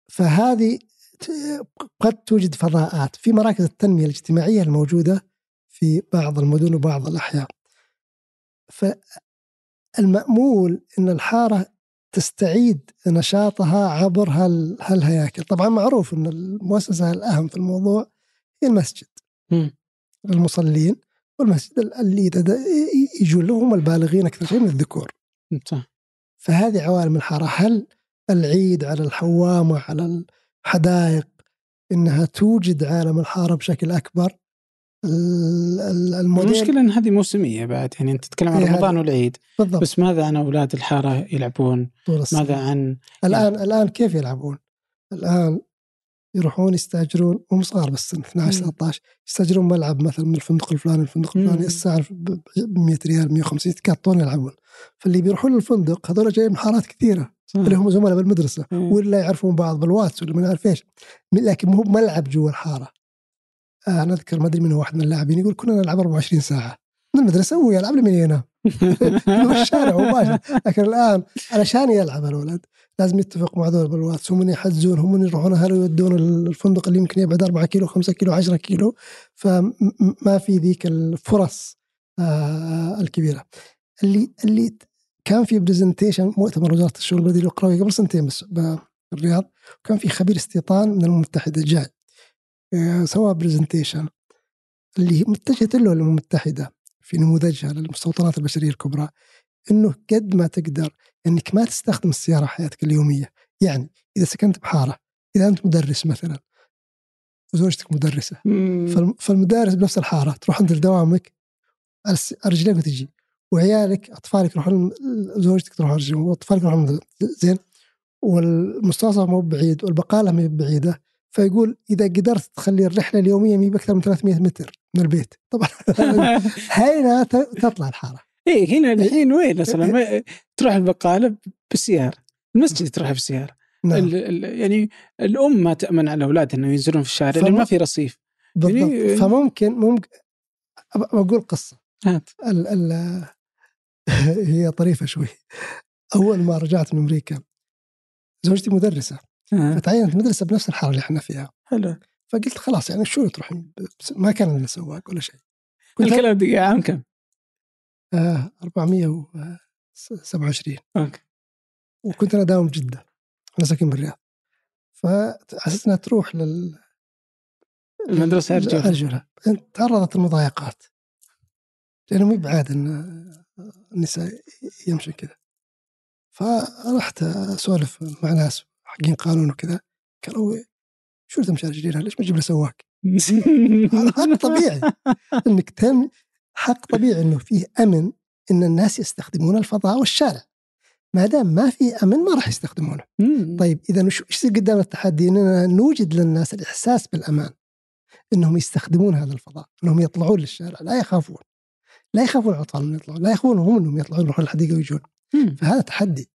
فهذه قد توجد فضاءات في مراكز التنمية الاجتماعية الموجودة في بعض المدن وبعض الأحياء. فالمأمول إن الحارة تستعيد نشاطها عبر هال هالهياكل، طبعا معروف إن المؤسسة الأهم في الموضوع هي المسجد مم. للمصلين والمسجد اللي يجون لهم البالغين أكثر شيء من الذكور. صح. فهذه عوالم الحارة هل العيد على الحوامة على الحدائق إنها توجد عالم الحارة بشكل أكبر الموديل المشكلة إن هذه موسمية بعد يعني أنت تتكلم عن إيه رمضان والعيد بالضبط بس ماذا عن أولاد الحارة يلعبون؟ طول السنة. ماذا عن الان الآن كيف يلعبون؟ الآن يروحون يستأجرون هم صغار بس 12 مم. 13 يستأجرون ملعب مثلا من الفندق الفلاني الفندق مم. الفلاني الساعة ب 100 ريال 150 يتقاطون يلعبون فاللي بيروحون للفندق هذول جايين من حارات كثيرة صح. اللي هم زملاء بالمدرسة إيه. ولا يعرفون بعض بالواتس ولا ما نعرف إيش لكن مو ملعب جوا الحارة أنا أذكر ما أدري من هو واحد من اللاعبين يقول كنا نلعب 24 ساعة. من المدرسة هو يلعب لمن ينام في *laughs* الشارع مباشر لكن الآن علشان يلعب الولد لازم يتفق مع ذول بالواتس. هم يحجزون هم يروحون اهله يودون الفندق اللي يمكن يبعد 4 كيلو 5 كيلو 10 كيلو؟ فما في ذيك الفرص آه الكبيرة. اللي اللي كان في presentation مؤتمر وزارة الشؤون البلدية والقرويه قبل سنتين بس بالرياض وكان في خبير استيطان من المتحدة جاي. آه، سوى presentation اللي له الأمم المتحدة في نموذجها للمستوطنات البشرية الكبرى إنه قد ما تقدر إنك ما تستخدم السيارة حياتك اليومية، يعني إذا سكنت بحارة، إذا أنت مدرس مثلا وزوجتك مدرسة، مم. فالم- فالمدارس بنفس الحارة تروح الس- على رجليك وتجي وعيالك أطفالك يروحون زوجتك تروح على رجليهم وأطفالك يروحون. زين والمستوصف مو بعيد والبقاله ما هي بعيدة فيقول إذا قدرت تخلي الرحلة اليومية ما بأكثر من 300 متر من البيت. طبعا. *laughs* هنا تطلع الحارة. إيه هنا الحين وين أصلا؟ ما- تروح البقالة بالسيارة. المسجد تروح بالسيارة. نعم. ال ال يعني الأم ما تأمن على أولادها انه ينزلون في الشارع لأن ما في رصيف. بالضبط. يعني- فممكن ممكن بقول قصة. هات. ال ال *laughs* هي طريفة شوي. أول ما رجعت من أمريكا زوجتي مدرسة. فتعينت مدرسه بنفس الحاره اللي إحنا فيها. حلو. فقلت خلاص يعني شو تروحين بس ما كان عندنا سواق ولا شيء. الكلام دقيقة عام كم؟ آه 427 أوكي. وكنت أنا داوم جدة أنا ساكن بالرياض. فاساس إنها تروح لل المدرسة ارجو ارجلها تعرضت للمضايقات. لأنه مو بعاد إن النساء يمشوا كذا. فرحت أسولف مع ناس حقين قانون وكذا قالوا شو تمشي على رجليها ليش ما تجيب لها سواق؟ *laughs* هذا حق طبيعي. إنك تم حق طبيعي إنه فيه أمن إن الناس يستخدمون الفضاء والشارع. ما دام ما في أمن ما راح يستخدمونه. طيب إذا إيش يصير قدام التحدي؟ إننا نوجد للناس الإحساس بالأمان إنهم يستخدمون هذا الفضاء إنهم يطلعون للشارع لا يخافون. لا يخافون الاطفال من يطلعون لا يخافون هم إنهم يطلعون يروحون الحديقه ويجون. فهذا تحدي.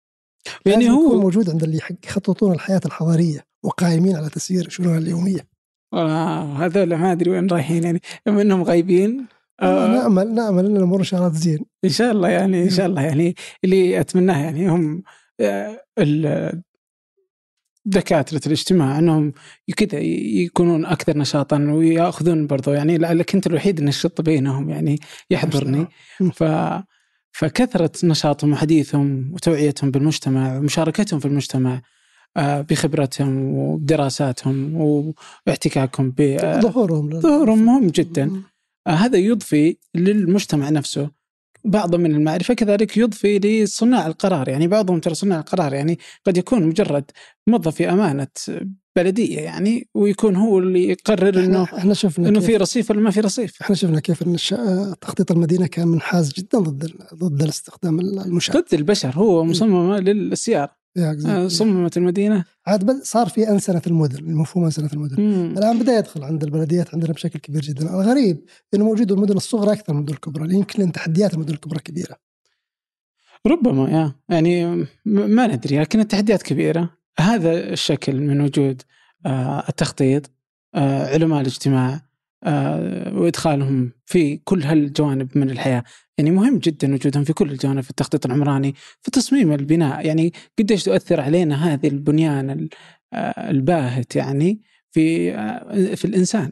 يعني هو موجود عند اللي يخططون الحياة الحضارية وقائمين على تسيير شؤونها اليومية. آه هذول ما أدري وين رايحين يعني. بما إنهم غايبين آه. نامل نأمل إن الأمور إن شاء الله تزين. إن شاء الله يعني إن شاء الله يعني. اللي أتمناه يعني هم آه، دكاترة الاجتماع إنهم كذا يكونون أكثر نشاطا ويأخذون برضو يعني لعلك أنت الوحيد النشط بينهم يعني يحضرني. ف فكثرة نشاطهم وحديثهم وتوعيتهم بالمجتمع ومشاركتهم في المجتمع آه، بخبرتهم وبدراساتهم واحتكاكهم ب آه، ظهورهم ظهورهم مهم جدا. آه، هذا يضفي للمجتمع نفسه. بعض من المعرفة كذلك يضفي لصناع القرار يعني بعضهم ترى صناع القرار يعني قد يكون مجرد موظف في أمانة بلدية يعني ويكون هو اللي يقرر انه إحنا شفنا إنه في رصيف ولا ما في رصيف. إحنا شفنا كيف إن تخطيط المدينة كان منحاز جدا ضد ضد الاستخدام المشاة ضد البشر هو مصممة للسيارة. آه، صممت المدينة. عاد صار في أنسنة المدن مفهوم أنسنة المدن مم. الآن بدأ يدخل عند البلديات عندنا بشكل كبير جدا. الغريب إنه موجود المدن الصغرى أكثر من المدن الكبرى يمكن لأن تحديات المدن الكبرى كبيرة. ربما يا. يعني ما ندري لكن التحديات كبيرة. هذا الشكل من وجود آه، التخطيط آه، علماء الاجتماع وإدخالهم في كل هالجوانب من الحياة. يعني مهم جدا وجودهم في كل الجوانب في التخطيط العمراني في تصميم البناء. يعني قديش تؤثر علينا هذه البنيان آه، الباهت يعني في آه، في الإنسان.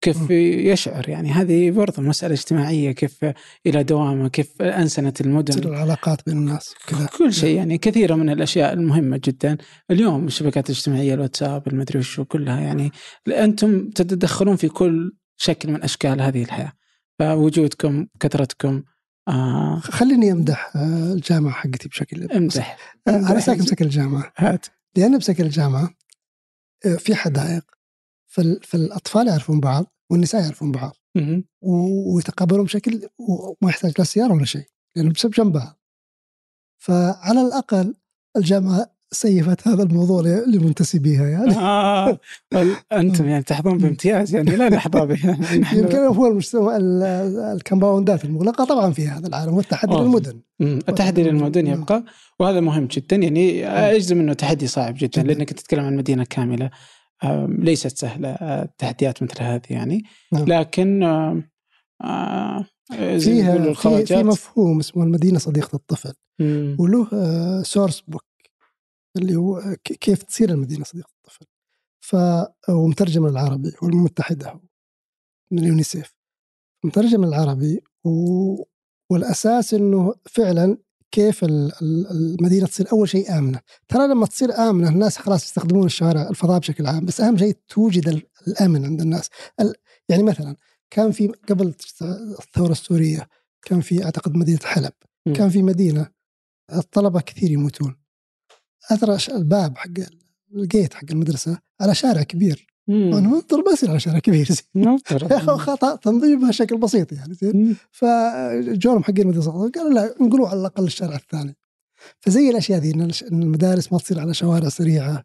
كيف يشعر. يعني هذه برضه مسألة اجتماعية كيف إلى دوامه كيف أنسنة المدن. العلاقات بين الناس كذا. كل شيء. يعني كثيرة من الأشياء المهمة جدا. اليوم الشبكات الاجتماعية الواتساب المدري وشو كلها يعني أنتم تتدخلون في كل شكل من أشكال هذه الحياة. فوجودكم كثرتكم آه. خليني أمدح آه، الجامعة حقتي بشكل امدح. آه، أنا ساكن بسكن الجامعة. هات. لأن بسكن الجامعة آه، في حدائق فالأطفال يعرفون بعض والنساء يعرفون بعض. ويتقابلون بشكل وما يحتاج لا سيارة ولا شيء لأنه بسبب جنب بعض فعلى الأقل الجامعة سيفت هذا الموضوع لمنتسبيها يعني. آه. أنتم يعني تحظون *laughs* بامتياز يعني لا نحظى به. *laughs* يعني يمكن هو المجتمع الكمباوندات المغلقة طبعا في هذا العالم والتحدي للمدن. التحدي للمدن يبقى وهذا مهم جدا يعني أجزم إنه تحدي صعب جدا. لأنك تتكلم عن مدينة كاملة. ليست سهلة التحديات مثل هذه يعني. نعم. لكن آه فيها في, في مفهوم اسمه المدينة صديقة الطفل. وله source book اللي هو كيف تصير المدينة صديقة الطفل. ف ومترجم العربي والمتحدة من اليونيسيف مترجم العربي و... والأساس إنه فعلا كيف المدينة تصير أول شيء آمنة. ترى لما تصير آمنة الناس خلاص يستخدمون الشوارع الفضاء بشكل عام بس أهم شيء توجد الأمن عند الناس. يعني مثلا كان في قبل الثورة السورية كان في أعتقد مدينة حلب كان في مدينة الطلبة كثير يموتون. اثر الباب حق الجيت حق المدرسة على شارع كبير. أنا منظر بس على شارع كبير زين. خطأ. تنظيمها بشكل بسيط يعني زين. فجورهم حقين المدرسة قالوا لا نقولوا على الأقل الشارع الثاني. فزي الأشياء ذي إن المدارس ما تصير على شوارع سريعة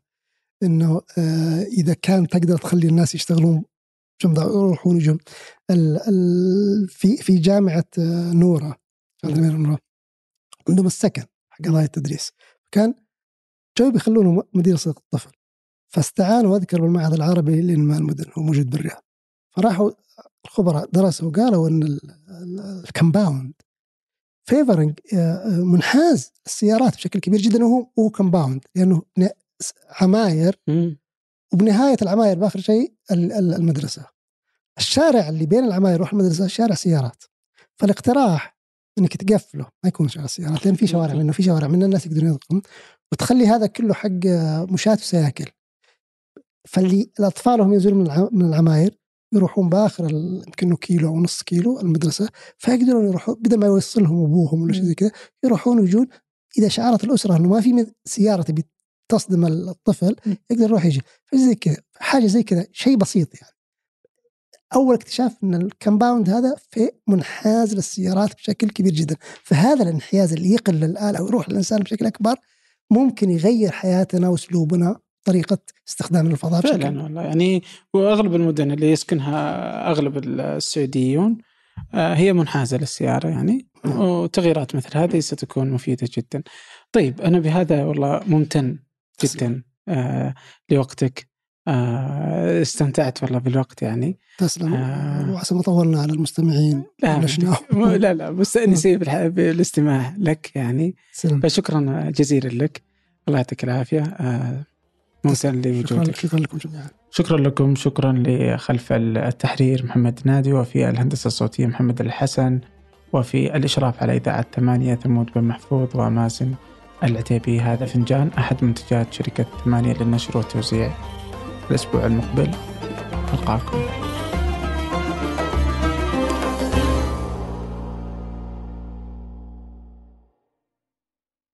إنه آه إذا كان تقدر تخلي الناس يشتغلون يروحون يجون في في جامعة آه، نوره عندهم السكن حق قضايا التدريس. كان جو بيخلونه مدير صديق الطفل؟ فاستعانوا اذكر بالمعهد العربي لانماء المدن هو موجود بالرياض. فراحوا الخبراء درسوا وقالوا إن ال compound favoring آه، منحاز السيارات بشكل كبير جدا وهو هو compound لأنه عماير. وبنهاية العماير بآخر شيء المدرسة. الشارع اللي بين العماير يروح المدرسة شارع سيارات. فالاقتراح إنك تقفله ما يكون شارع سيارات لأن في شوارع منه في شوارع منه الناس يقدرون يدخلون وتخلي هذا كله حق مشاة وسياكل. فاللي الاطفال هم ينزلون من العماير يروحون بآخر يمكن كيلو أو نص كيلو المدرسة فيقدرون يروحون بدل ما يوصلهم أبوهم ولا شيء زي كذا يروحون ويجون إذا شعرت الأسرة إنه ما في سيارة تبي تصدم الطفل يقدر يروح يجي. فزي كذا حاجة زي كذا شيء بسيط يعني. أول اكتشاف إن الكمباوند هذا في منحاز للسيارات بشكل كبير جدا. فهذا الانحياز اللي يقل الآلة ويروح للإنسان بشكل أكبر ممكن يغير حياتنا وأسلوبنا. طريقة استخدام الفضاء فعلا والله. يعني وأغلب المدن اللي يسكنها أغلب السعوديون آه، هي منحازة للسيارة يعني نعم. وتغييرات مثل هذه ستكون مفيدة جدا. طيب أنا بهذا والله ممتن جدا آه لوقتك. آه استمتعت والله بالوقت يعني. تسلم. آه وعسى ما طولنا على المستمعين. لا *laughs* لا لا مستانسين *laughs* بالاستماع لك يعني. سلم. فشكرا جزيلا لك. الله يعطيك العافية. آه ممتن لوجودك. شكرا لكم جميعا. شكرا لكم. شكرا لخلف التحرير محمد نادي وفي الهندسة الصوتية محمد الحسن وفي الإشراف على إذاعة ثمانية ثمود بن محفوظ ومازن العتيبي. هذا فنجان أحد منتجات شركة ثمانية للنشر والتوزيع. الأسبوع المقبل ألقاكم.